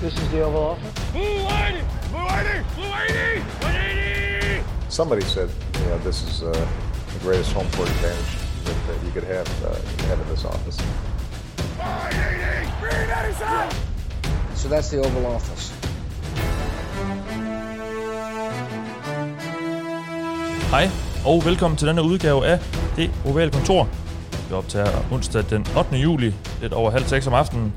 This is the Oval Office. Blue 180! Blue 180! Blue 180! 180! Somebody said, you know, this is uh, the greatest home court advantage that, that you could have, uh, have in this office. 180! Green 87! So that's the Oval Office. Hej, og velkommen til denne udgave af Det Ovale Kontor. Vi optager onsdag den 8. juli, lidt over halv seks om aftenen.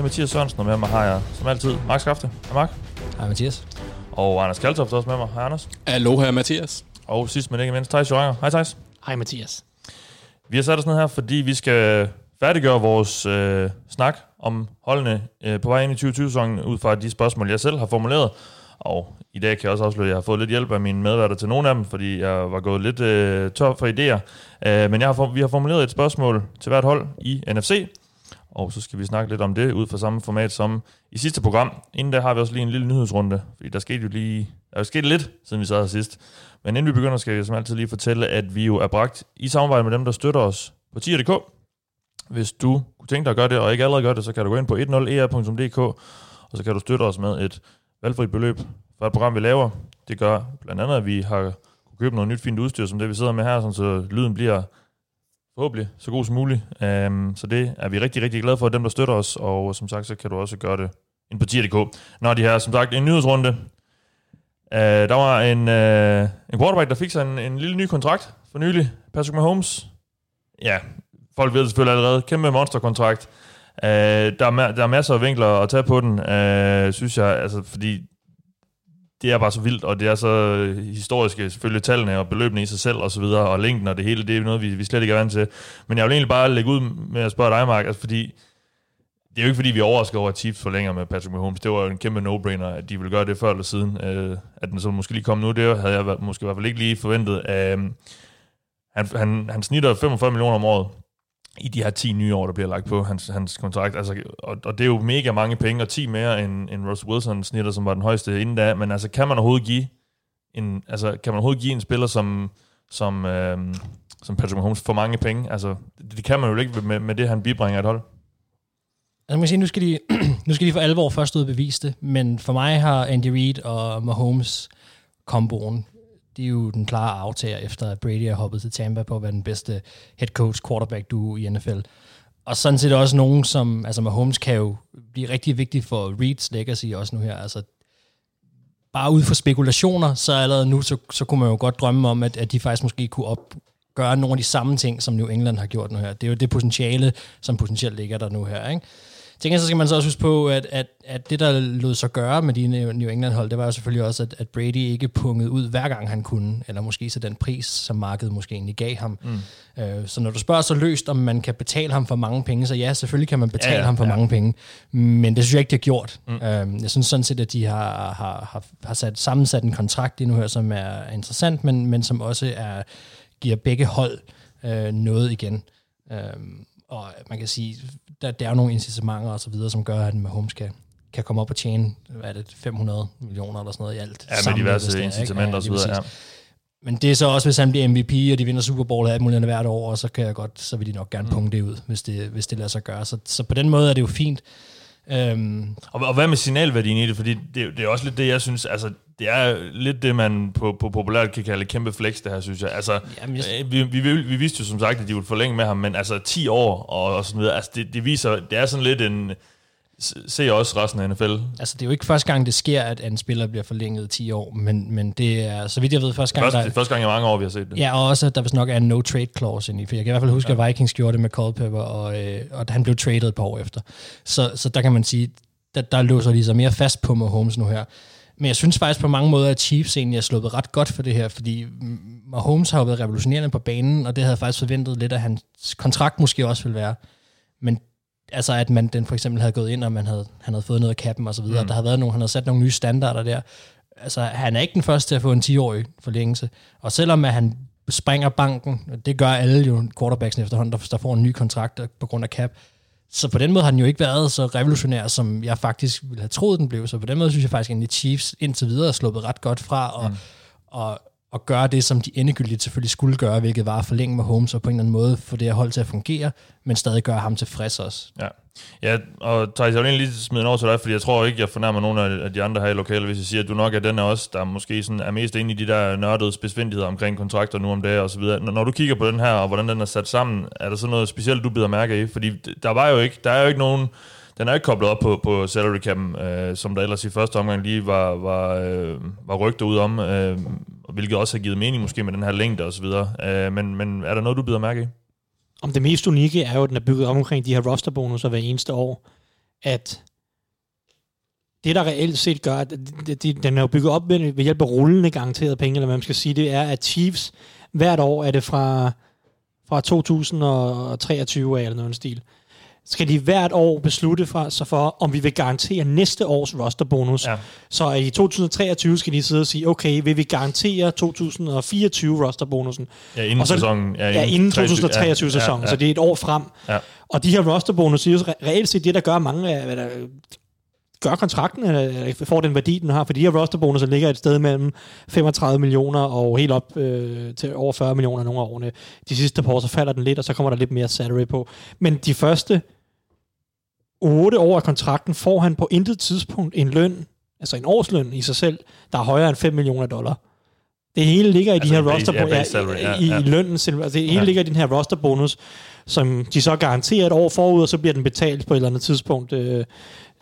Det er Mathias Sørensen, og med mig har jeg som altid Mark Skafte. Hej Mark. Hej Mathias. Og Anders Kaltoft er også med mig. Hej Anders. Aloha, Mathias. Og sidst men ikke mindst, Thijs Joranger. Hej Thijs. Hej Mathias. Vi har sat os ned her, fordi vi skal færdiggøre vores øh, snak om holdene øh, på vej ind i 2020-sæsonen, ud fra de spørgsmål, jeg selv har formuleret. Og i dag kan jeg også afsløre, at jeg har fået lidt hjælp af mine medværter til nogle af dem, fordi jeg var gået lidt øh, tør for idéer. Øh, men jeg har, vi har formuleret et spørgsmål til hvert hold i NFC, og så skal vi snakke lidt om det ud fra samme format som i sidste program. Inden der har vi også lige en lille nyhedsrunde, fordi der skete jo lige, der er jo sket lidt, siden vi sad her sidst. Men inden vi begynder, skal jeg som altid lige fortælle, at vi jo er bragt i samarbejde med dem, der støtter os på tier.dk. Hvis du kunne tænke dig at gøre det, og ikke allerede gør det, så kan du gå ind på 10er.dk, e og så kan du støtte os med et valgfrit beløb for et program, vi laver. Det gør blandt andet, at vi har kunne købe noget nyt fint udstyr, som det vi sidder med her, så lyden bliver forhåbentlig så god som muligt. Um, så det er vi rigtig, rigtig glade for, dem der støtter os, og som sagt, så kan du også gøre det ind på tier.dk. Når de her, som sagt, en nyhedsrunde. Uh, der var en, uh, en quarterback, der fik sig en, en lille ny kontrakt for nylig. Patrick Mahomes. Ja, folk ved det selvfølgelig allerede. Kæmpe monsterkontrakt. Uh, der, er, der er masser af vinkler at tage på den, uh, synes jeg, altså, fordi det er bare så vildt, og det er så øh, historiske, selvfølgelig tallene og beløbene i sig selv og så videre, og længden og det hele, det er noget, vi, vi slet ikke er vant til. Men jeg vil egentlig bare lægge ud med at spørge dig, Mark, altså fordi det er jo ikke fordi, vi overrasker over, at Chiefs forlænger med Patrick Mahomes. Det var jo en kæmpe no-brainer, at de ville gøre det før eller siden. Øh, at den så måske lige kom nu, det havde jeg måske i hvert fald ikke lige forventet. Øh, han, han, han snitter 45 millioner om året i de her 10 nye år, der bliver lagt på hans, hans kontrakt. Altså, og, og det er jo mega mange penge, og 10 mere end, end Russell Wilson snitter, som var den højeste inden da. Men altså, kan man overhovedet give en, altså, kan man overhovedet give en spiller som, som, øhm, som Patrick Mahomes for mange penge? Altså, det, det kan man jo ikke med, med det, han bibringer et hold. Altså, man kan sige, nu skal, de, nu skal de for alvor først ud og bevise det, men for mig har Andy Reid og Mahomes komboen, de er jo den klare aftager efter, at Brady er hoppet til Tampa på at være den bedste head coach quarterback duo i NFL. Og sådan set også nogen, som, altså Mahomes kan jo blive rigtig vigtig for Reeds legacy også nu her. Altså, bare ud fra spekulationer, så allerede nu, så, så kunne man jo godt drømme om, at, at de faktisk måske kunne op, gøre nogle af de samme ting, som New England har gjort nu her. Det er jo det potentiale, som potentielt ligger der nu her. Ikke? Tænker, så skal man så også huske på, at, at, at det, der lod sig gøre med de New England-hold, det var jo selvfølgelig også, at, at Brady ikke pungede ud hver gang han kunne, eller måske så den pris, som markedet måske egentlig gav ham. Mm. Øh, så når du spørger så løst, om man kan betale ham for mange penge, så ja, selvfølgelig kan man betale ja, ja, ham for ja. mange penge, men det synes jeg ikke, de har gjort. Mm. Øh, jeg synes sådan set, at de har, har, har, har sat, sammensat en kontrakt endnu her, som er interessant, men, men som også er, giver begge hold øh, noget igen. Øh, og man kan sige, der, der er jo nogle incitamenter og så videre, som gør, at Mahomes kan, kan komme op og tjene, hvad er det, 500 millioner eller sådan noget i alt. Ja, med diverse incitamenter og så videre, ja. Men det er så også, hvis han bliver MVP, og de vinder Super Bowl og alt muligt hvert år, og så kan jeg godt, så vil de nok gerne mm. punge det ud, hvis det, hvis det lader sig gøre. Så, så på den måde er det jo fint. Um, og, og hvad med signalværdien i det? Fordi det, det er også lidt det, jeg synes, altså det er lidt det, man på, på populært kan kalde kæmpe flex, det her, synes jeg. Altså, Jamen, jeg... Øh, vi, vi, vi vidste jo som sagt, at de ville forlænge med ham, men altså 10 år og, og sådan videre, altså det, det viser, det er sådan lidt en, se også resten af NFL. Altså, det er jo ikke første gang, det sker, at en spiller bliver forlænget 10 år, men, men det er, så vidt jeg ved, første gang... Første, der, det er første gang i mange år, vi har set det. Ja, og også, at der vist nok er en no-trade clause ind i, for jeg kan i hvert fald huske, ja. at Vikings gjorde det med Culpepper, og, øh, og han blev traded et par år efter. Så, så der kan man sige, der, der låser de sig mere fast på Mahomes nu her. Men jeg synes faktisk på mange måder, at Chiefs egentlig er sluppet ret godt for det her, fordi Mahomes har jo været revolutionerende på banen, og det havde jeg faktisk forventet lidt, at hans kontrakt måske også ville være. Men altså, at man den for eksempel havde gået ind, og man havde, han havde fået noget af kappen og så videre. Mm. Der havde været nogle, han havde sat nogle nye standarder der. Altså, han er ikke den første til at få en 10-årig forlængelse. Og selvom at han springer banken, det gør alle jo quarterbacksene efterhånden, der, der får en ny kontrakt på grund af cap, så på den måde har den jo ikke været så revolutionær, som jeg faktisk ville have troet, den blev. Så på den måde synes jeg faktisk, at Chiefs indtil videre er sluppet ret godt fra og, mm. og, og gøre det, som de endegyldigt selvfølgelig skulle gøre, hvilket var at forlænge med Holmes og på en eller anden måde få det her hold til at fungere, men stadig gøre ham tilfreds også. Ja. Ja, og Thijs, jeg vil egentlig lige smide over til dig, fordi jeg tror ikke, jeg fornærmer nogen af de andre her i lokalet, hvis jeg siger, at du nok er den af os, der måske sådan er mest inde i de der nørdede spidsvindigheder omkring kontrakter nu om dagen og så videre. Når du kigger på den her, og hvordan den er sat sammen, er der så noget specielt, du bider mærke i? Fordi der var jo ikke, der er jo ikke nogen, den er ikke koblet op på, på salary cap, øh, som der ellers i første omgang lige var, var, øh, var rygter ud om, øh, hvilket også har givet mening måske med den her længde og så videre. Øh, men, men er der noget, du bider mærke i? Om det mest unikke er jo, at den er bygget op omkring de her rosterbonusser hver eneste år. At det, der reelt set gør, at den er jo bygget op ved, ved hjælp af rullende garanteret penge, eller hvad man skal sige, det er, at Chiefs hvert år er det fra, fra 2023 af, eller noget stil, skal de hvert år beslutte for, sig for, om vi vil garantere næste års rosterbonus. Ja. Så i 2023 skal de sidde og sige, okay, vil vi garantere 2024 rosterbonusen? Ja, inden og så, sæsonen. Ja, inden, ja, inden 2023 ja, sæsonen, ja, ja. så det er et år frem. Ja. Og de her rosterbonus er jo reelt set det, der gør mange af, hvad der, gør kontrakten, eller får den værdi, den har, for de her rosterbonusser ligger et sted mellem 35 millioner og helt op øh, til over 40 millioner nogle af årene. De sidste par år, så falder den lidt, og så kommer der lidt mere salary på. Men de første 8 år af kontrakten får han på intet tidspunkt en løn, altså en årsløn i sig selv, der er højere end 5 millioner dollar. Det hele ligger i altså de her roster ja, ja, i, ja. i lønnen. Altså det hele ja. ligger i den her roster bonus, som de så garanterer et år forud, og så bliver den betalt på et eller andet tidspunkt øh,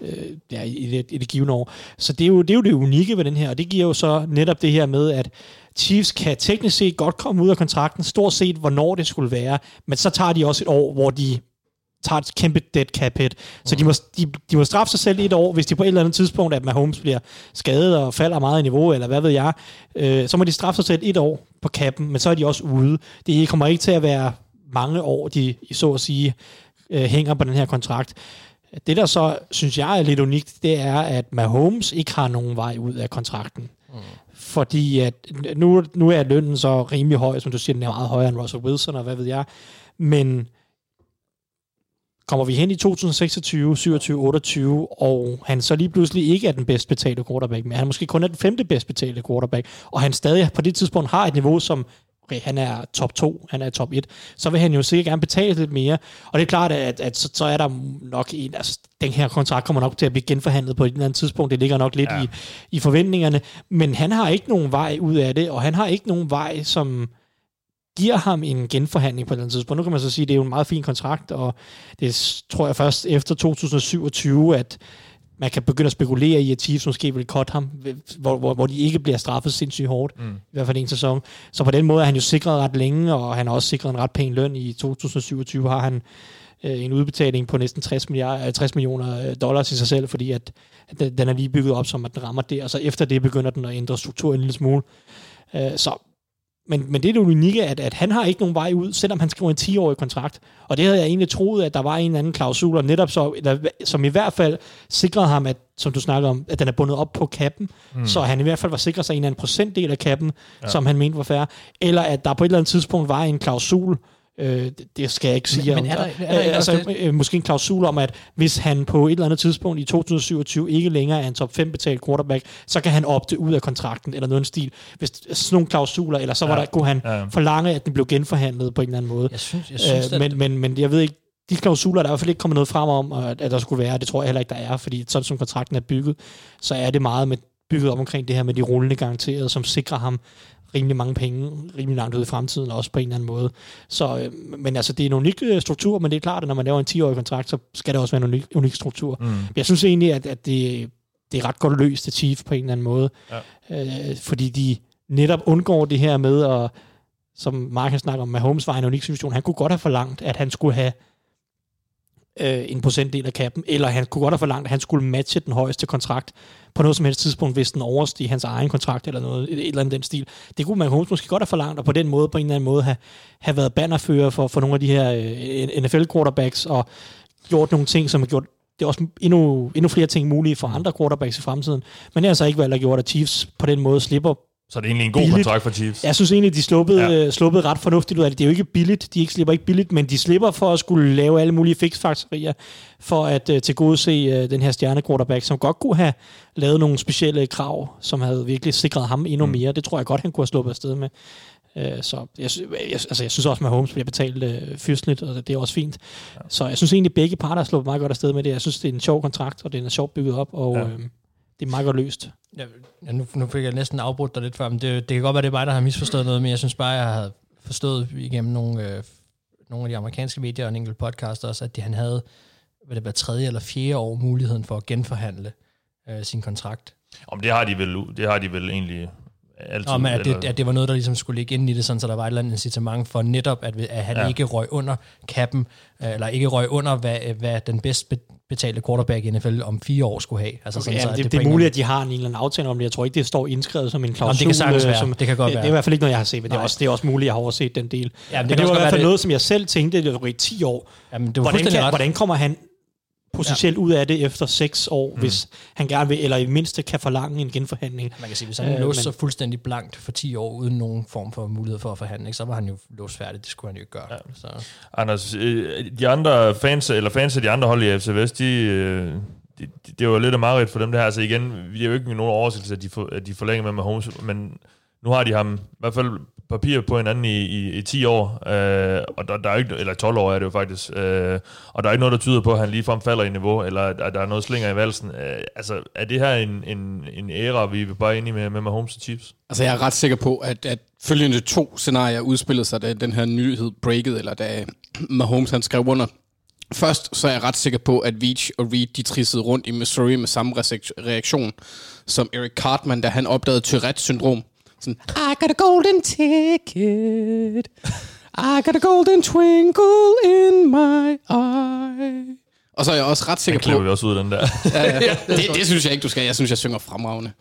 øh, ja, i, det, i det givende år. Så det er, jo, det er jo det unikke ved den her, og det giver jo så netop det her med, at Chiefs kan teknisk set godt komme ud af kontrakten, stort set hvornår det skulle være, men så tager de også et år, hvor de tager et kæmpe dead cap hit. Så de må, de, de må straffe sig selv et år, hvis de på et eller andet tidspunkt, at Mahomes bliver skadet og falder meget i niveau, eller hvad ved jeg, øh, så må de straffe sig selv et år på kappen, men så er de også ude. Det kommer ikke til at være mange år, de så at sige øh, hænger på den her kontrakt. Det, der så, synes jeg er lidt unikt, det er, at Mahomes ikke har nogen vej ud af kontrakten. Mm. Fordi at nu, nu er lønnen så rimelig høj, som du siger, den er meget højere end Russell Wilson, og hvad ved jeg. Men kommer vi hen i 2026, 27, 28, og han så lige pludselig ikke er den bedst betalte quarterback, men han måske kun er den femte bedst betalte quarterback, og han stadig på det tidspunkt har et niveau, som okay, han er top 2, han er top 1, så vil han jo sikkert gerne betale lidt mere. Og det er klart, at, at, så, så er der nok en, altså den her kontrakt kommer nok til at blive genforhandlet på et eller andet tidspunkt, det ligger nok lidt ja. i, i forventningerne, men han har ikke nogen vej ud af det, og han har ikke nogen vej, som giver ham en genforhandling på et eller andet tidspunkt. Nu kan man så sige, at det er jo en meget fin kontrakt, og det tror jeg først efter 2027, at man kan begynde at spekulere i, at Chiefs måske vil cut ham, hvor, hvor, hvor de ikke bliver straffet sindssygt hårdt, mm. i hvert fald en sæson. Så på den måde er han jo sikret ret længe, og han har også sikret en ret pæn løn. I 2027 har han øh, en udbetaling på næsten 60, milliarder, 60 millioner øh, dollars i sig selv, fordi at, at den er lige bygget op, som at den rammer det, og så efter det begynder den at ændre struktur en lille smule. Øh, så men, men det er det unikke, at, at han har ikke nogen vej ud, selvom han skriver en 10-årig kontrakt. Og det havde jeg egentlig troet, at der var en eller anden klausul, og netop så, der, som i hvert fald sikrede ham, at, som du snakker om, at den er bundet op på kappen, mm. så han i hvert fald var sikret sig en eller anden procentdel af kappen, ja. som han mente var fair. Eller at der på et eller andet tidspunkt var en klausul, Øh, det skal jeg ikke sige. Men, men er der, er der øh, altså, det? Øh, måske en klausul om, at hvis han på et eller andet tidspunkt i 2027 ikke længere er en top 5 betalt quarterback, så kan han opte ud af kontrakten, eller noget stil. Hvis sådan nogle klausuler, eller så var ja. der, kunne han ja. forlange, at den blev genforhandlet på en eller anden måde. Jeg synes, jeg synes øh, men, men, men jeg ved ikke, de klausuler, der er i hvert fald ikke kommet noget frem om, at, at der skulle være, det tror jeg heller ikke, der er, fordi sådan som kontrakten er bygget, så er det meget med bygget op omkring det her med de rullende garanterede, som sikrer ham rimelig mange penge, rimelig langt ud i fremtiden, også på en eller anden måde. Så, øh, men altså, det er en unik øh, struktur, men det er klart, at når man laver en 10-årig kontrakt, så skal det også være en unik, unik struktur. Mm. Jeg synes egentlig, at, at det, det er ret godt løst til Chief på en eller anden måde, ja. øh, fordi de netop undgår det her med, at, som Mark har snakket om, med Holmes var en unik situation, han kunne godt have forlangt, at han skulle have øh, en procentdel af kappen, eller han kunne godt have forlangt, at han skulle matche den højeste kontrakt på noget som helst tidspunkt, hvis den oversteg hans egen kontrakt eller noget, et, et eller andet den stil. Det kunne man måske godt have forlangt, og på den måde, på en eller anden måde, have, have været bannerfører for, for nogle af de her øh, NFL-quarterbacks, og gjort nogle ting, som har gjort det er også endnu, endnu flere ting mulige for andre quarterbacks i fremtiden. Men det har så ikke valgt at gjort, at Chiefs på den måde slipper så det er egentlig en god billigt. kontrakt for Chiefs. Jeg synes egentlig, de sluppede, ja. Øh, sluppede ret fornuftigt ud af det. Det er jo ikke billigt, de ikke slipper ikke billigt, men de slipper for at skulle lave alle mulige fixfaktorier for at uh, tilgodese uh, den her stjerne quarterback, som godt kunne have lavet nogle specielle krav, som havde virkelig sikret ham endnu mm. mere. Det tror jeg godt, han kunne have sluppet afsted med. Så jeg, jeg, altså, jeg synes også, at Holmes bliver betalt øh, fyrstligt, og det er også fint. Ja. Så jeg synes egentlig, at begge parter har slået meget godt afsted med det. Jeg synes, det er en sjov kontrakt, og det er sjovt bygget op, og ja. øh, det er meget godt løst. Ja, nu, nu fik jeg næsten afbrudt dig lidt før, men det, det kan godt være, det er mig, der har misforstået noget, men jeg synes bare, jeg har forstået igennem nogle, øh, nogle af de amerikanske medier og en enkelt podcast også, at de, han havde hvad det var, tredje eller fjerde år muligheden for at genforhandle øh, sin kontrakt. Om det har de vel, det har de vel egentlig altid. Men at det, at det var noget, der ligesom skulle ligge ind i det, sådan, så der var et eller andet incitament for netop, at, at han ja. ikke røg under kappen, øh, eller ikke røg under, hvad, hvad den bedst betalte quarterback i NFL om fire år skulle have. Altså, okay, sådan, ja, så, det, det, det er muligt, at de har en eller anden aftale om det. Jeg tror ikke, det står indskrevet som en klausul. Jamen, det kan sagtens være. Som, det kan godt det, være. Det er i hvert fald ikke noget, jeg har set, men det er, også, det er også muligt, at jeg har overset den del. Ja, men det, men det var i hvert fald noget, som jeg selv tænkte, det var i 10 år. Jamen, det var hvordan, kan, hvordan kommer han potentielt ja. ud af det efter seks år, mm. hvis han gerne vil, eller i mindste kan forlange en genforhandling. Man kan sige, hvis han øh, låste sig fuldstændig blankt for 10 år, uden nogen form for mulighed for at forhandle, så var han jo låst færdig. Det skulle han jo ikke gøre. Ja. Så. Anders, øh, de andre fans, eller fans af de andre hold i FC Vest, de, øh, det, det, det var lidt af meget for dem det her. Altså igen, vi har jo ikke nogen oversættelse, at de, for, at de forlænger med Mahomes, men nu har de ham i hvert fald papir på hinanden i, i, i 10 år, øh, og der, der er ikke, eller 12 år er det jo faktisk, øh, og der er ikke noget, der tyder på, at han ligefrem falder i niveau, eller at der er noget slinger i valsen. Øh, altså, er det her en, en, en æra, vi er bare inde i med, med Mahomes og Chiefs? Altså, jeg er ret sikker på, at, at følgende to scenarier udspillede sig, da den her nyhed breakede, eller da Mahomes han skrev under. Først så er jeg ret sikker på, at Veach og Reed de trissede rundt i Missouri med samme reaktion som Eric Cartman, da han opdagede Tourette-syndrom. Sådan, I got a golden ticket. I got a golden twinkle in my eye. Og så er jeg også ret sikker på... Den vi også ud, den der. ja, ja. Det, det, synes jeg ikke, du skal. Jeg synes, jeg synger fremragende.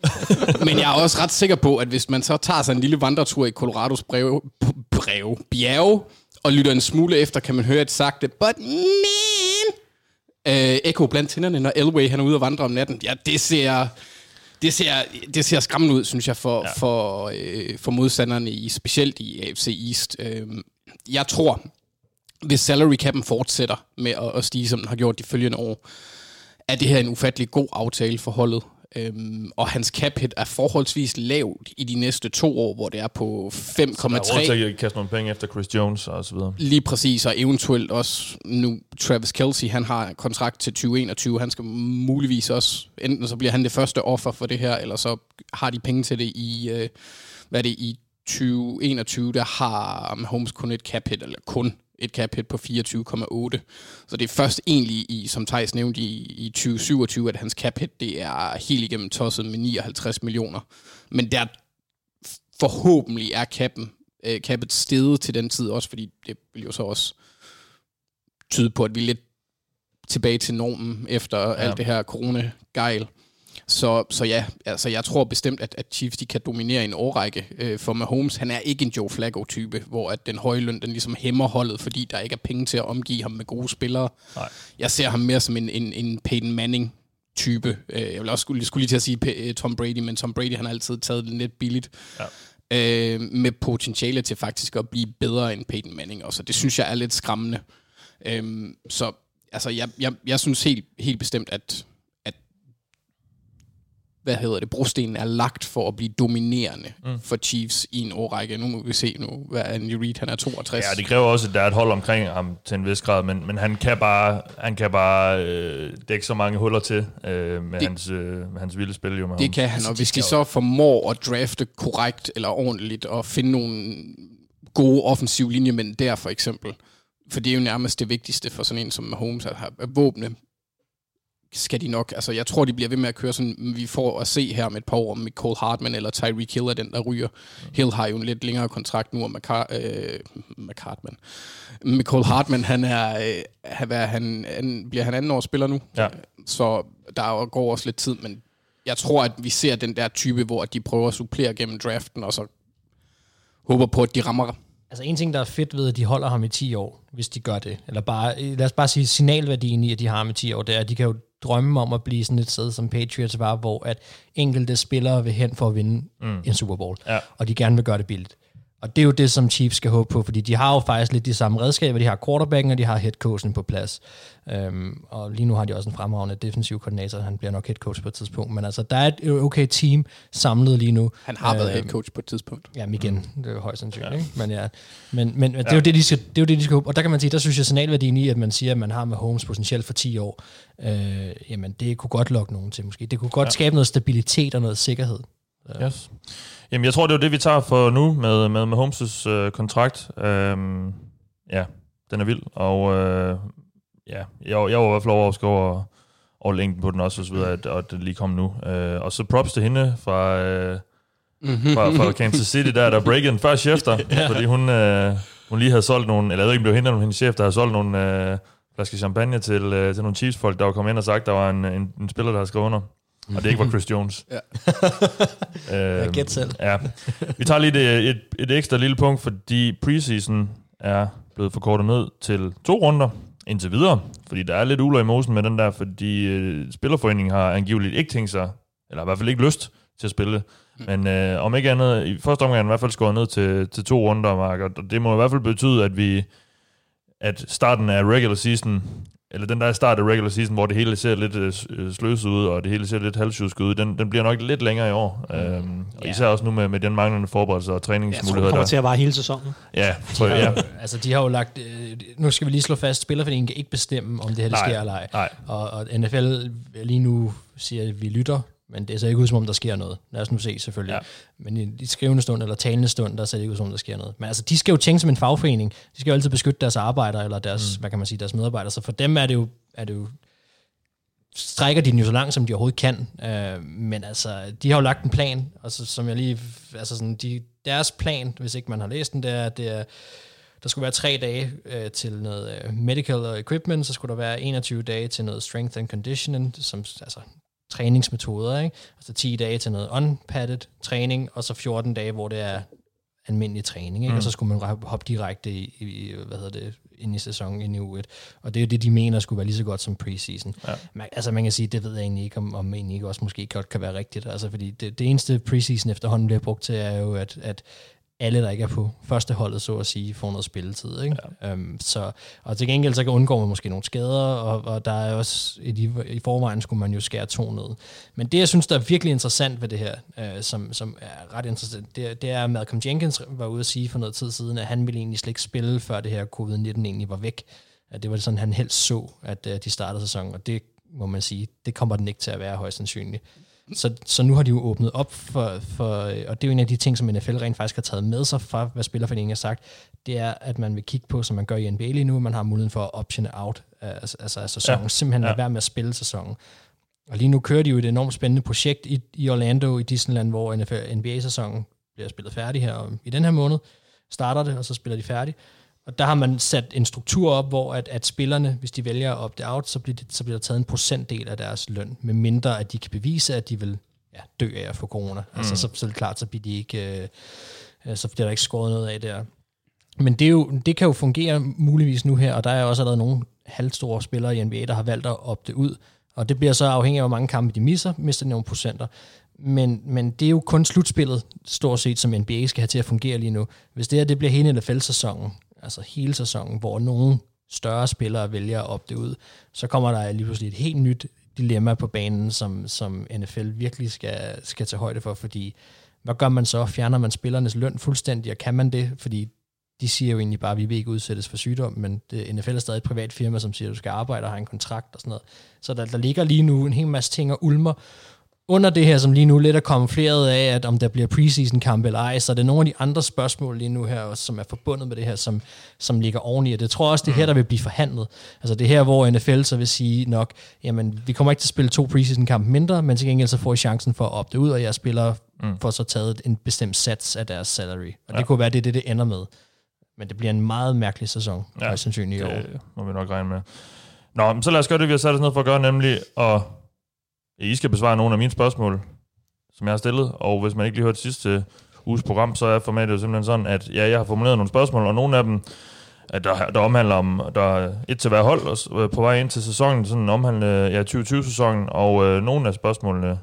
Men jeg er også ret sikker på, at hvis man så tager sig en lille vandretur i Colorados brev, brev, bjerge, og lytter en smule efter, kan man høre et sagte, but man, øh, ekko blandt tænderne, når Elway han er ude og vandre om natten. Ja, det ser det ser, det ser skræmmende ud, synes jeg, for, ja. for, øh, for modstanderne, i, specielt i AFC East. Øh, jeg tror, hvis salary cap'en fortsætter med at, at stige, som den har gjort de følgende år, er det her en ufattelig god aftale for holdet. Øhm, og hans cap hit er forholdsvis lavt i de næste to år, hvor det er på 5,3. Så der er at kaste nogle penge efter Chris Jones og så videre. Lige præcis, og eventuelt også nu Travis Kelsey, han har kontrakt til 2021. Han skal muligvis også, enten så bliver han det første offer for det her, eller så har de penge til det i, øh, hvad er det, i 2021, der har Holmes kun et cap hit, eller kun et cap hit på 24,8. Så det er først egentlig, i, som Thijs nævnte, i, i 2027, at hans cap hit det er helt igennem tosset med 59 millioner. Men der forhåbentlig er cappen, øh, cappet steget til den tid også, fordi det vil jo så også tyde på, at vi er lidt tilbage til normen efter ja. alt det her corona-gejl. Så, så ja, altså jeg tror bestemt, at, at Chiefs de kan dominere en årrække. Øh, for Mahomes, han er ikke en Joe Flacco-type, hvor at den høje løn, den ligesom hæmmer holdet, fordi der ikke er penge til at omgive ham med gode spillere. Nej. Jeg ser ham mere som en, en, en Peyton Manning type. Øh, jeg vil også skulle, skulle lige til at sige øh, Tom Brady, men Tom Brady han har altid taget det lidt billigt. Ja. Øh, med potentiale til faktisk at blive bedre end Peyton Manning også. Det synes jeg er lidt skræmmende. Øh, så altså, jeg, jeg, jeg synes helt, helt bestemt, at hvad hedder det, brostenen er lagt for at blive dominerende mm. for Chiefs i en årrække. Nu må vi se nu, hvad Andy Reid, han er 62. Ja, det kræver også, at der er et hold omkring ham til en vis grad, men, men han kan bare, han kan bare øh, dække så mange huller til øh, med, det, hans, øh, med hans vilde spil. Jo, med det ham. kan han, altså, og hvis de så formår at drafte korrekt eller ordentligt og finde nogle gode offensive linjemænd der for eksempel, for det er jo nærmest det vigtigste for sådan en som Mahomes, at have våbne skal de nok, altså jeg tror, de bliver ved med at køre sådan, vi får at se her om et par år, om Cole Hartman eller Tyreek Hill er den, der ryger. Mm. Hill har jo en lidt længere kontrakt nu, og McCart, øh, McCartman. Cole Hartman, han er, øh, hvad, han, han, bliver han anden år spiller nu, ja. så der går også lidt tid, men jeg tror, at vi ser den der type, hvor de prøver at supplere gennem draften, og så håber på, at de rammer Altså en ting, der er fedt ved, at de holder ham i 10 år, hvis de gør det, eller bare, lad os bare sige signalværdien i, at de har ham i 10 år, det er, at de kan jo drømme om at blive sådan et sted, som Patriots var, hvor at enkelte spillere vil hen for at vinde mm. en Super Bowl, ja. og de gerne vil gøre det billigt. Og det er jo det, som Chiefs skal håbe på, fordi de har jo faktisk lidt de samme redskaber. De har quarterbacken, og de har headcoachen på plads. Øhm, og lige nu har de også en fremragende defensiv koordinator. Han bliver nok headcoach på et tidspunkt. Men altså, der er et okay team samlet lige nu. Han har været øhm, headcoach på et tidspunkt. Jamen igen, det er jo højst sandsynligt. Ja. Ikke? Men, ja, men, men ja. det, er jo det, de skal, det er jo det, de skal håbe. Og der kan man sige, der synes jeg signalværdien i, at man siger, at man har med Holmes potentielt for 10 år. Øh, jamen, det kunne godt lokke nogen til måske. Det kunne godt ja. skabe noget stabilitet og noget sikkerhed. Yes. Jamen, jeg tror, det er det, vi tager for nu med, med, med Holmes' øh, kontrakt. Øhm, ja, den er vild, og øh, ja, jeg, jeg var i hvert fald overrasket over, over længden på den også, og så videre, at, at det lige kom nu. Øh, og så props til hende fra, øh, mm-hmm. fra, fra Kansas City, der, der breakede den første efter, ja. fordi hun, øh, hun lige havde solgt nogle, eller jeg ved ikke, om det var hende eller hendes chef, der havde solgt nogle øh, flasker champagne til, øh, til nogle Chiefs-folk, der var kommet ind og sagt, der var en, en, en spiller, der havde skrevet under og det ikke var Chris Jones. ja. øhm, jeg gæt selv. ja. Vi tager lige et, et, et ekstra lille punkt, fordi preseason er blevet forkortet ned til to runder indtil videre, fordi der er lidt uler i mosen med den der, fordi øh, Spillerforeningen har angiveligt ikke tænkt sig, eller i hvert fald ikke lyst til at spille. Mm. Men øh, om ikke andet, i første omgang i hvert fald skåret ned til, til to runder, Mark, og det må i hvert fald betyde, at vi at starten af regular season eller den der start af regular season, hvor det hele ser lidt øh, sløset ud, og det hele ser lidt halvsjusk ud, den, den bliver nok lidt længere i år. Mm. Øhm, og ja. især også nu med, med den manglende forberedelse og træningsmuligheder. Jeg tror, det kommer der. til at vare hele sæsonen. Ja, tror jeg. Ja. altså, de har jo lagt... Øh, nu skal vi lige slå fast, spillerforeningen kan ikke bestemme, om det her det sker eller ej. Nej. Og, og NFL lige nu siger, at vi lytter men det ser ikke ud, som om der sker noget. Lad os nu se, selvfølgelig. Ja. Men i de skrivende stund, eller talende stund, der ser det ikke ud, som om der sker noget. Men altså, de skal jo tænke som en fagforening. De skal jo altid beskytte deres arbejdere, eller deres, mm. hvad kan man sige, deres medarbejdere. Så for dem er det jo, er det jo strækker de den jo så langt, som de overhovedet kan. Uh, men altså, de har jo lagt en plan, og så, som jeg lige, altså sådan, de, deres plan, hvis ikke man har læst den, det er, det er der skulle være tre dage uh, til noget uh, medical equipment, så skulle der være 21 dage til noget strength and conditioning, som altså træningsmetoder. Ikke? Altså 10 dage til noget unpadded træning, og så 14 dage, hvor det er almindelig træning, ikke? Mm. og så skulle man hoppe direkte i, i, hvad hedder det, ind i sæsonen, ind i u 1. Og det er jo det, de mener skulle være lige så godt som preseason. Ja. Man, altså man kan sige, det ved jeg egentlig ikke, om, om egentlig ikke også måske godt kan være rigtigt. Altså fordi det, det eneste preseason efterhånden bliver brugt til, er jo, at, at alle, der ikke er på første holdet, så at sige, får noget spilletid. Ikke? Ja. Øhm, så, og til gengæld så kan undgå man måske nogle skader, og, og der er også, i, i forvejen skulle man jo skære to ned. Men det, jeg synes, der er virkelig interessant ved det her, øh, som, som er ret interessant, det, det er, at Malcolm Jenkins var ude at sige for noget tid siden, at han ville egentlig slet ikke spille, før det her covid-19 egentlig var væk. At det var sådan, han helst så, at uh, de startede sæsonen, og det må man sige, det kommer den ikke til at være højst sandsynligt. Så, så nu har de jo åbnet op for, for, og det er jo en af de ting, som NFL rent faktisk har taget med sig fra, hvad Spillerforeningen har sagt, det er, at man vil kigge på, som man gør i NBA lige nu, man har muligheden for at option out altså, altså af sæsonen, ja. simpelthen ja. være med at spille sæsonen. Og lige nu kører de jo et enormt spændende projekt i, i Orlando, i Disneyland, hvor NBA-sæsonen bliver spillet færdig her i den her måned, starter det, og så spiller de færdig. Og der har man sat en struktur op, hvor at, at spillerne, hvis de vælger at opte out, så bliver, det, så bliver der taget en procentdel af deres løn, med mindre at de kan bevise, at de vil ja, dø af at få corona. Altså, mm. Altså, så, så er det klart, så bliver de ikke, øh, så bliver der ikke skåret noget af der. Men det, er jo, det kan jo fungere muligvis nu her, og der er også allerede nogle halvstore spillere i NBA, der har valgt at opte ud, og det bliver så afhængigt af, hvor mange kampe de misser, mister de nogle procenter. Men, men det er jo kun slutspillet, stort set, som NBA skal have til at fungere lige nu. Hvis det her det bliver hele NFL-sæsonen, altså hele sæsonen, hvor nogle større spillere vælger at opte ud, så kommer der lige pludselig et helt nyt dilemma på banen, som, som NFL virkelig skal, skal tage højde for, fordi hvad gør man så? Fjerner man spillernes løn fuldstændig, og kan man det? Fordi de siger jo egentlig bare, at vi vil ikke udsættes for sygdom, men det, NFL er stadig et privat firma, som siger, at du skal arbejde og har en kontrakt og sådan noget. Så der, der ligger lige nu en hel masse ting og ulmer, under det her, som lige nu lidt er kamufleret af, at om der bliver preseason kamp eller ej, så er det nogle af de andre spørgsmål lige nu her, som er forbundet med det her, som, som ligger oveni. Og det tror jeg også, det er her, mm. der vil blive forhandlet. Altså det her, hvor NFL så vil sige nok, jamen vi kommer ikke til at spille to preseason kamp mindre, men til gengæld så får I chancen for at opte ud, og jeg spiller mm. for så taget en bestemt sats af deres salary. Og ja. det kunne være, det er det, det ender med. Men det bliver en meget mærkelig sæson, ja, sandsynligt i år. det må vi nok regne med. Nå, så lad os gøre det, vi har sat os ned for at gøre, nemlig at i skal besvare nogle af mine spørgsmål, som jeg har stillet, og hvis man ikke lige hørte sidste uges program, så er formatet jo simpelthen sådan, at ja, jeg har formuleret nogle spørgsmål, og nogle af dem, at der, der omhandler om, der er et til hver hold og, øh, på vej ind til sæsonen, sådan omhandler ja, 2020-sæsonen, og øh, nogle af spørgsmålene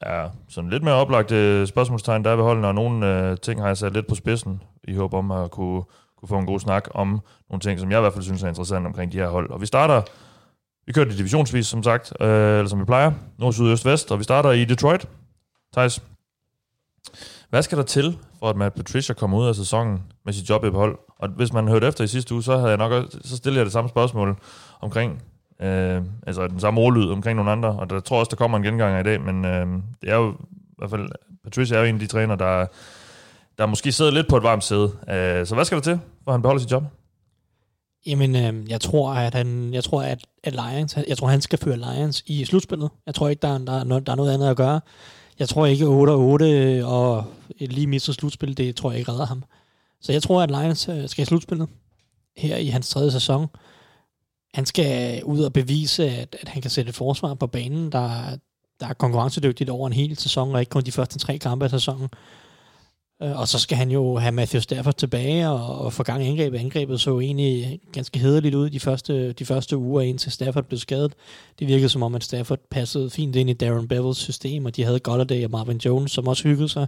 er sådan lidt mere oplagte spørgsmålstegn, der er ved holdene, og nogle øh, ting har jeg sat lidt på spidsen, i håb om at kunne, kunne få en god snak om nogle ting, som jeg i hvert fald synes er interessant omkring de her hold. Og vi starter, vi kører det divisionsvis, som sagt, øh, eller som vi plejer, nord, syd, øst, vest, og vi starter i Detroit. Thijs, hvad skal der til, for at Matt Patricia kommer ud af sæsonen med sit job i hold? Og hvis man hørte efter i sidste uge, så havde jeg nok også, så stillede jeg det samme spørgsmål omkring, øh, altså den samme ordlyd omkring nogle andre, og der tror også, der kommer en gengang i dag, men øh, det er jo i hvert fald, Patricia er jo en af de træner, der, der måske sidder lidt på et varmt sæde. Øh, så hvad skal der til, for at han beholder sit job? Jamen, øh, jeg tror, at han, jeg tror, at, at Lions, jeg tror, han skal føre Lions i slutspillet. Jeg tror ikke, der, der, er noget, der er noget andet at gøre. Jeg tror ikke 8-8 og lige mistet slutspil, det tror jeg ikke redder ham. Så jeg tror, at Lions øh, skal i slutspillet her i hans tredje sæson. Han skal ud og bevise, at, at han kan sætte et forsvar på banen, der, der er konkurrencedygtigt over en hel sæson, og ikke kun de første tre kampe af sæsonen. Øh, og så skal han jo have Matthew Stafford tilbage og, og få gang i angrebet. Angrebet så egentlig ganske hederligt ud de første, de første uger, indtil Stafford blev skadet. Det virkede som om, at Stafford passede fint ind i Darren Bevels system, og de havde Golladay og Marvin Jones, som også hyggede sig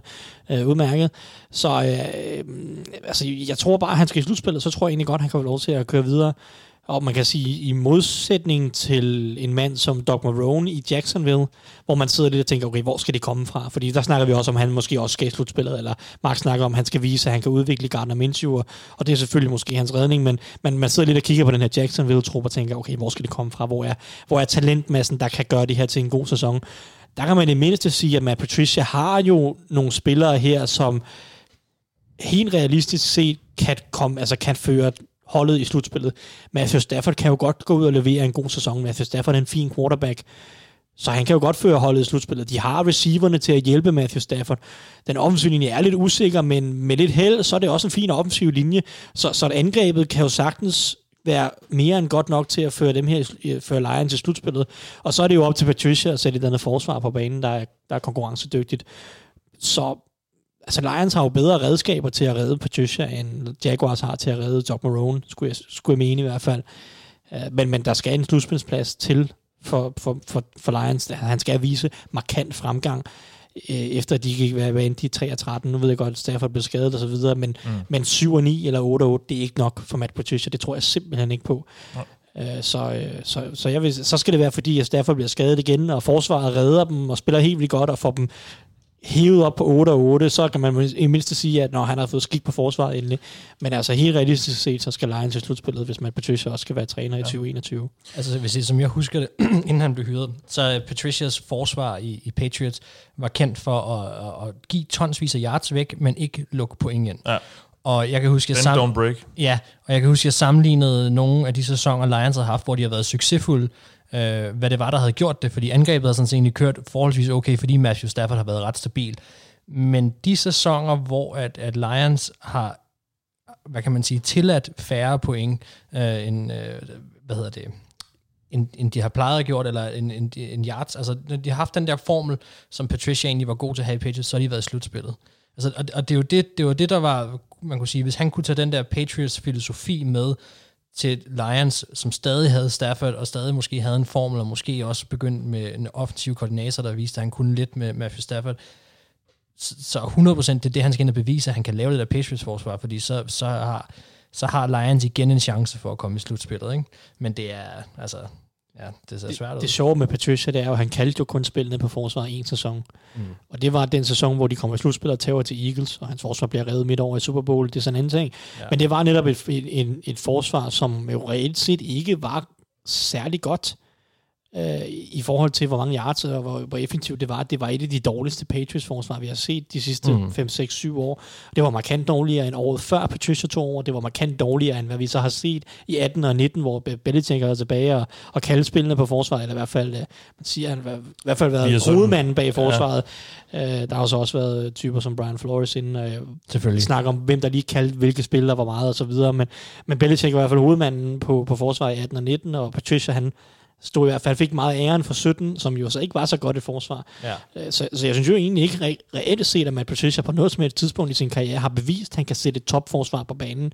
øh, udmærket. Så øh, altså, jeg tror bare, at han skal i slutspillet, så tror jeg egentlig godt, at han kan få lov til at køre videre. Og man kan sige, i modsætning til en mand som Doc Marone i Jacksonville, hvor man sidder lidt og tænker, okay, hvor skal det komme fra? Fordi der snakker vi også om, at han måske også skal i slutspillet, eller Mark snakker om, at han skal vise, at han kan udvikle Gardner Minshew, og det er selvfølgelig måske hans redning, men man, man sidder lidt og kigger på den her Jacksonville-trup og tænker, okay, hvor skal det komme fra? Hvor er, hvor er talentmassen, der kan gøre det her til en god sæson? Der kan man i det mindste sige, at Matt Patricia har jo nogle spillere her, som helt realistisk set kan, komme, altså kan føre holdet i slutspillet. Matthew Stafford kan jo godt gå ud og levere en god sæson. Matthew Stafford er en fin quarterback. Så han kan jo godt føre holdet i slutspillet. De har receiverne til at hjælpe Matthew Stafford. Den offensive linje er lidt usikker, men med lidt held, så er det også en fin offensiv linje. Så, så angrebet kan jo sagtens være mere end godt nok til at føre dem her, føre Lions til slutspillet. Og så er det jo op til Patricia at sætte et andet forsvar på banen, der er, der er konkurrencedygtigt. Så altså Lions har jo bedre redskaber til at redde Patricia, end Jaguars har til at redde Doc Marone, skulle jeg, skulle jeg mene i hvert fald. Uh, men, men der skal en slutspilsplads til for, for, for, for Lions. Han skal vise markant fremgang, uh, efter de gik være endt i 3 og 13. Nu ved jeg godt, at Stafford blev skadet og så videre, men, mm. men 7 og 9 eller 8 og 8, det er ikke nok for Matt Patricia. Det tror jeg simpelthen ikke på. Ja. Uh, så, uh, så, så, jeg vil, så skal det være, fordi at Stafford bliver skadet igen, og forsvaret redder dem og spiller helt vildt godt og får dem hævet op på 8 og 8, så kan man i mindste sige, at når han har fået skik på forsvaret endelig. Men altså helt realistisk set, så skal Lions til slutspillet, hvis man Patricia også skal være træner ja. i 2021. Altså hvis det, som jeg husker det, inden han blev hyret, så Patricias forsvar i, i Patriots var kendt for at, at give tonsvis af yards væk, men ikke lukke point ind. Ja. Og jeg kan huske, at sam- don't break. Ja, og jeg kan huske, at jeg sammenlignede nogle af de sæsoner, Lions har haft, hvor de har været succesfulde, øh, hvad det var, der havde gjort det, fordi angrebet har sådan set egentlig kørt forholdsvis okay, fordi Matthew Stafford har været ret stabil. Men de sæsoner, hvor at, at Lions har, hvad kan man sige, tilladt færre point, øh, end, øh, hvad hedder det, end, end de har plejet at gjort, eller en, en, en yards. Altså, når de har haft den der formel, som Patricia egentlig var god til at have i Patriots, så har de været i slutspillet. Altså, og, og det, er jo det, det var det, der var, man kunne sige, hvis han kunne tage den der Patriots filosofi med, til Lions, som stadig havde Stafford, og stadig måske havde en formel, og måske også begyndt med en offensiv koordinator, der viste, at han kunne lidt med Matthew Stafford. Så 100% det er det, han skal ind og bevise, at han kan lave det der Patriots-forsvar, fordi så, så, har, så har Lions igen en chance for at komme i slutspillet. Ikke? Men det er, altså, Ja, det ser svært ud. Det, det sjove med Patricia, det er jo, at han kaldte jo kun spillene på forsvaret en sæson. Mm. Og det var den sæson, hvor de kom i slutspil og tager til Eagles, og hans forsvar bliver revet midt over i Super Bowl. Det er sådan en ting. Ja. Men det var netop et, et, et, et forsvar, som jo reelt set ikke var særlig godt øh, i forhold til, hvor mange yards og hvor, hvor effektivt det var. Det var et af de dårligste Patriots-forsvar, vi har set de sidste mm. 5, 6, 7 år. Det var markant dårligere end året før Patricia tog over. Det var markant dårligere end hvad vi så har set i 18 og 19, hvor Belichick er tilbage og, og kalde spillene på forsvaret, eller i hvert fald, øh, man siger, han har i hvert fald været hovedmanden bag forsvaret. Ja. Øh, der har så også været typer som Brian Flores inden, øh, Selvfølgelig. snakker om, hvem der lige kaldte hvilke spillere, hvor meget og så videre, men, men Belichick var i hvert fald hovedmanden på, på forsvaret i 18 og 19, og Patricia, han stod i hvert fald, fik meget æren for 17, som jo så ikke var så godt et forsvar. Ja. Øh, så, så jeg synes jo egentlig ikke re- reelt set, at Matt Patricia på noget som helst tidspunkt i sin karriere har bevist, at han kan sætte et topforsvar på banen.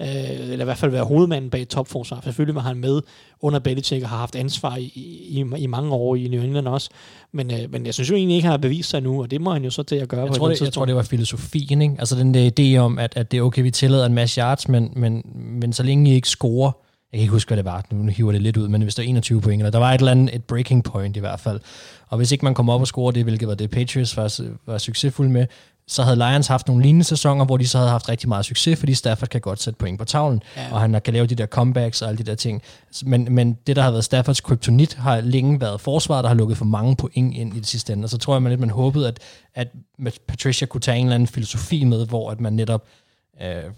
øh, eller i hvert fald være hovedmanden bag topforsvar. Selvfølgelig var han med under Belichick og har haft ansvar i, i, i mange år i New England også. Men, øh, men jeg synes jo egentlig ikke, han har bevist sig nu, og det må han jo så til at gøre. Jeg, på tror, det, jeg tror, det var filosofien, ikke? Altså den der idé om, at, at det er okay, vi tillader en masse yards, men, men, men så længe I ikke scorer, jeg kan ikke huske, hvad det var, nu hiver det lidt ud, men hvis der er 21 point, eller der var et eller andet, et breaking point i hvert fald, og hvis ikke man kommer op og scorer det, hvilket var det Patriots var, var succesfuld med, så havde Lions haft nogle lignende sæsoner, hvor de så havde haft rigtig meget succes, fordi Stafford kan godt sætte point på tavlen, ja. og han kan lave de der comebacks og alle de der ting. Men, men det, der har været Staffords kryptonit, har længe været forsvaret, der har lukket for mange point ind i det sidste ende. Og så tror jeg, man lidt man håbede, at, at Patricia kunne tage en eller anden filosofi med, hvor at man netop øh,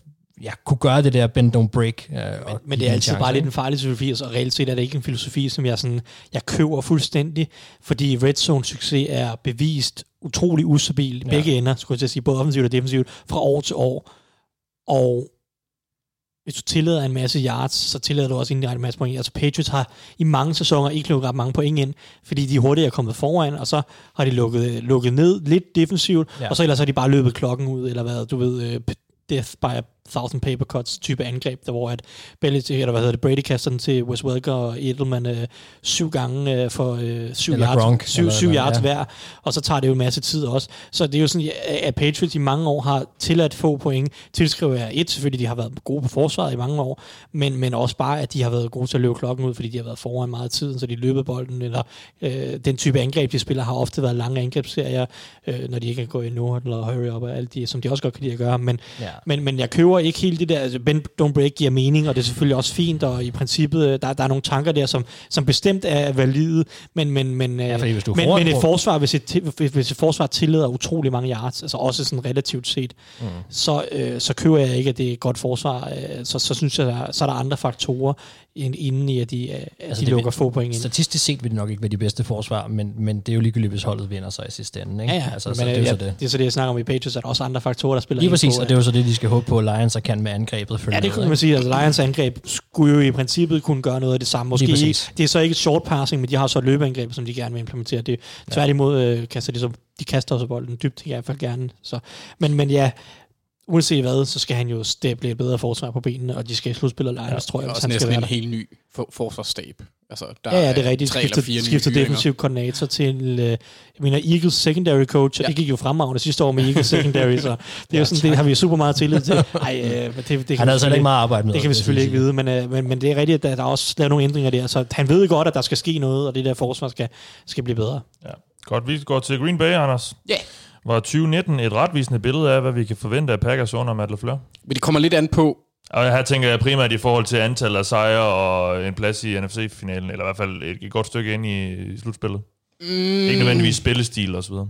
ja, kunne gøre det der bend don't break. Øh, men, men det er altid chance, bare lidt en farlig filosofi, og reelt set er det ikke en filosofi, som jeg, sådan, jeg køber fuldstændig, fordi Red Zone succes er bevist utrolig ustabil i ja. begge ender, skulle jeg sige, både offensivt og defensivt, fra år til år. Og hvis du tillader en masse yards, så tillader du også en masse point. Altså Patriots har i mange sæsoner ikke lukket ret mange point ind, fordi de hurtigt er kommet foran, og så har de lukket, lukket ned lidt defensivt, ja. og så ellers har de bare løbet klokken ud, eller hvad, du ved, øh, death by thousand paper cuts type angreb, der hvor at Belichick, eller hvad hedder det, Brady kaster den til Wes Welker og Edelman øh, syv gange øh, for øh, syv eller yards, Gronk, syv, eller syv hvad, yards ja. hver, og så tager det jo en masse tid også. Så det er jo sådan, at Patriots i mange år har tilladt få point, tilskriver jeg et, selvfølgelig de har været gode på forsvaret i mange år, men, men også bare, at de har været gode til at løbe klokken ud, fordi de har været foran meget tid, så de løbet bolden, eller øh, den type angreb, de spiller, har ofte været lange angrebsserier, øh, når de ikke kan gå i no eller hurry up og alt det, som de også godt kan lide at gøre, men, Ja. men, men jeg køber ikke helt det der, altså bend don't break giver mening, og det er selvfølgelig også fint, og i princippet, øh, der, der er nogle tanker der, som, som bestemt er valide, men, men, men, Ja, fordi hvis du men, men et forsvar, hvis et, hvis, et forsvar tillader utrolig mange yards, altså også sådan relativt set, mm. så, øh, så køber jeg ikke, at det er et godt forsvar. Øh, så, så synes jeg, der, så er der andre faktorer ind, inden i, at de, øh, at altså de lukker vil- få point ind. Statistisk set vil det nok ikke være de bedste forsvar, men, men det er jo ligegyldigt, hvis holdet vinder sig i sidste ende. Ikke? Ja, ja, Altså, men, så øh, det er ja, så det. det er så det, jeg snakker om i Patriots, at der er også andre faktorer, der spiller Lige præcis, på, og det er jo så det, de skal håbe på, at Lions kan med angrebet følge Ja, det kunne man sige. Altså, Lions angreb skulle jo i princippet kunne gøre noget af det samme. Måske det er så ikke et short passing, men de har så et løbeangreb, som de gerne vil implementere. Det, tværtimod øh, kaster de så, de kaster også bolden dybt, i hvert fald gerne. Så, men, men ja, uanset hvad, så skal han jo stable et bedre forsvar på benene, og de skal i slutspillet Lions, ja, tror jeg, Og hvis også han skal næsten være en der. helt ny for, forsvarsstab. Altså, der Ja, ja, det er rigtigt. Skifter, skifter fyringer. defensiv koordinator til, øh, jeg mener, Eagles secondary coach, og Ja. det gik jo fremragende sidste år med Eagles secondary, så det er jo sådan, det har vi super meget tillid til. Ej, øh, det, det kan Han vi havde altså selvfølgelig- ikke meget arbejde med. det kan vi selvfølgelig ikke vide, men, øh, men, men det er rigtigt, at der, der er også lavet nogle ændringer der, så han ved godt, at der skal ske noget, og det der forsvar skal, skal blive bedre. Ja. Godt, vi går til Green Bay, Anders. Ja. Var 2019 et retvisende billede af, hvad vi kan forvente af Packers under Matt LaFleur? Men det kommer lidt an på, Og her tænker jeg primært i forhold til antallet af sejre og en plads i NFC-finalen, eller i hvert fald et, et godt stykke ind i, i slutspillet. Mm. Ikke nødvendigvis spillestil videre.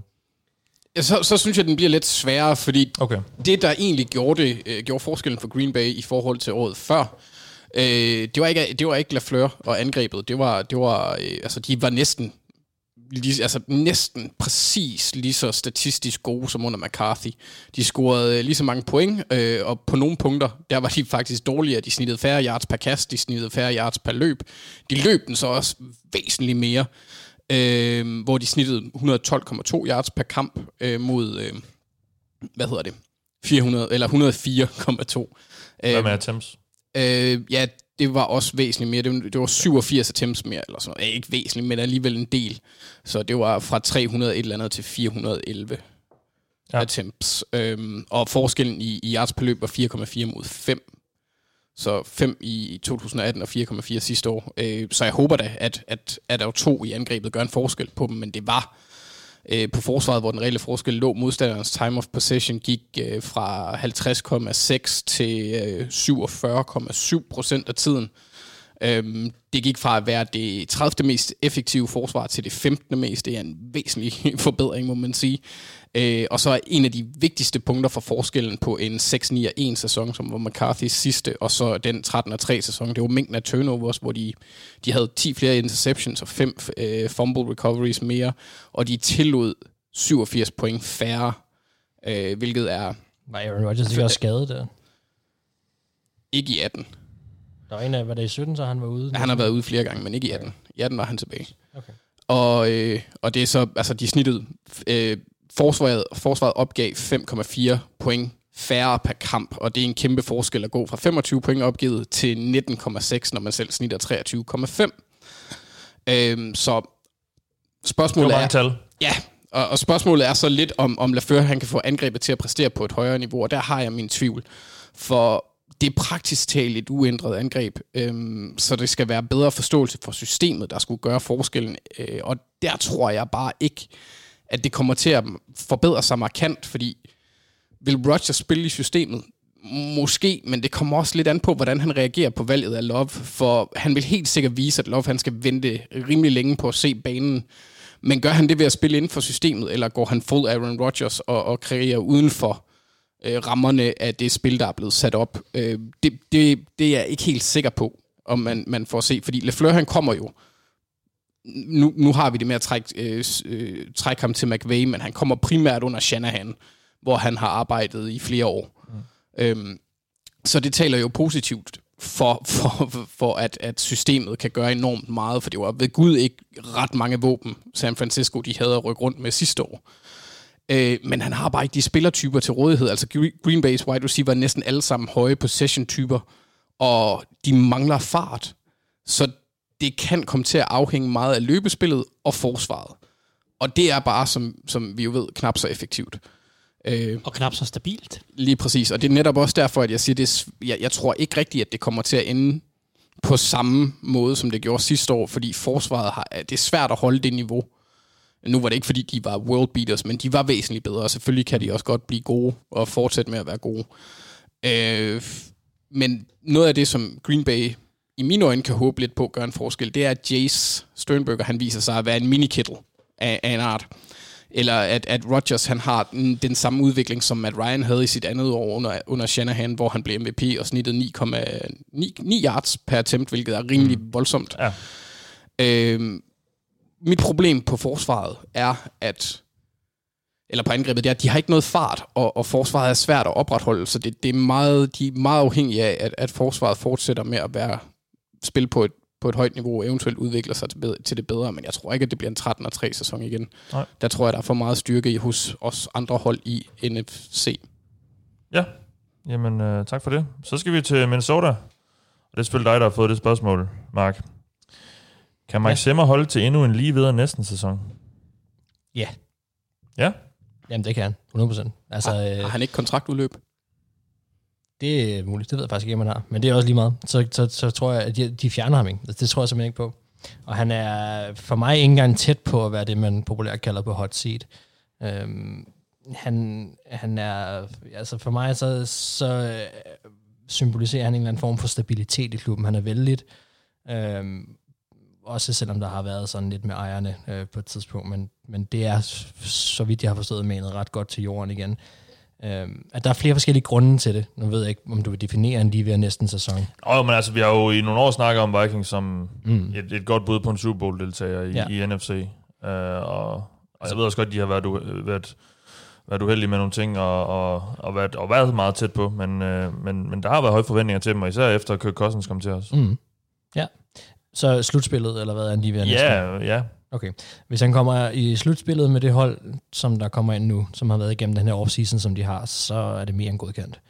ja, så, så synes jeg, den bliver lidt sværere, fordi Okay. det, der egentlig gjorde, det, øh, gjorde forskellen for Green Bay i forhold til året før, øh, det, var ikke, det var ikke Lafleur og angrebet. Det var, det var øh, altså, de var næsten lige, altså næsten præcis lige så statistisk gode som under McCarthy. De scorede øh, lige så mange point, øh, og på nogle punkter, der var de faktisk dårligere. De snittede færre yards per kast, de snittede færre yards per løb. De løb den så også væsentligt mere, øh, hvor de snittede 112,2 yards per kamp øh, mod, øh, hvad hedder det, 400, eller 104,2. Hvad Øh, med attempts? Øh, ja, det var også væsentligt mere. Det var, det var 87 attempts mere, eller sådan noget. Ja, ikke væsentligt, men alligevel en del. Så det var fra 300 et eller andet til 411 Ja. ja. attempts. Øhm, og forskellen i, i yards per løb var 4,4 mod 5. Så 5 i 2018 og 4,4 sidste år. Øh, så jeg håber da, at, at, at der to i angrebet gør en forskel på dem, men det var øh, på forsvaret, hvor den reelle forskel lå. Modstanderens time of possession gik øh, fra 50,6 til øh, 47,7 procent af tiden. Øhm, det gik fra at være det 30. mest effektive forsvar til det 15. mest. Det er en væsentlig forbedring, må man sige. Øh, og så er en af de vigtigste punkter for forskellen på en 6-9-1 sæson, som var McCarthy's sidste, og så den 13-3 sæson, det var mængden af turnovers, hvor de, de havde 10 flere interceptions og 5 øh, fumble recoveries mere, og de tillod 87 point færre, øh, hvilket er Var Aaron Rodgers ikke også skadet der? ikke i 18. Der var en af, var det i 17, så han var ude? Han har været ude flere gange, men ikke i 18. I 18 var han tilbage. Okay. Og, øh, og det er så, altså de snittede, øh, forsvaret, forsvaret opgav 5,4 point færre per kamp, og det er en kæmpe forskel at gå fra 25 point opgivet til 19,6, når man selv snitter 23,5. Øhm, så spørgsmålet er... tal. Ja, og, og spørgsmålet er så lidt, om, om Lafleur han kan få angrebet til at præstere på et højere niveau, og der har jeg min tvivl. For det er praktisk talt et uændret angreb, øhm, så det skal være bedre forståelse for systemet, der skulle gøre forskellen. Øh, og der tror jeg bare ikke, at det kommer til at forbedre sig markant, fordi vil Rodgers spille i systemet? Måske, men det kommer også lidt an på, hvordan han reagerer på valget af Love, for han vil helt sikkert vise, at Love han skal vente rimelig længe på at se banen. Men gør han det ved at spille inden for systemet, eller går han full Aaron Rodgers og, og kreerer uden for øh, rammerne af det spil, der er blevet sat op? Øh, det, det, det er jeg ikke helt sikker på, om man, man får se, fordi LeFleur han kommer jo nu, nu har vi det med at trække, øh, øh, trække ham til McVay, men han kommer primært under Shanahan, hvor han har arbejdet i flere år. Mm. Øhm, så det taler jo positivt for, for, for at, at systemet kan gøre enormt meget, for det var ved Gud ikke ret mange våben, San Francisco de havde at rykke rundt med sidste år. Øh, men han har bare ikke de spillertyper til rådighed. Altså Green Bay's wide receiver er næsten alle sammen høje possession-typer, og de mangler fart. Så det kan komme til at afhænge meget af løbespillet og forsvaret. Og det er bare, som, som vi jo ved, knap så effektivt. Øh, og knap så stabilt. Lige præcis, og det er netop også derfor, at jeg siger, det, jeg, jeg tror ikke rigtigt, at det kommer til at ende på samme måde, som det gjorde sidste år, fordi forsvaret har, det er svært at holde det niveau. Nu var det ikke, fordi de var world beaters, men de var væsentligt bedre, og selvfølgelig kan de også godt blive gode og fortsætte med at være gode. Øh, men noget af det, som Green Bay i mine øjne kan håbe lidt på at gøre en forskel, det er, at Jace Sternberger, han viser sig at være en mini-kittle af, af en art. Eller at, at Rodgers, han har den, den samme udvikling, som Matt Ryan havde i sit andet år under, under Shanahan, hvor han blev MVP og snittet 9,9 yards per attempt, hvilket er rimelig mm. voldsomt. Ja. Øhm, mit problem på forsvaret er, at eller på angrebet, det er, at de har ikke noget fart, og, og forsvaret er svært at opretholde, så det, det er meget, de er meget afhængige af, at, at forsvaret fortsætter med at være spil på et, på et højt niveau, og eventuelt udvikler sig til, bedre, til det bedre, men jeg tror ikke, at det bliver en 13 3 sæson igen. Nej. Der tror jeg, der er for meget styrke i hos os andre hold i NFC. Ja, jamen øh, tak for det. Så skal vi til Minnesota, og det er selvfølgelig dig, der har fået det spørgsmål, Mark. Kan Mike ja. Zimmer holde til endnu en lige videre næsten sæson? Ja. Ja? Jamen, det kan han. 100%. Altså, har, øh, har han ikke kontraktudløb? Det er muligt, det ved jeg faktisk ikke, om han har. Men det er også lige meget. Så, så, så tror jeg, at de, de fjerner ham ikke. Altså, det tror jeg simpelthen ikke på. Og han er for mig ikke engang tæt på at være det, man populært kalder på hot seat. Øhm, han, han er, altså for mig så, så øh, symboliserer han en eller anden form for stabilitet i klubben. Han er vældig, øhm, også selvom der har været sådan lidt med ejerne øh, på et tidspunkt, men, men det er, så vidt jeg har forstået, manet ret godt til jorden igen. Øhm, at der er flere forskellige grunde til det. Nu ved jeg ikke, om du vil definere en lige ved næsten sæson. Åh, men altså, vi har jo i nogle år snakket om Vikings som mm. et, et godt bud på en Super Bowl-deltager i, ja. i NFC. Øh, og, og jeg ved også godt, at de har været, været, været uheldige med nogle ting, og, og, og, været, og været meget tæt på, men, uh, men, men der har været høje forventninger til dem, og især efter Kirk Cousins kom til os. Mm. Ja, så slutspillet, eller hvad er lige ved Ja, ja. Okay. Hvis han kommer i slutspillet med det hold, som der kommer ind nu, som har været igennem den her offseason, som de har, så er det mere end godkendt.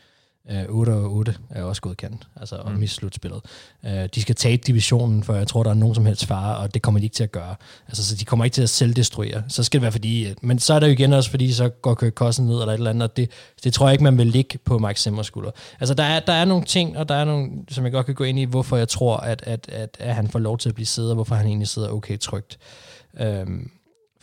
Øh, 8 og 8 er også godkendt, altså mm. om i slutspillet. Uh, de skal tage divisionen, for jeg tror, der er nogen som helst fare, og det kommer de ikke til at gøre. Altså, så de kommer ikke til at selvdestruere. Så skal det være fordi, men så er der jo igen også, fordi så går Kirk Cousins ned, eller et eller andet, og det, det tror jeg ikke, man vil ligge på Mike Simmers skulder. Altså, der er, der er nogle ting, og der er nogle, som jeg godt kan gå ind i, hvorfor jeg tror, at, at, at, at han får lov til at blive siddet, og hvorfor han egentlig sidder okay trygt. Øhm,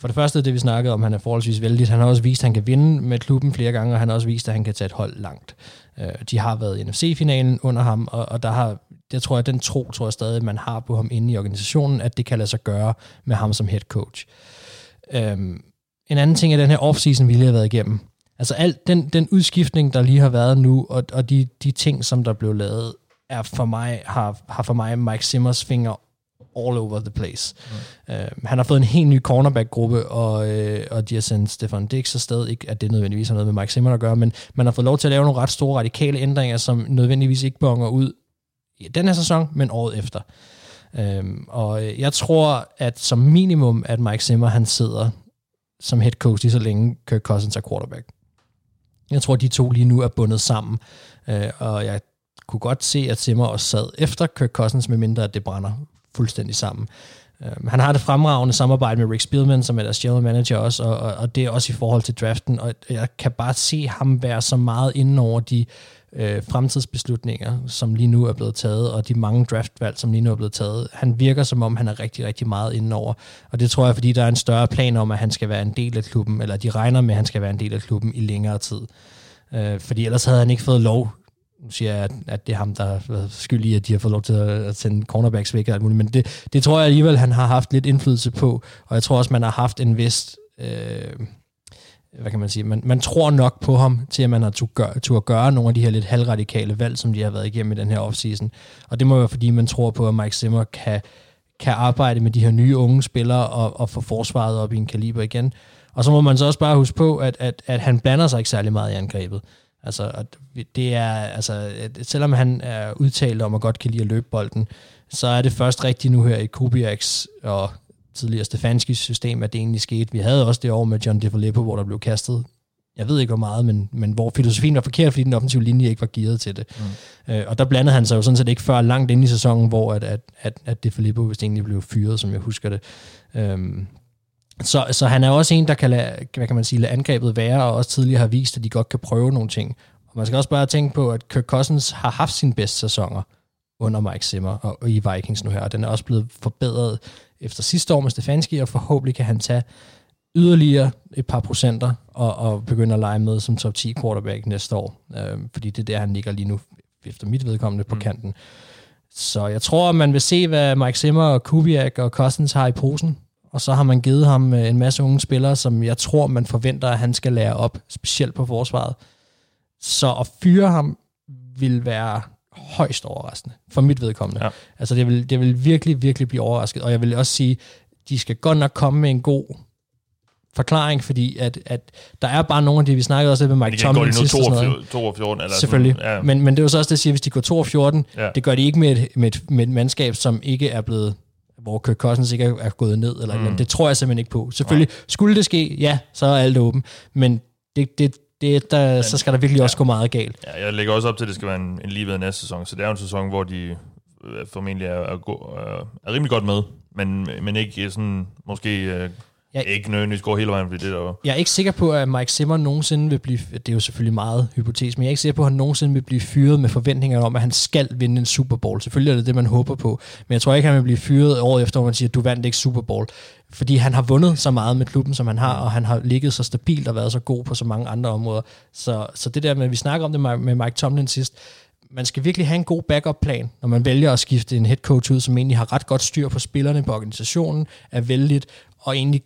for det første, det vi snakkede om, han er forholdsvis vældig. Han har også vist, at han kan vinde med klubben flere gange, og han har også vist, at han kan tage et hold langt. Øh, de har været i NFC-finalen under ham, og, og der har, jeg tror jeg, den tro, tror jeg stadig, man har på ham inde i organisationen, at det kan lade sig gøre med ham som head coach. Øhm, en anden ting er den her offseason, vi lige har været igennem. Altså alt den, den udskiftning, der lige har været nu, og, og de, de ting, som der blev lavet, er for mig, har, har for mig Mike Simmers finger all over the place. Mm. Øh, han har fået en helt ny cornerback-gruppe, og, øh, og de har sendt Stefan Dix afsted. Ikke at det nødvendigvis har noget med Mike Zimmer at gøre, men man har fået lov til at lave nogle ret store radikale ændringer, som nødvendigvis ikke bonger ud i den her sæson, men året efter. Uh, og øh, jeg tror, at som minimum, at Mike Zimmer han sidder som head coach lige så længe Kirk Cousins er quarterback. Jeg tror, de to lige nu er bundet sammen, øh, og jeg kunne godt se, at Zimmer også sad efter Kirk Cousins, med mindre at det brænder fuldstændig sammen. Øhm, han har det fremragende samarbejde med Rick Spielman, som er deres general manager også, og, og, og det er også i forhold til draften, og jeg kan bare se ham være så meget inden over de øh, fremtidsbeslutninger, som lige nu er blevet taget, og de mange draftvalg, som lige nu er blevet taget. Han virker som om, han er rigtig, rigtig meget inden over. Og det tror jeg, fordi der er en større plan om, at han skal være en del af klubben, eller de regner med, at han skal være en del af klubben i længere tid. Øh, fordi ellers havde han ikke fået lov nu siger jeg, at, at det er ham, der er skyld i, at de har fået lov til at sende cornerbacks væk og alt muligt, men det, det tror jeg alligevel, han har haft lidt indflydelse på, og jeg tror også, man har haft en vis, øh, hvad kan man sige, man, man tror nok på ham, til at man har tur gøre, tur gøre nogle af de her lidt halvradikale valg, som de har været igennem i den her offseason, og det må være, fordi man tror på, at Mike Zimmer kan, kan arbejde med de her nye unge spillere og, og få forsvaret op i en kaliber igen. Og så må man så også bare huske på, at, at, at han blander sig ikke særlig meget i angrebet. Altså, at det er, altså, at selvom han er udtalt om at godt kan lide at løbe bolden, så er det først rigtigt nu her i Kubiaks og tidligere Stefanskis system, at det egentlig skete. Vi havde også det år med John DeFilippo, hvor der blev kastet jeg ved ikke hvor meget, men, men hvor filosofien var forkert, fordi den offensive linje ikke var gearet til det. Mm. Øh, og der blandede han sig jo sådan set ikke før langt ind i sæsonen, hvor at, at, at, at DeFilippo vist egentlig blev fyret, som jeg husker det. Øhm, så, så han er også en, der kan lade, hvad kan man sige, lade angrebet være, og også tidligere har vist, at de godt kan prøve nogle ting. Og man skal også bare tænke på, at Kirk Cousins har haft sine bedste sæsoner under Mike Zimmer og, i Vikings nu her, og den er også blevet forbedret efter sidste år med Stefanski, og forhåbentlig kan han tage yderligere et par procenter og, og begynde at lege med som top 10 quarterback næste år, øh, fordi det er der, han ligger lige nu, efter mit vedkommende, på mm. kanten. Så jeg tror, man vil se, hvad Mike Zimmer og Kubiak og Cousins har i posen, og så har man givet ham øh, en masse unge spillere, som jeg tror, man forventer, at han skal lære op, specielt på forsvaret. Så at fyre ham vil være højst overraskende, for mit vedkommende. Ja. Altså det vil, det vil virkelig, virkelig blive overrasket, og jeg vil også sige, de skal godt nok komme med en god forklaring, fordi at, at der er bare nogle af de, vi snakkede også lidt med Mike Tomlin sidst. De kan gå 2 14, eller Selvfølgelig, sådan, ja. men, men det er jo så også det, at sige, hvis de går 2 og 14, ja. det gør de ikke med et, med, et, med et mandskab, som ikke er blevet hvor Kirk Cousins ikke er gået ned, eller mm. det tror jeg simpelthen ikke på. Selvfølgelig, ja. skulle det ske, ja, så er alt åben, men det, det, det, der, men, så skal der virkelig ja, også gå meget galt. Ja, jeg lægger også op til, at det skal være en, en lige ved næste sæson, så det er jo en sæson, hvor de øh, formentlig er, er, er, er rimelig godt med, men, men ikke sådan, måske øh, jeg, ikke nødvendigvis går hele vejen, fordi det der Jeg er ikke sikker på, at Mike Zimmer nogensinde vil blive, det er jo selvfølgelig meget hypotetisk, men jeg er ikke sikker på, at han nogensinde vil blive fyret med forventninger om, at han skal vinde en Super Bowl. Selvfølgelig er det det, man håber på, men jeg tror ikke, han vil blive fyret året efter, hvor man siger, at du vandt ikke Super Bowl. Fordi han har vundet så meget med klubben, som han har, og han har ligget så stabilt og været så god på så mange andre områder. Så, så det der med, at vi snakker om det med Mike Tomlin sidst, man skal virkelig have en god backup-plan, når man vælger at skifte en head coach ud, som egentlig har ret godt styr på spillerne på organisationen, er vældigt, og egentlig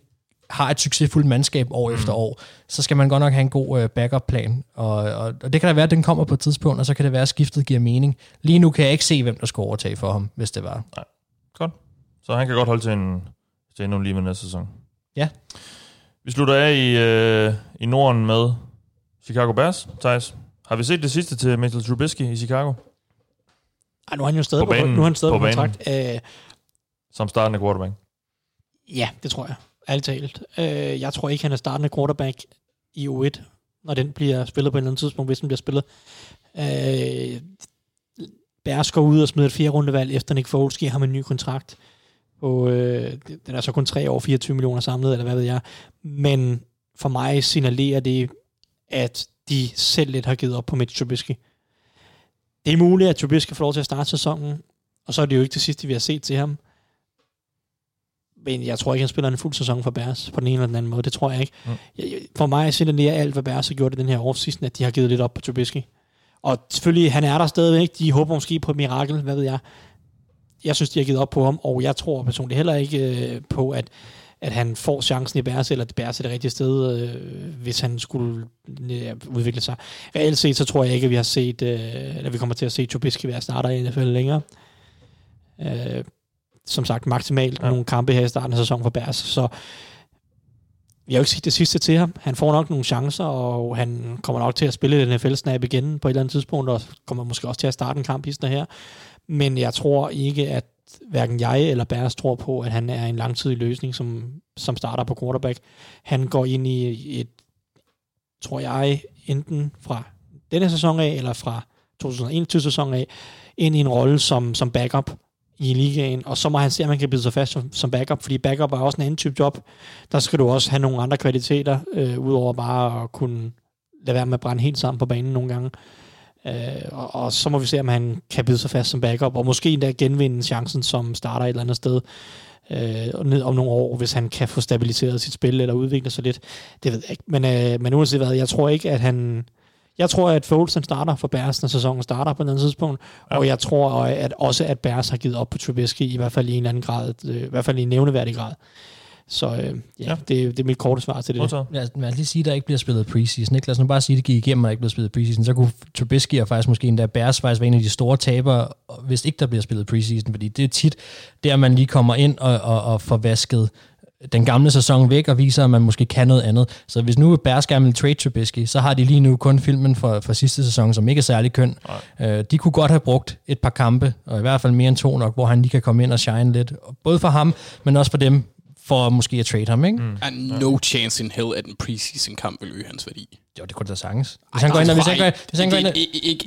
har et succesfuldt mandskab år mm. efter år, så skal man godt nok have en god uh, backup-plan. Og, og, og det kan da være, at den kommer på et tidspunkt, og så kan det være, at skiftet giver mening. Lige nu kan jeg ikke se, hvem der skal overtage for ham, hvis det var. Nej, godt. Så han kan godt holde til en, til endnu lige med næste sæson. Ja. Vi slutter af i, øh, i Norden med Chicago Bears, Thijs. Har vi set det sidste til Mitchell Trubisky i Chicago? Ej, nu er han jo stadig på, banen, på, nu er han stadig på, på kontrakt. Æh, Som startende quarterback? Ja, det tror jeg alt talt. Øh, jeg tror ikke, han er startende quarterback i U1, når den bliver spillet på et eller andet tidspunkt, hvis den bliver spillet. Øh, Bærs går ud og smider et fire rundevalg, efter Nick Foles giver ham en ny kontrakt. På, øh, den er så kun 3 år, 24 millioner samlet, eller hvad ved jeg. Men for mig signalerer det, at de selv lidt har givet op på Mitch Trubisky. Det er muligt, at Trubisky får lov til at starte sæsonen, og så er det jo ikke det sidste, vi har set til ham. Men jeg tror ikke, han spiller en fuld sæson for Bears på den ene eller den anden måde. Det tror jeg ikke. Mm. Jeg, for mig er alt, hvad Bears har gjort i den her offseason, at de har givet lidt op på Trubisky. Og selvfølgelig, han er der stadigvæk. De håber måske på et mirakel, hvad ved jeg. Jeg synes, de har givet op på ham, og jeg tror personligt heller ikke øh, på, at, at han får chancen i Bears, eller det Bears er det rigtige sted, øh, hvis han skulle øh, udvikle sig. Reelt set, så tror jeg ikke, at vi har set, øh, at vi kommer til at se Trubisky være starter i NFL længere. Øh, som sagt maksimalt ja. nogle kampe her i starten af sæsonen for Bærs, så vi har jo ikke set det sidste til ham. Han får nok nogle chancer, og han kommer nok til at spille et NFL-snap igen på et eller andet tidspunkt, og kommer måske også til at starte en kamp i her. Men jeg tror ikke, at hverken jeg eller Bærs tror på, at han er en langtidig løsning som, som starter på quarterback. Han går ind i et tror jeg, enten fra denne sæson af, eller fra 2021 sæson af, ind i en rolle som, som backup i ligaen, og så må han se, om han kan blive sig fast som, som backup, fordi backup er også en anden type job. Der skal du også have nogle andre kvaliteter, øh, udover bare at kunne lade være med at brænde helt sammen på banen nogle gange. Øh, og, og så må vi se, om han kan blive sig fast som backup, og måske endda genvinde chancen som starter et eller andet sted øh, ned om nogle år, hvis han kan få stabiliseret sit spil eller udvikle sig lidt. Det ved jeg ikke. Men, øh, men uanset hvad, jeg tror ikke, at han... Jeg tror, at Foles han starter for Bears, når sæsonen starter på den tidspunkt, ja. og jeg tror at også, at Bears har givet op på Trubisky, i hvert fald i en eller anden grad, øh, i hvert fald i en nævneværdig grad. Så øh, ja, ja. Det, det er mit korte svar til det. Lad, lad os lige sige, at der ikke bliver spillet preseason. Ikke? Lad os nu bare sige, at det gik igennem, og ikke bliver spillet preseason. Så kunne Trubisky og faktisk måske endda Bears faktisk være en af de store tabere, hvis ikke der bliver spillet preseason. Fordi det er tit, der man lige kommer ind og, og, og får vasket den gamle sæson væk og viser, at man måske kan noget andet. Så hvis nu Bears gerne vil trade Trubisky, så har de lige nu kun filmen for, for sidste sæson, som ikke er særlig køn. Øh, de kunne godt have brugt et par kampe, og i hvert fald mere end to nok, hvor han lige kan komme ind og shine lidt. Både for ham, men også for dem, for måske at trade ham, ikke? Mm. And no chance in hell, at en preseason kamp vil øge hans værdi. Jo, det kunne da sagtens. Hvis han går ind, hvis han går, hvis han går ind,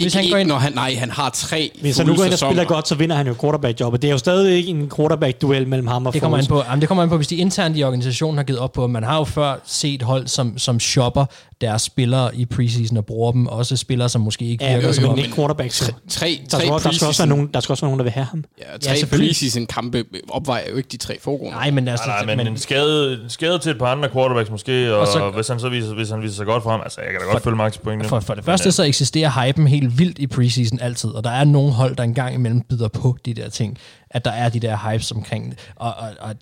hvis han går ind, når han, nej, han har tre Hvis han nu går ind og spiller godt, så vinder han jo quarterback-jobbet. Det er jo stadig ikke en quarterback-duel mellem ham og det kommer, an på, jamen, det kommer an på, hvis de internt i organisationen har givet op på, man har jo før set hold, som, som shopper deres spillere i preseason og bruger dem. Også spillere, som måske ikke ja, virker som... Ja, ikke quarterbacks. Tre, tre, der, skal, der, skal også være nogen, der skal også være nogen, der vil have ham. Ja, tre ja, preseason kampe opvejer jo ikke de tre foregående. Nej, men altså... Nej, nej, men, men en skade, skade til et par andre quarterbacks måske, og, og så, hvis han så viser, hvis han viser sig godt for ham, altså jeg kan da godt følge Max pointene. For, for det første så eksisterer hypen helt vildt i preseason altid, og der er nogle hold, der engang imellem byder på de der ting, at der er de der hypes omkring det. Og, og, og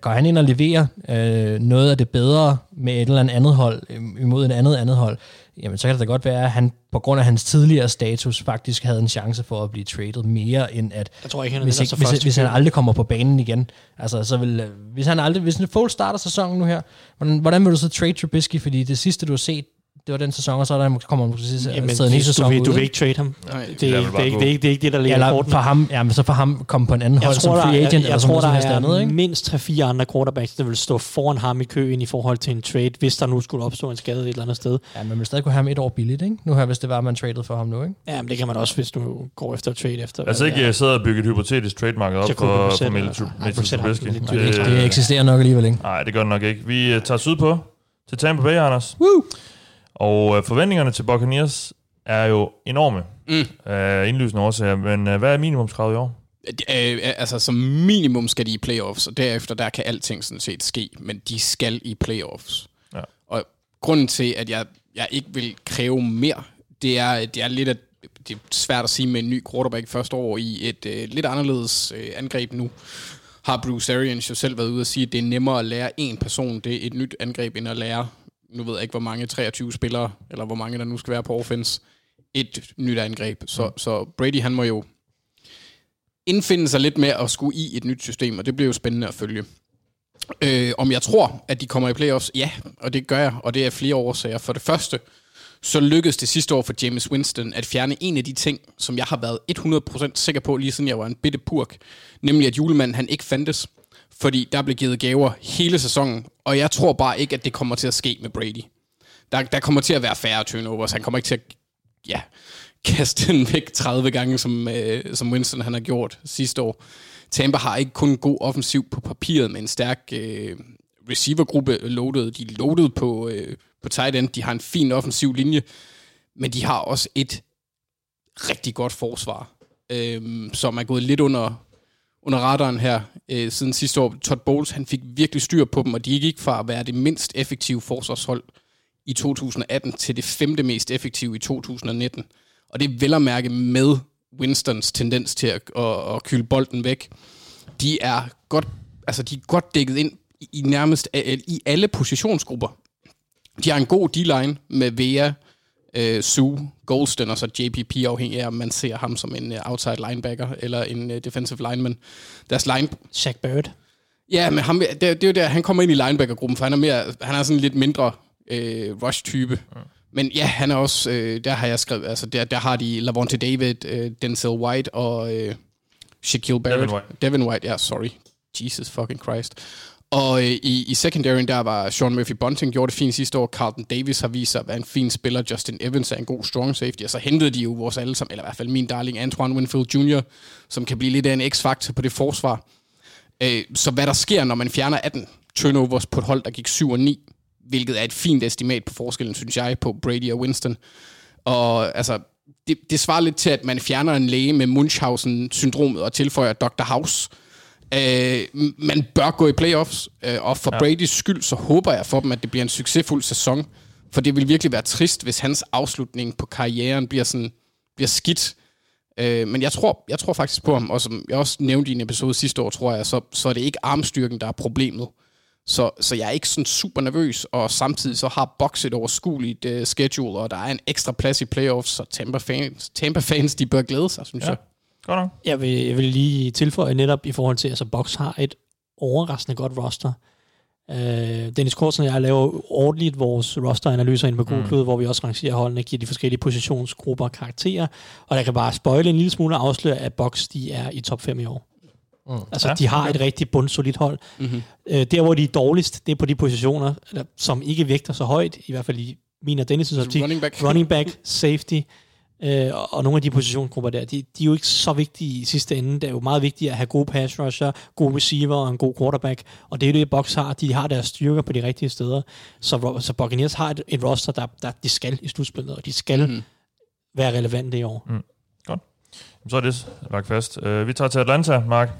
går han ind og leverer øh, noget af det bedre med et eller andet hold øh, imod et andet andet hold, jamen så kan det da godt være, at han på grund af hans tidligere status faktisk havde en chance for at blive traded mere end at jeg tror ikke, han hvis, ikke, hvis, hvis han aldrig kommer på banen igen. Altså så vil øh, hvis han aldrig hvis en full starter sæsonen nu her, hvordan, hvordan vil du så trade Trubisky fordi det sidste du har set det var den sæson, og så er der, kommer måske Jamen, en ny sæson du, vil, du vil ikke trade ham. Nej, det, det, er, det, er, ikke, det, er ikke, det er ikke det, der ligger ja, eller for ham, ja, men så for ham komme på en anden jeg hold tror, som free agent, jeg, jeg eller tror, der er andet, ikke? mindst 3-4 andre quarterbacks, der vil stå foran ham i køen i forhold til en trade, hvis der nu skulle opstå en skade et eller andet sted. Ja, men man vil stadig kunne have ham et år billigt, ikke? Nu her, hvis det var, man traded for ham nu, ikke? Ja, men det kan man også, hvis du går efter at trade efter. Altså ikke jeg sidder og bygger et hypotetisk trademark op for, for Mitchell Trubisky. Det eksisterer nok alligevel ikke. Nej, det gør det nok ikke. Vi øh, tager sydpå til Tampa Bay, Anders. Woo! Og øh, forventningerne til Buccaneers er jo enorme. Mm. Øh, indlysende årsager. Men øh, hvad er minimumskravet i år? Øh, altså, som minimum skal de i playoffs, og derefter der kan alting sådan set ske, men de skal i playoffs. Ja. Og grunden til, at jeg, jeg ikke vil kræve mere, det er, det er lidt at det er svært at sige med en ny quarterback første år i et øh, lidt anderledes øh, angreb nu. Har Bruce Arians jo selv været ude og sige, at det er nemmere at lære en person det er et nyt angreb, end at lære nu ved jeg ikke, hvor mange 23 spillere, eller hvor mange der nu skal være på offense, et nyt angreb. Så, mm. så Brady, han må jo indfinde sig lidt med at skulle i et nyt system, og det bliver jo spændende at følge. Øh, om jeg tror, at de kommer i playoffs? Ja, og det gør jeg, og det er flere årsager. For det første, så lykkedes det sidste år for James Winston at fjerne en af de ting, som jeg har været 100% sikker på, lige siden jeg var en bitte purk, nemlig at julemanden han ikke fandtes fordi der blev givet gaver hele sæsonen, og jeg tror bare ikke, at det kommer til at ske med Brady. Der, der kommer til at være færre turnovers, han kommer ikke til at ja, kaste den væk 30 gange, som, øh, som Winston han har gjort sidste år. Tampa har ikke kun en god offensiv på papiret, men en stærk øh, receivergruppe loaded. De er loaded på, øh, på tight end, de har en fin offensiv linje, men de har også et rigtig godt forsvar, øh, som er gået lidt under under radaren her øh, siden sidste år. Todd Bowles, han fik virkelig styr på dem, og de gik fra at være det mindst effektive forsvarshold i 2018 til det femte mest effektive i 2019. Og det er vel at mærke med Winstons tendens til at, at, at kylde bolden væk. De er godt, altså de er godt dækket ind i nærmest i alle positionsgrupper. De har en god D-line med Vea, øh, Sue, Goldston og så JPP, afhængig af, om man ser ham som en uh, outside linebacker eller en uh, defensive lineman. Deres line... Shaq Barrett. Ja, men ham, det, det er jo der, han kommer ind i linebacker-gruppen, for han er, mere, han er sådan lidt mindre øh, rush-type. Ja. Men ja, han er også, øh, der har jeg skrevet, altså der, der har de Lavonte David, øh, Denzel White og øh, Shaquille Barrett. Devin White. Devin White, ja, sorry. Jesus fucking Christ. Og øh, i, i secondary, der var Sean Murphy Bunting gjorde det fint sidste år. Carlton Davis har vist sig at være en fin spiller. Justin Evans er en god strong safety. Og så hentede de jo vores alle sammen, eller i hvert fald min darling Antoine Winfield Jr., som kan blive lidt af en x-faktor på det forsvar. Øh, så hvad der sker, når man fjerner 18 turnovers på et hold, der gik 7 og 9, hvilket er et fint estimat på forskellen, synes jeg, på Brady og Winston. Og altså, det, det svarer lidt til, at man fjerner en læge med Munchausen-syndromet og tilføjer Dr. House. Øh, man bør gå i playoffs, øh, og for ja. Bradys skyld, så håber jeg for dem, at det bliver en succesfuld sæson. For det vil virkelig være trist, hvis hans afslutning på karrieren bliver, sådan, bliver skidt. Øh, men jeg tror, jeg tror faktisk på ham, og som jeg også nævnte i en episode sidste år, tror jeg, så, så er det ikke armstyrken, der er problemet. Så, så jeg er ikke sådan super nervøs, og samtidig så har Box et overskueligt uh, schedule, og der er en ekstra plads i playoffs, så Tampa fans, Tampa fans de bør glæde sig, synes ja. jeg. Godt nok. Jeg vil, jeg vil lige tilføje netop i forhold til, at altså Box har et overraskende godt roster. Uh, Dennis Korsen og jeg laver ordentligt vores roster-analyser ind på Google, mm. hvor vi også rangerer holdene, giver de forskellige positionsgrupper karakterer, og der kan bare spoile en lille smule og afsløre, at Box de er i top 5 i år. Mm. Altså, ja, de har okay. et rigtig bundsolidt hold. Mm-hmm. Øh, der, hvor de er dårligst, det er på de positioner, som ikke vægter så højt, i hvert fald i min og Dennis' optik. Running back. running back, safety, øh, og nogle af de positionsgrupper der, de, de er jo ikke så vigtige i sidste ende. Det er jo meget vigtigt at have gode pass rusher, gode receiver og en god quarterback, og det er jo det, Bucks har. De har deres styrker på de rigtige steder. Så, så Buccaneers har et, et roster, der, der de skal i slutspillet, og de skal mm. være relevante i år. Mm. Godt. Så er det lagt fast. Uh, vi tager til Atlanta, Mark.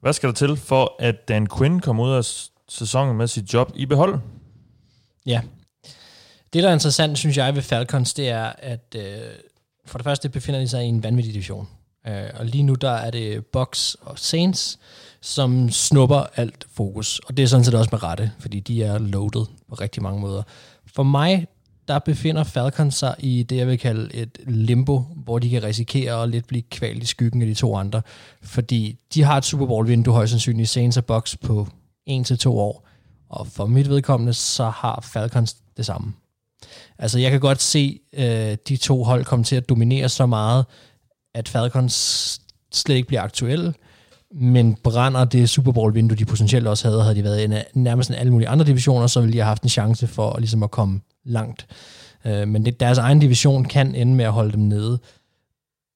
Hvad skal der til for, at Dan Quinn kommer ud af sæsonen med sit job i behold? Ja. Det, der er interessant, synes jeg, ved Falcons, det er, at øh, for det første befinder de sig i en vanvittig division. Øh, og lige nu, der er det Bucks og Saints, som snupper alt fokus. Og det er sådan set også med rette, fordi de er loaded på rigtig mange måder. For mig, der befinder Falcons sig i det, jeg vil kalde et limbo, hvor de kan risikere at lidt blive kvalt i skyggen af de to andre. Fordi de har et Super Bowl-vindue højst sandsynligt Saints og Bucks på 1-2 år. Og for mit vedkommende, så har Falcons det samme. Altså, jeg kan godt se øh, de to hold komme til at dominere så meget, at Falcons slet ikke bliver aktuelle, men brænder det Super Bowl-vindue, de potentielt også havde, havde de været i nærmest en alle mulige andre divisioner, så ville de have haft en chance for ligesom at komme langt. Øh, men det, deres egen division kan ende med at holde dem nede.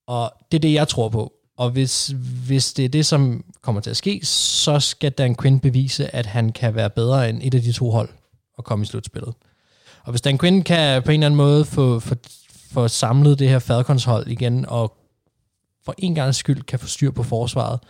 Og det er det, jeg tror på. Og hvis, hvis det er det, som kommer til at ske, så skal Dan Quinn bevise, at han kan være bedre end et af de to hold og komme i slutspillet. Og hvis Dan Quinn kan på en eller anden måde få, få, få samlet det her Falcons hold igen, og for en gang skyld kan få styr på forsvaret,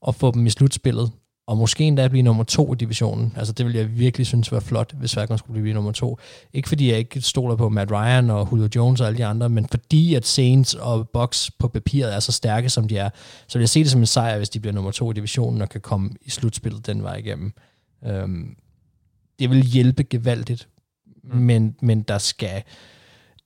og få dem i slutspillet, og måske endda blive nummer to i divisionen. Altså det vil jeg virkelig synes var flot, hvis Falcons skulle blive nummer to. Ikke fordi jeg ikke stoler på Matt Ryan og Julio Jones og alle de andre, men fordi at Saints og Bucks på papiret er så stærke, som de er, så vil jeg se det som en sejr, hvis de bliver nummer to i divisionen og kan komme i slutspillet den vej igennem. Øhm, det vil hjælpe gevaldigt, mm. men, men der skal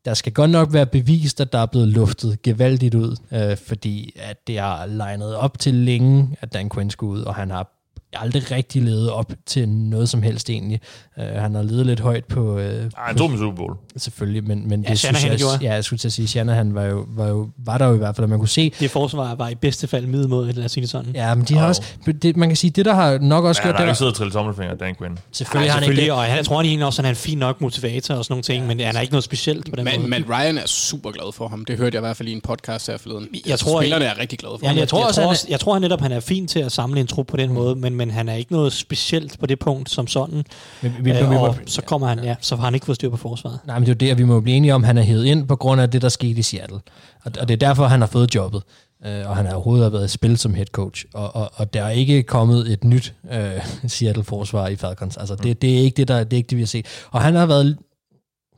der skal godt nok være bevist, at der er blevet luftet gevaldigt ud, øh, fordi at det har legnet op til længe, at Dan Quinn skulle ud, og han har aldrig rigtig levet op til noget som helst egentlig. Uh, han har levet lidt højt på... Uh, Ej, han tog med Super Bowl. Selvfølgelig, men, men ja, det synes jeg... Gjorde. Ja, jeg skulle til at sige, Shanahan var, jo, var, jo, var der jo i hvert fald, at man kunne se... Det forsvar var i bedste fald midt mod, lad os sige det sådan. Ja, men de har oh. også... Det, man kan sige, det der har nok også ja, gjort... Han har ikke siddet og trillet tommelfinger, Dan Quinn. Selvfølgelig ja, har han ikke det. Og jeg tror han egentlig også, at han er en fin nok motivator og sådan nogle ting, ja. men han er ikke noget specielt på den men, måde. Men Ryan er super glad for ham. Det hørte jeg i hvert fald i en podcast her forleden. Jeg tror, Spillerne er rigtig glade for ham. Jeg tror, også, jeg tror netop, han er fin til at samle en trup på den måde, men, men han er ikke noget specielt på det punkt som sådan. Men, vi, øh, vi, og vi, så kommer han, ja, så har han ikke fået styr på forsvaret. Nej, men det er jo det, vi må blive enige om, han er hævet ind på grund af det, der skete i Seattle. Og, og det er derfor, han har fået jobbet. Øh, og han har overhovedet været i spil som head coach. Og, og, og der er ikke kommet et nyt øh, Seattle-forsvar i Falcons. Altså, det, det, er ikke det, der, det er ikke det, vi har set. Og han har været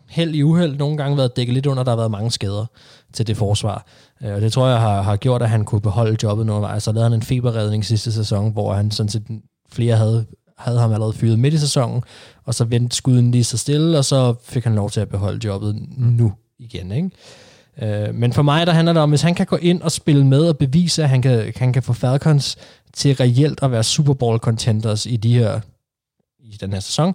held i uheld, nogle gange været dækket lidt under, der har været mange skader til det forsvar. Øh, og det tror jeg har, har gjort, at han kunne beholde jobbet undervejs. Så lavede han en feberredning sidste sæson, hvor han sådan set flere havde havde ham allerede fyret midt i sæsonen, og så vendte skuden lige så stille, og så fik han lov til at beholde jobbet nu igen. Ikke? Øh, men for mig, der handler det om, hvis han kan gå ind og spille med og bevise, at han kan, han kan få Falcons til reelt at være Super Bowl contenders i de her i den her sæson,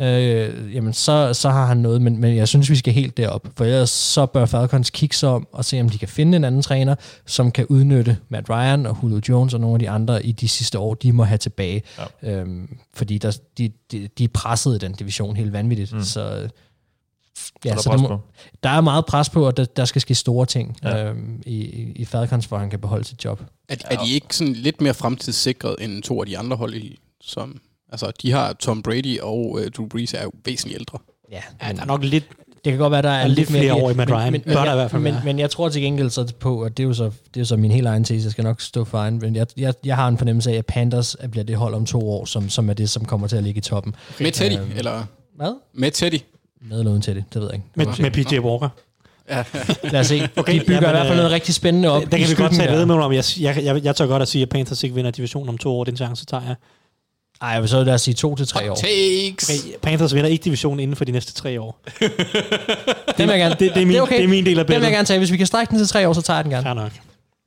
øh, jamen så, så har han noget, men, men jeg synes, vi skal helt derop, for ellers så bør Falcons kigge sig om og se, om de kan finde en anden træner, som kan udnytte Matt Ryan og Julio Jones og nogle af de andre i de sidste år, de må have tilbage. Ja. Øhm, fordi der, de, de, de er presset i den division helt vanvittigt, mm. så... Ja, så, der, så må, der er meget pres på, at der, der skal ske store ting ja. øhm, i, i Falcons, for han kan beholde sit job. Er, er de ikke sådan lidt mere fremtidssikret end to af de andre hold, i, som Altså, de har Tom Brady og uh, Drew Brees er jo væsentligt ældre. Ja, men, der er nok lidt... Det kan godt være, der er, er lidt, lidt flere år i Matt Ryan. Men, men, men, i hvert fald men, men, jeg tror til gengæld så på, at det er jo så, det er så min helt egen tese, jeg skal nok stå for egen, men jeg, jeg, jeg har en fornemmelse af, at Panthers bliver det hold om to år, som, som er det, som kommer til at ligge i toppen. Okay. Med Teddy, øhm, eller? Hvad? Med Teddy. Med eller uden Teddy, det ved jeg ikke. Med, med PJ Walker. Ja. Lad os se. Okay, de bygger jamen, i hvert fald noget rigtig spændende op. Det kan vi godt tage ved med om. Jeg, jeg, jeg, jeg tør godt at sige, at Panthers ikke vinder divisionen om to år. Den chance tager jeg. Ej, jeg vil så lade os sige to til tre år. Takes. Okay, Panthers vinder ikke divisionen inden for de næste tre år. det, vil jeg gerne. Det, det, er min, det, er okay. det er min del af billedet. Det vil jeg gerne tage. Hvis vi kan strække den til tre år, så tager jeg den gerne. Fair nok.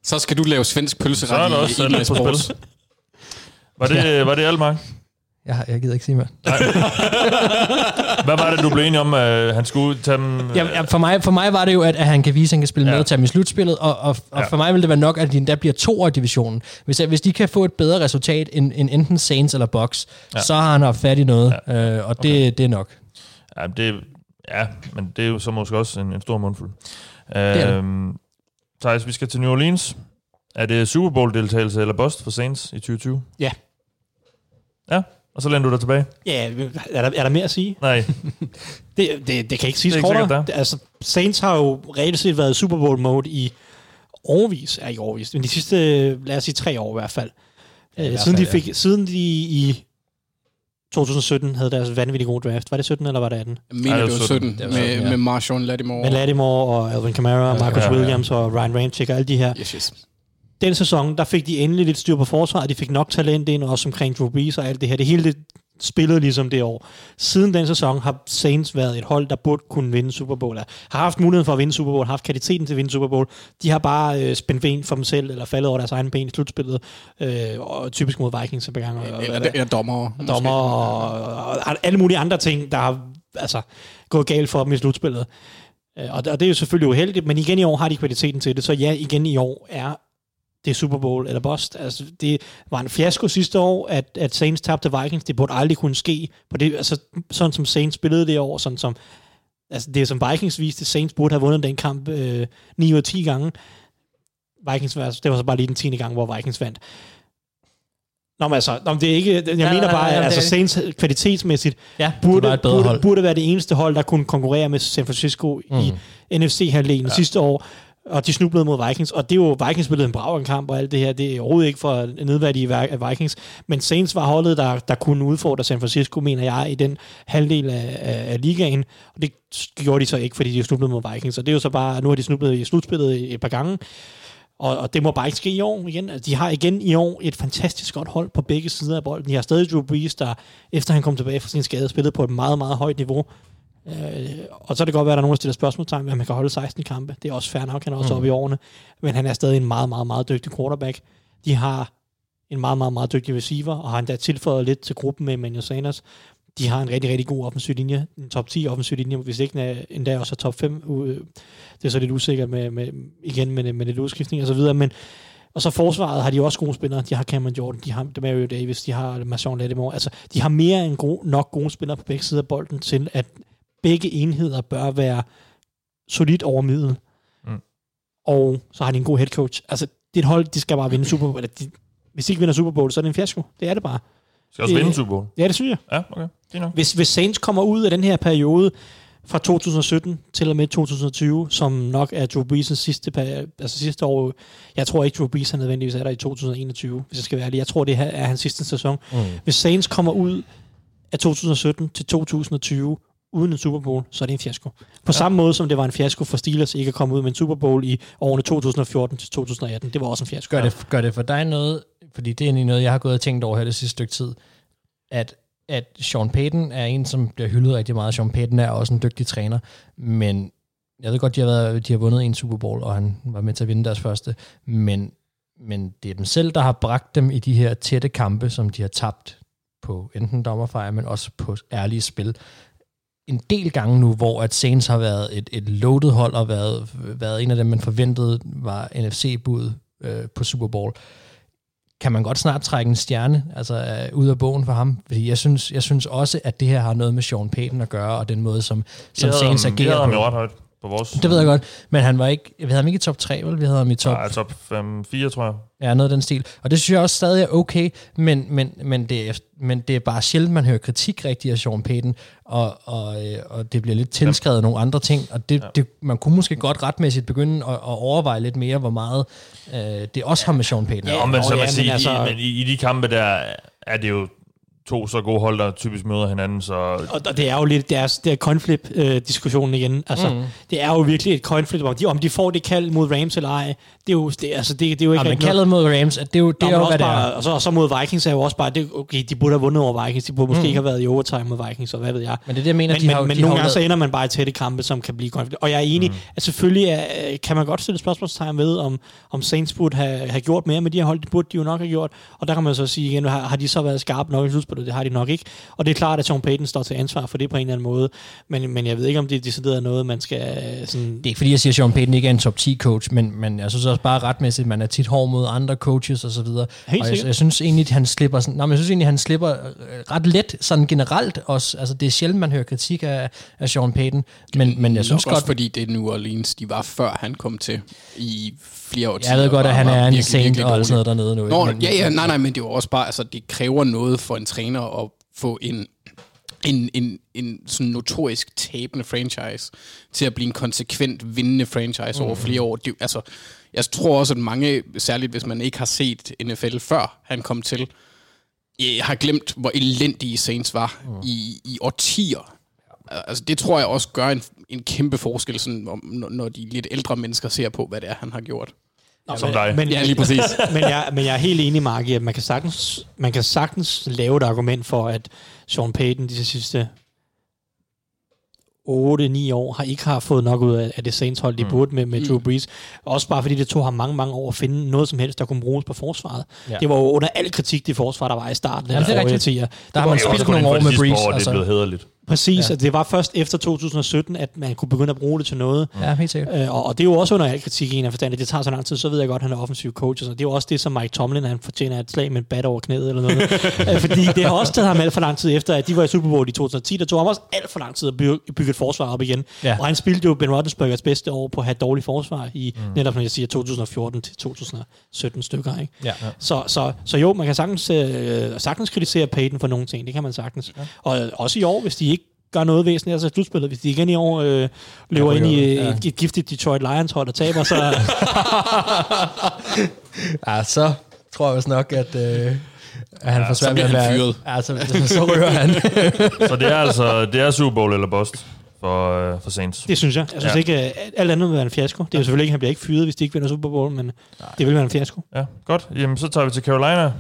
Så skal du lave svensk pølseret i, i, i, i sports. Var det, ja. var det alt, Mark? Jeg, jeg gider ikke sige mere. Hvad var det, du blev enig om, at han skulle tage dem? Ja, ja, for, mig, for mig var det jo, at, at han kan vise, at han kan spille ja. med til i slutspillet, og, og, og ja. for mig vil det være nok, at de endda bliver to i divisionen. Hvis, hvis de kan få et bedre resultat end, end enten Saints eller Bucks, ja. så har han haft fat i noget, ja. øh, og det, okay. det er nok. Ja, det, ja, men det er jo så måske også en, en stor mundfuld. Øhm, Thijs, vi skal til New Orleans. Er det Super Bowl-deltagelse eller bust for Saints i 2020? Ja. Ja, og så lander du dig tilbage? Ja, er der, er der mere at sige? Nej. det, det, det kan ikke siges kortere. Altså, Saints har jo reelt set været Super Bowl-mode i overvis, er ikke overvis, men de sidste, lad os sige, tre år i hvert fald. Ja, i hvert siden, fald, de fik, ja. siden de i 2017 havde deres vanvittige gode draft. Var det 17, eller var det 18? Jeg mener, det var 17, det var 17 med, ja. med Marshawn Lattimore. Med Lattimore og Alvin Kamara, ja, Marcus ja, ja. Williams og Ryan Ramchick og alle de her. Yes, yes den sæson, der fik de endelig lidt styr på forsvaret, de fik nok talent ind, også omkring Drew Brees og alt det her. Det hele det spillede ligesom det år. Siden den sæson har Saints været et hold, der burde kunne vinde Super Bowl. Har haft muligheden for at vinde Super Bowl, har haft kvaliteten til at vinde Super Bowl. De har bare øh, spændt ben for dem selv, eller faldet over deres egen ben i slutspillet. Øh, og typisk mod Vikings på gang. Eller, eller, eller dommer. Dommer og, og, og, alle mulige andre ting, der har altså, gået galt for dem i slutspillet. Øh, og det er jo selvfølgelig uheldigt, men igen i år har de kvaliteten til det. Så ja, igen i år er det er Super Bowl eller bust. Altså, det var en fiasko sidste år, at, at Saints tabte Vikings. Det burde aldrig kunne ske. På det, altså, sådan som Saints spillede det år, sådan som altså, det som Vikings viste, Saints burde have vundet den kamp øh, 9 ud af 10 gange. Vikings, var, det var så bare lige den 10. gang, hvor Vikings vandt. Nå, men altså, nå, men det er ikke, jeg ja, mener bare, at altså, Saints kvalitetsmæssigt ja, burde, det burde, hold. burde være det eneste hold, der kunne konkurrere med San Francisco mm. i NFC-halvdelen ja. sidste år og de snublede mod Vikings, og det er jo, Vikings spillede en brav kamp og alt det her, det er overhovedet ikke for nedværdige Vikings, men Saints var holdet, der, der kunne udfordre San Francisco, mener jeg, i den halvdel af, af, af ligaen, og det gjorde de så ikke, fordi de snublede mod Vikings, og det er jo så bare, nu har de snublet i slutspillet et par gange, og, og det må bare ikke ske i år igen. Altså, de har igen i år et fantastisk godt hold på begge sider af bolden. De har stadig Drew Brees, der efter han kom tilbage fra sin skade, spillede på et meget, meget højt niveau. Øh, og så er det godt være, at der er nogen, der stiller spørgsmålstegn, at man kan holde 16 kampe. Det er også fair nok, han er også mm. oppe i årene. Men han er stadig en meget, meget, meget dygtig quarterback. De har en meget, meget, meget dygtig receiver, og har endda tilføjet lidt til gruppen med Emmanuel Sanders. De har en rigtig, rigtig god offensiv linje, en top 10 offensiv linje, hvis ikke endda også er top 5. Det er så lidt usikkert med, med igen med, med lidt udskiftning og så videre, men og så forsvaret har de også gode spillere. De har Cameron Jordan, de har Demario Davis, de har Marshawn Lattimore. Altså, de har mere end gode, nok gode spillere på begge sider af bolden til, at begge enheder bør være solidt over middel. Mm. Og så har de en god head coach. Altså, det er et hold, de skal bare vinde Super Bowl. Eller de, hvis de ikke vinder Super Bowl, så er det en fiasko. Det er det bare. Skal også det, vinde Super Bowl? Ja, det synes jeg. Ja, okay. Det er hvis, hvis Saints kommer ud af den her periode fra 2017 til og med 2020, som nok er Drew Brees' sidste, altså sidste år. Jeg tror ikke, Drew Brees er nødvendigvis er der i 2021, hvis jeg skal være ærlig. Jeg tror, det her er hans sidste sæson. Mm. Hvis Saints kommer ud af 2017 til 2020 uden en Super Bowl, så er det en fiasko. På ja. samme måde som det var en fiasko for Steelers ikke at komme ud med en Super Bowl i årene 2014 til 2018. Det var også en fiasko. Gør det, gør det for dig noget, fordi det er egentlig noget, jeg har gået og tænkt over her det sidste stykke tid, at, at Sean Payton er en, som bliver hyldet rigtig meget. Sean Payton er også en dygtig træner, men jeg ved godt, de har, været, de har vundet en Super Bowl, og han var med til at vinde deres første, men, men det er dem selv, der har bragt dem i de her tætte kampe, som de har tabt på enten dommerfejl, men også på ærlige spil. En del gange nu, hvor at Saints har været et, et loaded hold og været, været en af dem, man forventede var NFC-bud øh, på Super Bowl kan man godt snart trække en stjerne altså, uh, ud af bogen for ham. Fordi jeg synes, jeg synes også, at det her har noget med Sean Payton at gøre, og den måde, som, som Saints agerer på. Havde ham jo ret højt på vores... Det ved jeg godt, men han var ikke, vi havde ham ikke i top 3, vel? Vi havde ham i top... Nej, top 5-4, tror jeg. Ja, noget af den stil. Og det synes jeg også stadig er okay, men, men, men, det, er, men det er bare sjældent, man hører kritik rigtig af Sean Payton, og, og, øh, og det bliver lidt tilskrevet ja. nogle andre ting, og det, ja. det, man kunne måske godt retmæssigt begynde at, at overveje lidt mere, hvor meget øh, det også har med Sean Payton. Ja, men så man sige, altså, men i, i de kampe der er det jo to så gode hold, der typisk møder hinanden. Så... Og det er jo lidt deres, det er conflip-diskussionen øh, igen. Altså, mm. Det er jo virkelig et conflict, om de, om de får det kald mod Rams eller ej. Det er jo, det, altså, det, det er jo ikke ja, men kaldet mod Rams, det er jo, det Nå, er jo hvad bare, det er. Og så, og så mod Vikings er jo også bare, det, okay, de burde have vundet over Vikings, de burde måske mm. ikke have været i overtime mod Vikings, og hvad ved jeg. Men det er det, jeg mener, men, de men, har, men de nogle gange så ender man bare i tætte kampe, som kan blive konflikt. Og jeg er enig, mm. at selvfølgelig er, kan man godt stille spørgsmålstegn ved, om, om Saints burde have, have gjort mere med de her hold, det burde de jo nok have gjort. Og der kan man så sige igen, har, har de så været skarpe nok i slutspillet? Det har de nok ikke. Og det er klart, at Sean Payton står til ansvar for det på en eller anden måde, men, men jeg ved ikke, om det, decideret er noget, man skal... Sådan det er ikke fordi, jeg siger, at Sean Payton ikke er en top 10 coach, men, men jeg synes også bare retmæssigt, at man er tit hård mod andre coaches og så videre. Helt og jeg, jeg, synes egentlig, at han slipper, sådan, nej, men jeg synes egentlig, han slipper øh, ret let sådan generelt også. Altså, det er sjældent, man hører kritik af, af Sean Payton, men, men jeg synes Nok godt... Også fordi det er New Orleans, de var før han kom til i flere år Jeg ved godt, at han er en saint og sådan noget dernede nu. Nå, men, ja, ja, nej, nej, men det er jo også bare, altså, det kræver noget for en træner at få en en, en, en sådan notorisk tabende franchise til at blive en konsekvent vindende franchise mm. over flere år. Det, altså, jeg tror også, at mange, særligt hvis man ikke har set NFL før han kom til, jeg har glemt, hvor elendige Saints var mm. i, i årtier. Altså, det tror jeg også gør en, en kæmpe forskel, sådan, om, når de lidt ældre mennesker ser på, hvad det er, han har gjort. Nå, som dig. Men, ja, lige præcis. men, jeg, men jeg er helt enig, Mark, at man kan, sagtens, man kan sagtens lave et argument for, at Sean Payton de sidste 8-9 år har ikke har fået nok ud af, det Saints hold, de mm. burde med, med mm. Drew Brees. Også bare fordi det tog ham mange, mange år at finde noget som helst, der kunne bruges på forsvaret. Ja. Det var jo under al kritik, det forsvar, der var i starten. Ja, det er rigtigt. Der, der har man spildt nogle år med Brees. År, altså. det er blevet hederligt. Præcis, ja. det var først efter 2017, at man kunne begynde at bruge det til noget. Ja, helt sikkert. Øh, og, og det er jo også under al kritik i en af forstand, at det tager så lang tid, så ved jeg godt, at han er offensiv coach. Og det er jo også det, som Mike Tomlin, han fortjener et slag med en bat over knæet eller noget. øh, fordi det har også taget ham alt for lang tid efter, at de var i Super Bowl i 2010. Der tog ham også alt for lang tid at bygge, bygge et forsvar op igen. Ja. Og han spildte jo Ben Roethlisbergers bedste år på at have et dårligt forsvar i mm. netop, når jeg siger 2014 til 2017 stykker. Ikke? Ja. Så, så, så jo, man kan sagtens, øh, sagtens kritisere Payton for nogle ting. Det kan man sagtens. Ja. Og også i år, hvis de ikke gør noget væsentligt, altså slutspillet. Hvis de igen i år øh, løber ja, ind i ja. et, et giftigt Detroit Lions hold og taber, så... ja, så tror jeg også nok, at... Øh at han ja, får svært med at være... Fyret. Altså, så rører han. så det er altså det er Super Bowl eller bust for, uh, for Saints. Det synes jeg. Jeg synes ja. ikke, at alt andet vil være en fiasko. Det er jo selvfølgelig ikke, han bliver ikke fyret, hvis de ikke vinder Super Bowl, men Nej. det vil være en fiasko. Ja, godt. Jamen, så tager vi til Carolina.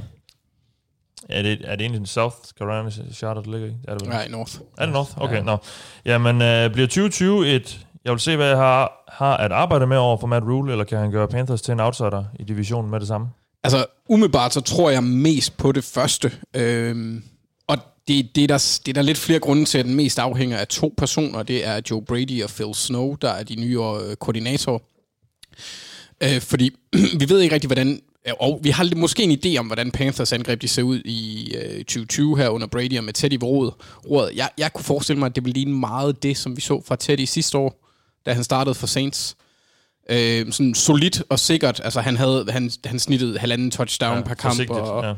Er det, er det egentlig South Carolina charter, der ligger i? Er det Nej, North. Er det North? Okay, ja. no. Jamen, uh, bliver 2020 et... Jeg vil se, hvad jeg har, har at arbejde med over for Matt Rule, eller kan han gøre Panthers til en outsider i divisionen med det samme? Altså, umiddelbart så tror jeg mest på det første. Øhm, og det, det, er der, det er der lidt flere grunde til, at den mest afhænger af to personer. Det er Joe Brady og Phil Snow, der er de nye øh, koordinatorer. Øh, fordi vi ved ikke rigtig, hvordan og vi har måske en idé om, hvordan Panthers angreb de ser ud i øh, 2020 her under Brady og med Teddy ved rådet. Jeg, jeg kunne forestille mig, at det ville ligne meget det, som vi så fra Teddy sidste år, da han startede for Saints. Øh, sådan solidt og sikkert. Altså, han, havde, han, han snittede halvanden touchdown ja, per kamp og ja.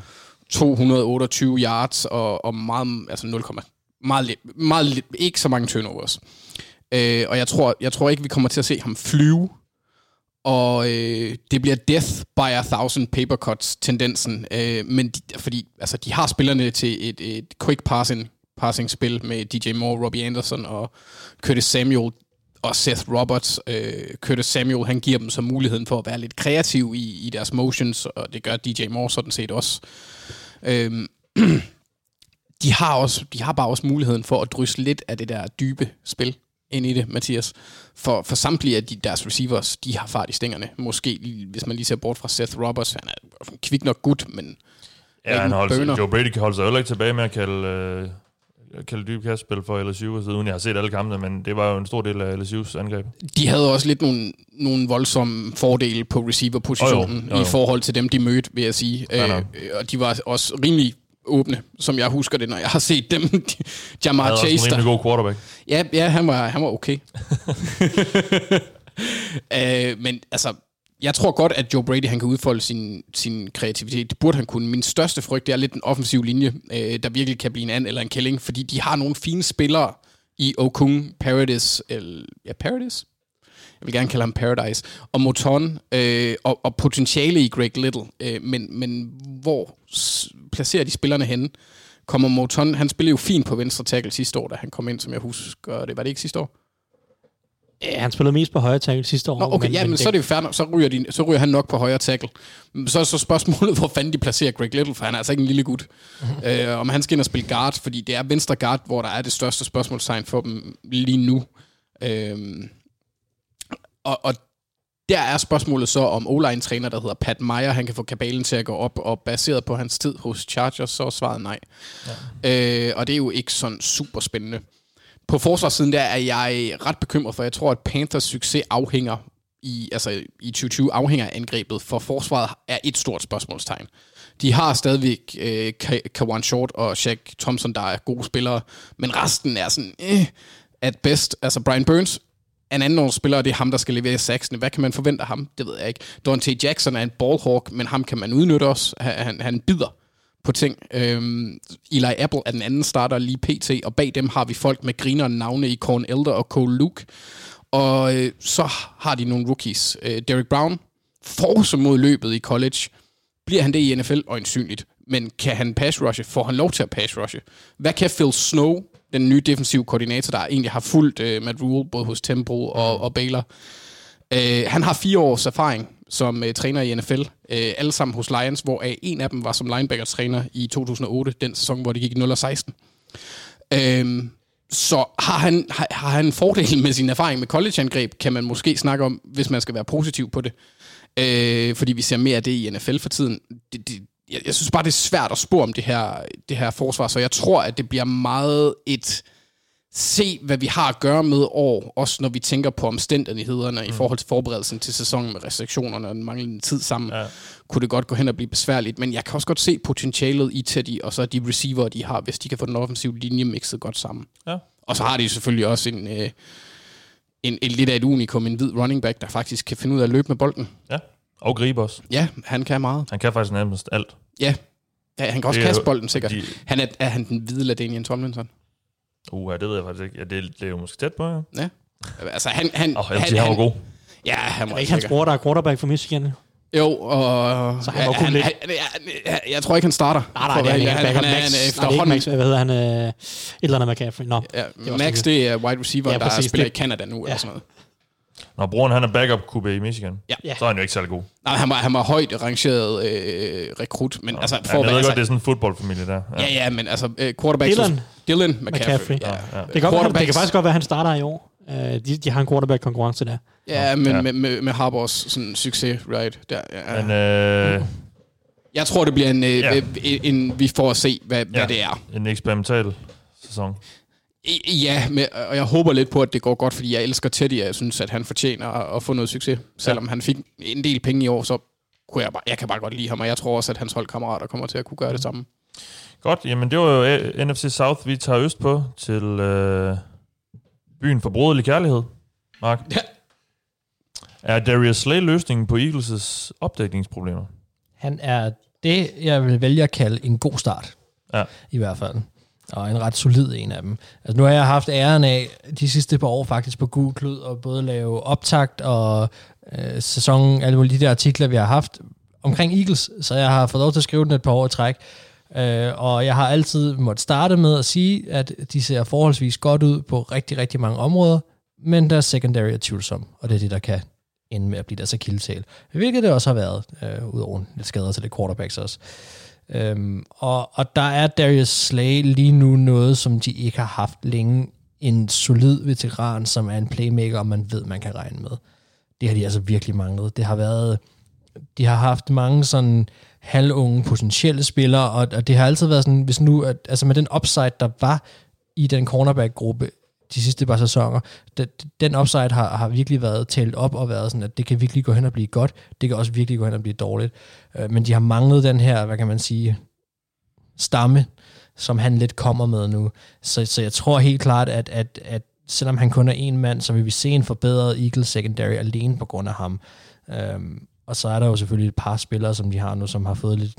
228 yards og, og meget, altså 0, meget, lidt, meget lidt, ikke så mange turnovers. Øh, og jeg tror, jeg tror ikke, vi kommer til at se ham flyve og øh, det bliver death by a thousand paper cuts tendensen, øh, men de, fordi altså, de har spillerne til et, et quick passing, passing spil med DJ Moore, Robbie Anderson og Curtis Samuel og Seth Roberts. Øh, Curtis Samuel, han giver dem så muligheden for at være lidt kreativ i, i deres motions, og det gør DJ Moore sådan set også. Øh, de har, også, de har bare også muligheden for at drysse lidt af det der dybe spil ind i det, Mathias. For, for samtlige af de, deres receivers, de har fart i stængerne. Måske, hvis man lige ser bort fra Seth Roberts, han er kvik nok gut, men Ja, han holdt. Joe Brady kan holde sig heller ikke tilbage med at kalde, øh, kalde dyb kastspil for LSU, og så uden jeg har set alle kampene, men det var jo en stor del af LSU's angreb. De havde også lidt nogle, nogle voldsomme fordele på receiver-positionen Oh, jo, jo, jo. i forhold til dem, de mødte, vil jeg sige. Ja, Øh, og de var også rimelig åbne, som jeg husker det, når jeg har set dem. Jamar Han havde også en Chase, god quarterback. Ja, ja han, var, han var okay. øh, men altså, jeg tror godt, at Joe Brady han kan udfolde sin, sin kreativitet. Det burde han kunne. Min største frygt det er lidt en offensiv linje, øh, der virkelig kan blive en and eller en killing, fordi de har nogle fine spillere i Okung, Paradis, eller, ja, Paradis? Jeg vil gerne kalde ham Paradise, og Moton, øh, og, og potentiale i Greg Little. Øh, men, men hvor placerer de spillerne henne? Kommer Moton, han spillede jo fint på venstre tackle sidste år, da han kom ind, som jeg husker det. Var det ikke sidste år? Ja, han spillede mest på højre tackle sidste år. Nå, okay, men, ja, men, men så er det jo nok. Så ryger, de, så ryger han nok på højre tackle. Så er så spørgsmålet, hvor fanden de placerer Greg Little, for han er altså ikke en lille gut. Mm-hmm. Øh, om han skal ind og spille guard, fordi det er venstre guard, hvor der er det største spørgsmålstegn for dem lige nu. Øh, og, og der er spørgsmålet så, om o træner der hedder Pat Meyer, han kan få kabalen til at gå op, og baseret på hans tid hos Chargers, så er svaret nej. Ja. Øh, og det er jo ikke sådan super spændende. På forsvarssiden der er jeg ret bekymret, for jeg tror, at Panthers succes afhænger i, altså i 2020 afhænger af angrebet, for forsvaret er et stort spørgsmålstegn. De har stadigvæk øh, Ka- Kawan Short og Shaq Thompson, der er gode spillere, men resten er sådan, eh, at bedst. Altså Brian Burns en anden spiller, og det er ham, der skal levere saksene. Hvad kan man forvente af ham? Det ved jeg ikke. Dante Jackson er en ballhawk, men ham kan man udnytte også. Han, han, han bider på ting. Øhm, Eli Apple er den anden starter lige pt, og bag dem har vi folk med griner navne i Corn Elder og Cole Luke. Og øh, så har de nogle rookies. Øh, Derek Brown, force mod løbet i college. Bliver han det i NFL? Øjensynligt. Men kan han pass rushe? Får han lov til at pass rushe? Hvad kan Phil Snow, den nye defensive koordinator, der egentlig har fulgt øh, Matt Rule, både hos Temple og, og Baylor, Øh, han har fire års erfaring som øh, træner i NFL, øh, alle sammen hos Lions, hvor øh, en af dem var som linebacker-træner i 2008, den sæson, hvor de gik 0-16. Øh, så har han, har, har han en fordel med sin erfaring med college-angreb, kan man måske snakke om, hvis man skal være positiv på det. Øh, fordi vi ser mere af det i NFL for tiden. Det, det, jeg, jeg synes bare, det er svært at spå om det her, det her forsvar, så jeg tror, at det bliver meget et se, hvad vi har at gøre med år, også når vi tænker på omstændighederne mm. i forhold til forberedelsen til sæsonen med restriktionerne og den manglende tid sammen, ja. kunne det godt gå hen og blive besværligt. Men jeg kan også godt se potentialet i Teddy, og så de receiver, de har, hvis de kan få den offensive linje mixet godt sammen. Ja. Og så har de selvfølgelig også en, øh, en, en lidt af et unikum, en hvid running back, der faktisk kan finde ud af at løbe med bolden. Ja, og gribe også. Ja, han kan meget. Han kan faktisk nærmest alt. Ja, ja han kan også Det kaste bolden sikkert. de- Han er, er han den hvide Ladanian Tomlinson? Uh, det ved jeg faktisk ikke. Ja, det, det er jo måske tæt på, ja. Ja. Altså, han... han, oh, han, han var god. Ja, han var ikke hans bror, der er quarterback for Michigan? Jo, og... Så han var kun han, lidt- han, han, han, jeg tror ikke, han starter. Nej, nej, For det er han. Han, han, han, han er er efterhånden... Max, hvad hedder han? Øh, et eller andet McCaffrey. Nå, Ja, det Max, det er wide receiver, Ja, der præcis. spiller i Canada nu, ja. eller Ja. sådan noget. Når broren han er backup QB i Michigan, Ja. så er han jo ikke særlig god. Nej, han var, han var højt rangeret øh, rekrut, men altså... Ja, For jeg at ved være, godt, det altså, er sådan en fodboldfamilie der. ja, ja, men altså, øh, quarterback... Dylan. Dylan McCaffrey. McCaffrey. Ja, ja. Det kan, godt, det kan faktisk godt være, at han starter i år. Uh, de, de har en quarterback-konkurrence der. ja men Ja. med, med, med Harbors sådan, succes, right? Der, ja. Men øh, Jeg tror, det bliver en, øh, Ja. en, en... Vi får at se, hvad, ja. hvad det er. en eksperimental sæson. Ja, men, og jeg håber lidt på, at det går godt, fordi jeg elsker Teddy, og jeg synes, at han fortjener at, at få noget succes. Selvom ja. han fik en del penge i år, så kunne jeg bare, jeg kan bare godt lide ham, og jeg tror også, at hans holdkammerater kommer til at kunne gøre det samme. Godt, jamen det var jo øh, NFC South, vi tager øst på til øh, byen for broderlig kærlighed, Mark. Ja. Er Darius Slay løsningen på Eagles' opdækningsproblemer? Han er det, jeg vil vælge at kalde en god start. Ja. I hvert fald. Og en ret solid en af dem. Altså nu har jeg haft æren af de sidste par år faktisk på Gul Klud og både lave optakt og øh, sæson, alle de der artikler, vi har haft omkring Eagles, så jeg har fået lov til at skrive den et par år i træk. Øh, og jeg har altid måttet starte med at sige, at de ser forholdsvis godt ud på rigtig, rigtig mange områder, men deres secondary er tvivlsom, og det er det, der kan ende med at blive deres akiltal. Hvilket det også har været, øh, udover lidt skader til det quarterbacks også. Øhm, og, og der er Darius Slay lige nu noget, som de ikke har haft længe. En solid veteran, som er en playmaker, og man ved, man kan regne med. Det har de altså virkelig manglet. Det har været de har haft mange sådan halvunge potentielle spillere, og, og det har altid været sådan, hvis nu, at, altså med den upside, der var i den cornerback-gruppe de sidste par sæsoner, den upside har, har virkelig været talt op og været sådan, at det kan virkelig gå hen og blive godt, det kan også virkelig gå hen og blive dårligt. Øh, men de har manglet den her, hvad kan man sige, stamme, som han lidt kommer med nu. Så, så jeg tror helt klart, at, at, at selvom han kun er en mand, så vil vi se en forbedret Eagles secondary alene på grund af ham. Øhm, og så er der jo selvfølgelig et par spillere, som de har nu, som har fået lidt,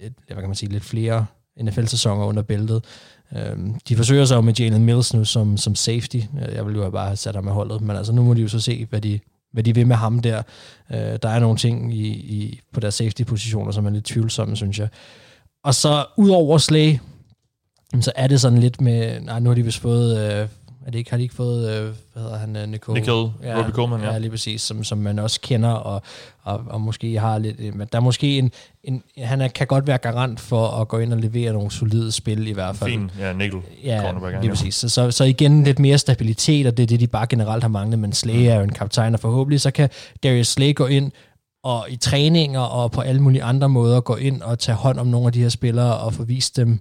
et, hvad kan man sige, lidt flere NFL-sæsoner under bæltet. Øhm, de forsøger sig jo med Jalen Mills nu som, som safety. Øh, jeg ville jo bare have sat ham med holdet, men altså nu må de jo så se, hvad de, hvad de vil med ham der. Øh, der er nogle ting i, i, på deres safety-positioner, som er lidt tvivlsomme, synes jeg. Og så ud over Slay, så er det sådan lidt med, nej, nu har de vist fået, øh, er det ikke, har de ikke fået, øh, hvad hedder han, øh, Nicole? Nicole, ja, Robbie Coleman, ja. ja. lige præcis, som, som man også kender, og, og, og måske har lidt, øh, men der er måske en, en han er, kan godt være garant for at gå ind og levere nogle solide spil i hvert fald. Fin, ja, nickel ja, lige præcis. Så, så, så igen lidt mere stabilitet, og det er det, de bare generelt har manglet, men Slay mm. er jo en kaptajn, og forhåbentlig så kan Darius Slay gå ind og i træninger og på alle mulige andre måder gå ind og tage hånd om nogle af de her spillere og få vist dem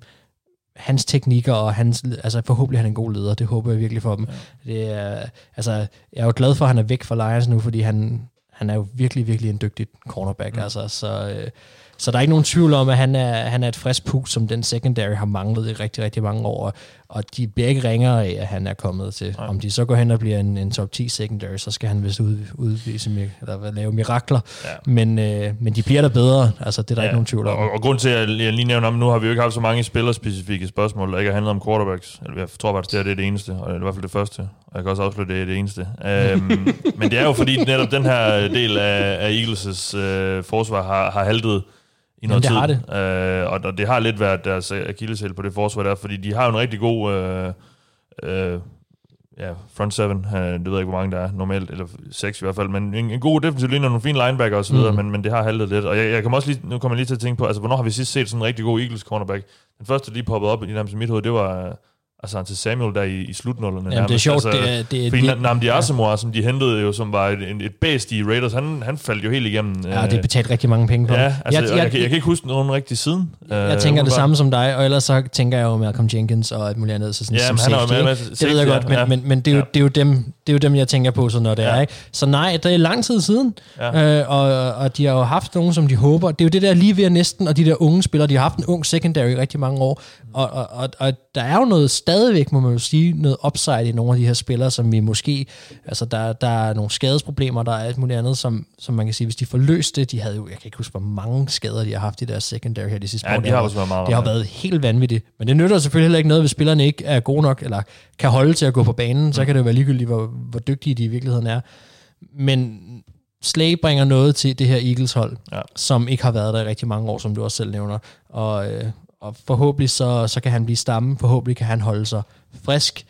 hans teknikker, og hans, altså forhåbentlig han er en god leder, det håber jeg virkelig for dem. Ja. Det er, altså, jeg er jo glad for, at han er væk fra Lions nu, fordi han, han er jo virkelig, virkelig en dygtig cornerback, mm. altså, så, øh, så der er ikke nogen tvivl om, at han er, han er et frisk pus, som den secondary har manglet i rigtig, rigtig mange år, og de bliver ikke ringere af, at han er kommet til. Ja. Om de så går hen og bliver en, en top 10 secondary, så skal han vist ud, udvise, eller lave mirakler. Ja. Men, øh, men de bliver der bedre, altså det er der ja. ikke nogen tvivl om. Og, og grund til, at jeg lige nævner om, nu har vi jo ikke haft så mange spillerspecifikke spørgsmål, der ikke har handlet om quarterbacks. Eller jeg tror faktisk, det er det, er det eneste, og det er i hvert fald det første. Og jeg kan også afsløre, det er det eneste. um, men det er jo fordi netop den her del af, af Eagles' øh, forsvar har, har haltet i noget Jamen, det tid. Har det. Øh, og, og det har lidt været deres akilleshæl på det forsvar der, fordi de har jo en rigtig god øh, øh, ja, front seven, øh, det ved jeg ikke, hvor mange der er normalt, eller seks i hvert fald, men en, en god defensiv linje og nogle fine linebacker osv., mm. men, men det har haltet lidt. Og jeg, jeg kommer også lige, nu kommer jeg lige til at tænke på, altså hvornår har vi sidst set sådan en rigtig god Eagles cornerback? Den første, der lige poppede op i nærmest mit hoved, det var altså til Samuel der i, i slutnullerne. Jamen, det er sjovt. Altså, det er, det er, fordi det, Namdi Asamoah, ja. som de hentede jo, som var et, et bæst i Raiders, han, han faldt jo helt igennem. Ja, det betalt rigtig mange penge på. Ja, altså, jeg, jeg, jeg, jeg, kan, jeg kan ikke huske nogen rigtig siden. Jeg uh, tænker det samme som dig, og ellers så tænker jeg jo Malcolm Jenkins og alt muligt andet. Så sådan, ja, som han safety, er jo med, med, Det ved jeg godt, men, ja. men, men det, er jo, det, er jo dem, det er jo dem, jeg tænker på, så når det ja. er. Ikke? Så nej, det er lang tid siden, ja. øh, og, og de har jo haft nogen, som de håber. Det er jo det der lige ved næsten, og de der unge spillere, de har haft en ung secondary i rigtig mange år, og, og, og, og der er jo noget stadigvæk, må man jo sige, noget upside i nogle af de her spillere, som vi måske, altså der, der er nogle skadesproblemer, der er alt muligt andet, som, som man kan sige, hvis de får løst det, de havde jo, jeg kan ikke huske, hvor mange skader de har haft i deres secondary her de sidste ja, år. de har også været meget. Det har været helt vanvittigt. Men det nytter selvfølgelig heller ikke noget, hvis spillerne ikke er gode nok, eller kan holde til at gå på banen, mm. så kan det jo være ligegyldigt, hvor, hvor dygtige de i virkeligheden er. Men Slay bringer noget til det her Eagles-hold, ja. som ikke har været der i rigtig mange år, som du også selv nævner. Og, øh, og forhåbentlig så, så kan han blive stamme, forhåbentlig kan han holde sig frisk,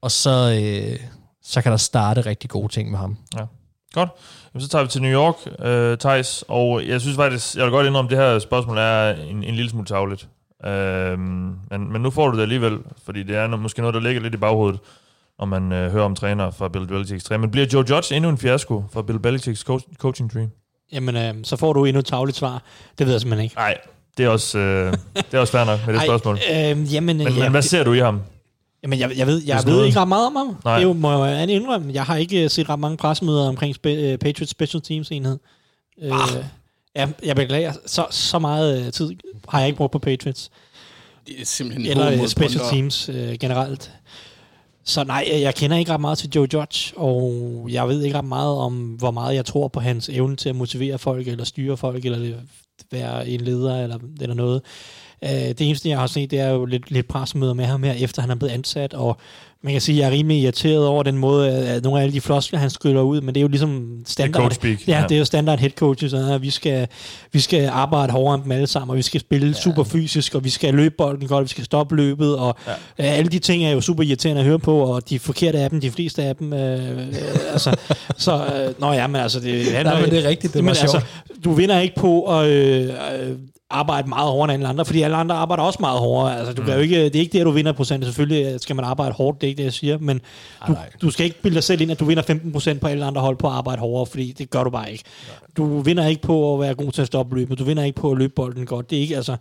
og så, øh, så kan der starte rigtig gode ting med ham. Ja. Godt. Jamen, så tager vi til New York, øh, Thijs, og jeg synes faktisk, jeg vil godt indrømme, at det her spørgsmål er en, en lille smule tavligt. Øh, men, men nu får du det alligevel, fordi det er måske noget, der ligger lidt i baghovedet, når man øh, hører om træner fra Bill Belichick's træner. Men bliver Joe Judge endnu en fiasko fra Bill Belichick's coach, coaching tree? Jamen, øh, så får du endnu et tavligt svar. Det ved jeg simpelthen ikke. Nej, det er også, øh, det er også fair nok med det Ej, spørgsmål. Øh, jamen, men, ja, men hvad ser du i ham? Jamen, jeg, jeg ved, jeg ved ikke ret meget om ham. Nej. Det er jo, må jeg indrømme. Jeg har ikke set ret mange pressemøder omkring spe, uh, Patriots Special Teams enhed. Ah. Uh, ja, jeg beklager. Så, så meget tid har jeg ikke brugt på Patriots. Det er simpelthen Eller Special Teams uh, generelt. Så nej, jeg kender ikke ret meget til Joe Judge, og jeg ved ikke ret meget om, hvor meget jeg tror på hans evne til at motivere folk, eller styre folk, eller være en leder, eller, eller noget. Uh, det eneste, jeg har set, det er jo lidt, lidt pressemøder med ham her, efter han er blevet ansat, og man kan sige, at jeg er rimelig irriteret over den måde, at nogle af alle de floskler, han skyller ud, men det er jo ligesom standard. Ja, ja, det er jo standard head coaches, at vi skal, vi skal arbejde hårdere end dem alle sammen, og vi skal spille ja. super fysisk, og vi skal løbe bolden godt, og vi skal stoppe løbet, og ja. alle de ting er jo super irriterende at høre på, og de forkerte af dem, de fleste af dem, øh, øh, altså, så, øh, nå ja, men altså, det, Nej, men det er rigtigt, det men, altså, du vinder ikke på at, øh, arbejde meget hårdere end alle andre, fordi alle andre arbejder også meget hårdere. Altså, du mm. kan jo ikke, det er ikke det, at du vinder procent. Selvfølgelig skal man arbejde hårdt, det er ikke det, jeg siger, men du, du skal ikke bilde dig selv ind, at du vinder 15 procent på alle andre hold på at arbejde hårdere, fordi det gør du bare ikke. Du vinder ikke på at være god til at stoppe løbet, du vinder ikke på at løbe bolden godt. Det er ikke, altså,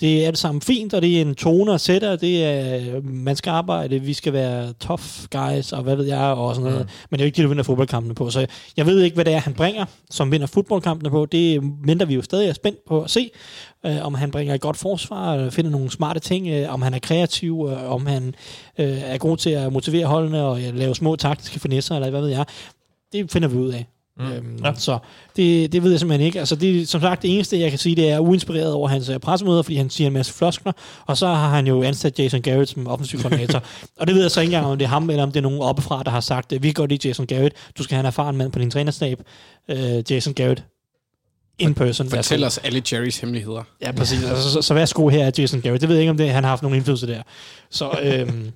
det er alt sammen fint, og det er en tone og sætter, det er, man skal arbejde, vi skal være tough guys, og hvad ved jeg, og sådan noget. Mm. Men det er jo ikke det, du vinder fodboldkampene på. Så jeg ved ikke, hvad det er, han bringer, som vinder fodboldkampene på. Det mindre vi jo stadig er spændt på at se, øh, om han bringer et godt forsvar, finder nogle smarte ting, øh, om han er kreativ, øh, om han øh, er god til at motivere holdene og lave små taktiske finesser, eller hvad ved jeg. Det finder vi ud af. Mm. Øhm, ja. Så det, det ved jeg simpelthen ikke. Altså det, som sagt, det eneste, jeg kan sige, det er uinspireret over hans uh, pressemøder, fordi han siger en masse floskler, og så har han jo ansat Jason Garrett som offensiv koordinator. og det ved jeg så ikke engang, om det er ham, eller om det er nogen oppefra, der har sagt, vi går lige Jason Garrett, du skal have en erfaren mand på din trænerstab, uh, Jason Garrett, in person. Fortæl os alle Jerrys hemmeligheder. Ja, præcis. altså, så, så, så værsgo her, Jason Garrett. Det ved jeg ikke, om det, han har haft nogen indflydelse der. Så øhm,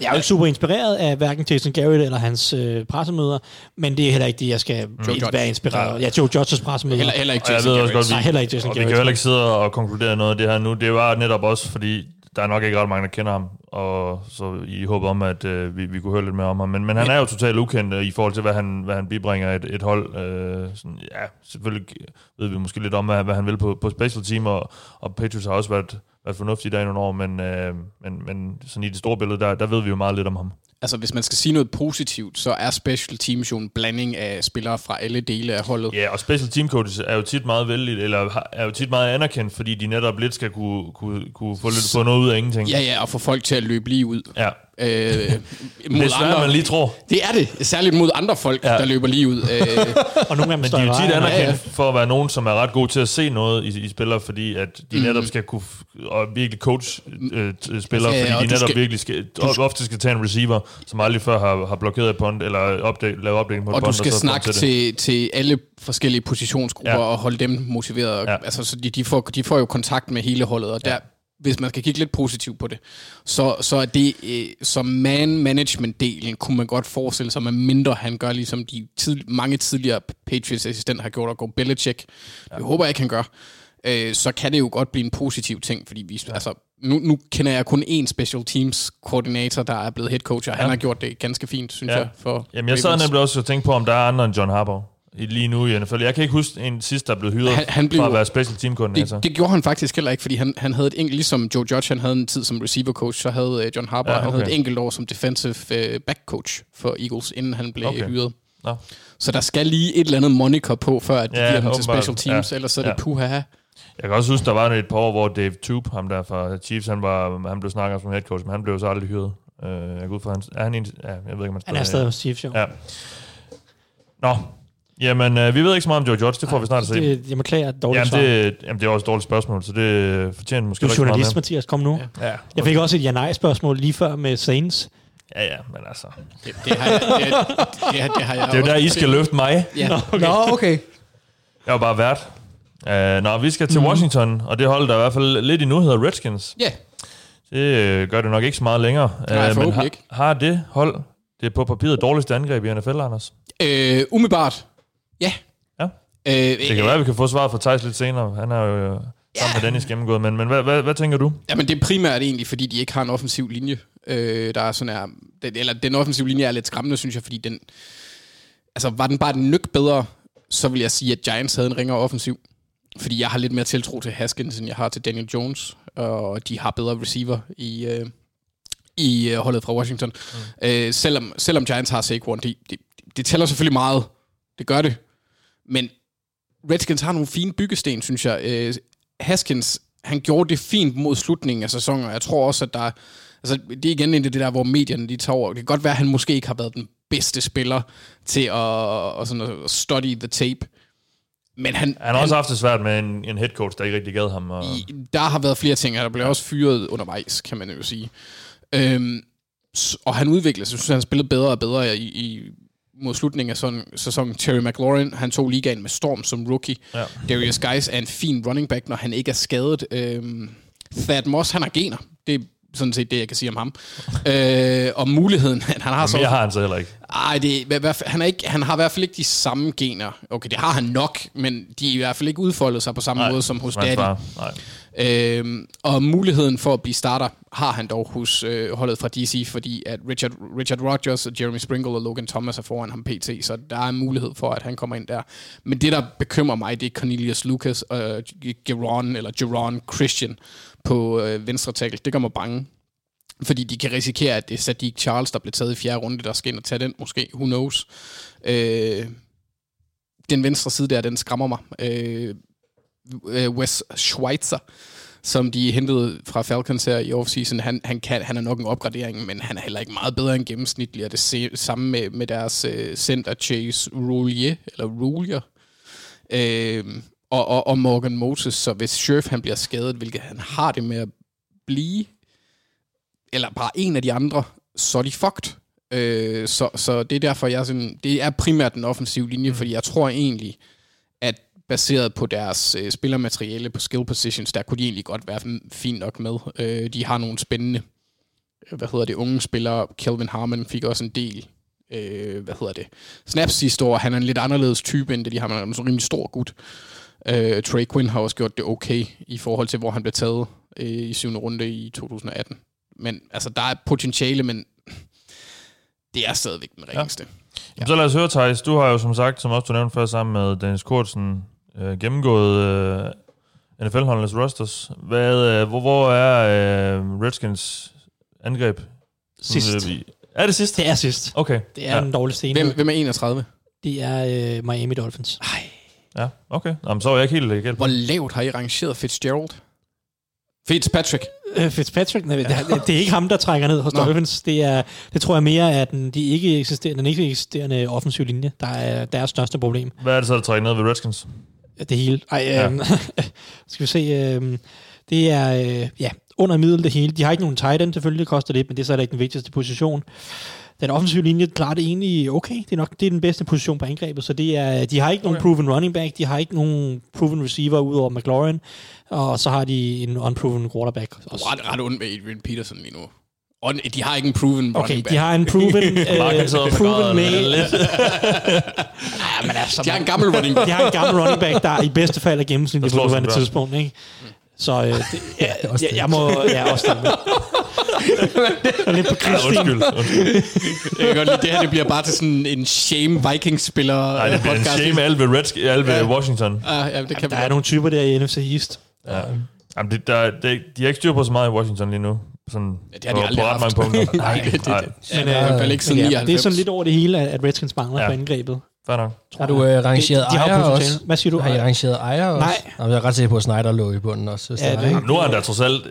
jeg er jo ikke super inspireret af hverken Jason Garrett eller hans øh, pressemøder, men det er heller ikke det, jeg skal Joe være inspireret af. Ja, Joe Judges pressemøder. Heller, heller ikke Jason Garrett. Godt, vi, Nej, heller ikke Jason og Garrett. Vi kan jo heller ikke sidde og konkludere noget af det her nu. Det var netop også, fordi der er nok ikke ret mange, der kender ham, og så i håb om, at øh, vi, vi kunne høre lidt mere om ham. Men, men han er jo totalt ukendt øh, i forhold til, hvad han, hvad han bibringer et, et hold. Øh, sådan, ja, selvfølgelig ved vi måske lidt om, hvad, hvad han vil på, på special team, og, og Patriots har også været, været fornuftige der i nogle år, men, øh, men, men sådan i det store billede, der, der ved vi jo meget lidt om ham. Altså, hvis man skal sige noget positivt, så er special teams jo en blanding af spillere fra alle dele af holdet. Ja, og special team coaches er jo tit meget vældigt, eller er jo tit meget anerkendt, fordi de netop lidt skal kunne, kunne, kunne få, lidt, få noget ud af ingenting. Ja, ja, og få folk til at løbe lige ud. Ja. Øh, mod det er svært, andre, man lige tror. Det er det, særligt mod andre folk, ja. der løber lige ud. Øh, og nogle af dem Men de er jo tit anerkendt ja, ja. for at være nogen, som er ret gode til at se noget i, i spillere, fordi at de mm. netop skal kunne og virkelig coach øh, spillere, ja, ja, fordi de netop skal, virkelig skal, skal, ofte skal tage en receiver, som aldrig før har, har blokeret et punt, eller opdel, lavet opdeling på et og punt. Og du skal snakke til, til, til alle forskellige positionsgrupper ja. og holde dem motiveret. Ja. Altså, så de, de, får, de får jo kontakt med hele holdet, og der, ja hvis man skal kigge lidt positivt på det, så, så er det øh, som man-management-delen, kunne man godt forestille sig, med mindre han gør, ligesom de tid, mange tidligere Patriots-assistenter har gjort, og går Belichick. Ja. Det håber jeg ikke, han gør. Øh, så kan det jo godt blive en positiv ting, fordi vi, ja. altså, nu, nu kender jeg kun én special teams koordinator, der er blevet head coach, og ja. han har gjort det ganske fint, synes ja. jeg. For Jamen, jeg sad nemlig også og tænkte på, om der er andre end John Harbaugh lige nu i NFL. Jeg kan ikke huske en sidst, der er blevet hyret han, han blev, fra at være special team koordinator. Det, det, gjorde han faktisk heller ikke, fordi han, han havde et enkelt, ligesom Joe Judge, han havde en tid som receiver coach, så havde uh, John Harbaugh, ja, okay. han havde et enkelt år som defensive uh, back coach for Eagles, inden han blev okay. hyret. No. Så der skal lige et eller andet moniker på, før at de ja, giver ham til special teams, ja, ellers så er det ja. puha. Jeg kan også huske, der var et par år, hvor Dave Tube, ham der fra Chiefs, han, var, han blev snakket som head coach, men han blev så aldrig hyret. Uh, jeg går ud fra, han, er han en, ja, jeg ved ikke, om han, han er stadig hos Chiefs, jo. Ja. Nå, Jamen, øh, vi ved ikke så meget om Joe Judge, det får Ej, vi snart at se. Det, jeg må klage et dårligt jamen, det, jamen, det er også et dårligt spørgsmål, så det fortjener måske ikke meget journalist, Mathias, kom nu. Ja. Ja. Jeg fik også et ja-nej-spørgsmål lige før med Saints. Ja, ja, men altså... Det, det, har, jeg, det, det, det har jeg Det er jo der, I skal løfte mig. Ja. Nå, okay. Nå, okay. Jeg var bare vært. Uh, nå, vi skal til mm. Washington, og det hold, der i hvert fald lidt endnu hedder Redskins. Ja. Yeah. Det gør det nok ikke så meget længere. Nej, uh, men har, ikke. har det hold, det er på papiret dårligste angreb i NFL, Anders? Øh, umiddelbart, ja. Øh, det kan øh, være, at vi kan få svaret fra Thijs lidt senere. Han er jo øh, sammen ja. med Dennis gennemgået. Men, men hvad, hvad, hvad tænker du? Jamen, det er primært egentlig, fordi de ikke har en offensiv linje. Øh, der er sådan her, den, eller den offensive linje er lidt skræmmende, synes jeg, fordi den... Altså, var den bare den nyk bedre, så vil jeg sige, at Giants havde en ringere offensiv. Fordi jeg har lidt mere tiltro til Haskins, end jeg har til Daniel Jones. Og de har bedre receiver i, øh, i øh, holdet fra Washington. Mm. Øh, selvom, selvom Giants har Saquon, det, det, det tæller selvfølgelig meget. Det gør det. Men Redskins har nogle fine byggesten, synes jeg. Øh, Haskins, han gjorde det fint mod slutningen af sæsonen, og jeg tror også, at der... Altså, det er igen det der, hvor medierne de tager over. Det kan godt være, at han måske ikke har været den bedste spiller til at, og sådan at study the tape. Men han, han har også haft det svært med en, en head coach, der ikke rigtig gad ham. Og... I, der har været flere ting, og der blev også fyret undervejs, kan man jo sige. Øhm, og han udviklede sig. Jeg synes, han spillede bedre og bedre i, i mod slutningen af sådan, sæsonen. Terry McLaurin, han tog ligaen med storm som rookie. Ja. Darius Guys er en fin running back, når han ikke er skadet. Øhm, Thad Moss, han har gener. Det sådan set det, jeg kan sige om ham. øh, og muligheden, han har så... Mere har han så heller ikke. Ej, det, er- han, er ikke, han har i hvert fald ikke de samme gener. Okay, det har han nok, men de er i hvert fald ikke udfoldet sig på samme Nej, måde som hos Daddy. far. Nej. Øh, og muligheden for at blive starter har han dog hos øh, holdet fra DC, fordi at Richard, Richard Rodgers, Jeremy Sprinkle og Logan Thomas er foran ham pt, så der er mulighed for, at han kommer ind der. Men det, der bekymrer mig, det er Cornelius Lucas og øh, Geron, eller Geron Christian på øh, venstre tackle. Det gør mig bange. Fordi de kan risikere, at det er Sadiq Charles, der bliver taget i fjerde runde, der skal ind og tage den måske. Who knows? Øh, den venstre side der, den skræmmer mig. Øh, Wes Schweitzer, som de hentede fra Falcons her i offseason, han, han, kan, han er nok en opgradering, men han er heller ikke meget bedre end gennemsnitlig, og det se, samme med, med deres øh, center Chase Roulier, eller Roulier, øh, og, og, og Morgan Moses, så hvis Scherf han bliver skadet, hvilket han har det med at blive, eller bare en af de andre, så er de fucked. Øh, så, så det er derfor, jeg sådan, det er primært den offensive linje, mm. fordi jeg tror egentlig, baseret på deres øh, spillermateriale på skill positions, der kunne de egentlig godt være fint nok med. Øh, de har nogle spændende, øh, hvad hedder det, unge spillere. Kelvin Harmon fik også en del, øh, hvad hedder det, snaps sidste år. Han er en lidt anderledes type, end det de har. Han er en rimelig stor gut. Øh, Trey Quinn har også gjort det okay i forhold til, hvor han blev taget øh, i syvende runde i 2018. Men altså, der er potentiale, men det er stadigvæk den ringeste. Ja. Så lad os høre, Thijs. Du har jo som sagt, som også du nævnte før, sammen med Dennis Kortsen, øh, gennemgået øh, NFL-holdenes rosters. Hvad, øh, hvor, hvor er øh, Redskins angreb? Sidst. Øh, vi- Er det sidst? Det er sidst. Okay. Det er ja. den dårligste ene. Hvem, hvem er 31? Det er øh, Miami Dolphins. Ja, okay. Jamen, så er jeg ikke helt galt. Hvor lavt har I rangeret Fitzgerald? Fitzpatrick. Øh, Fitzpatrick, nej, det, er, det er ikke ham, der trækker ned hos Nå. Dolphins. Det, er, det tror jeg mere er den, de ikke eksisterende, den ikke eksisterende offensiv linje, der er deres største problem. Hvad er det så, der trækker ned ved Redskins? Det hele. Ej, Ja. øh, skal vi se. Øh, det er øh, ja, under middel det hele. De har ikke nogen tight end selvfølgelig, det koster lidt, men det er så heller ikke den vigtigste position. Den offensive linje klarer det egentlig okay. Det er nok det er den bedste position på angrebet, så det er, de har ikke nogen Okay. proven running back, de har ikke nogen proven receiver udover McLaurin, og så har de en unproven quarterback. Også. Ret, ret ondt med Adrian Peterson lige nu. Og de har ikke en proven Okay, back. de har en proven, og proven lidt. ja, men altså, de har en gammel running back. de har en gammel running back, der i bedste fald er gennemsnitlig Der på nuværende tidspunkt, ikke? Så øh, det, ja, også jeg, det. jeg må... Ja, også det. Jeg er lidt på Ja, krigsstien. undskyld. undskyld. Jeg kan godt lide, det her det bliver bare til sådan en shame Vikings-spiller Nej, det bliver en podcast. shame af alle ved, Redsk- alle ved Ja. Washington. Ah, ja, det kan Der vi er nogle typer der i NFC East. Ja. Jamen, det, der, det, de har ikke styr på så meget i Washington lige nu. Sådan, Ja, det har de på, aldrig på ret haft. mange punkter. Nej, det- det- nej. Men, er fald ikke men ja, 99. det er sådan lidt over det hele, at Redskins mangler Ja. på angrebet. Fair nok. Har du øh, rangeret de, de har ejer også? Hvad siger du? Har I rangeret ejer også? Nej. Jamen, jeg er ret sikker på, at Snyder lå i bunden også. Ja, det? Jamen, nu er han da trods alt...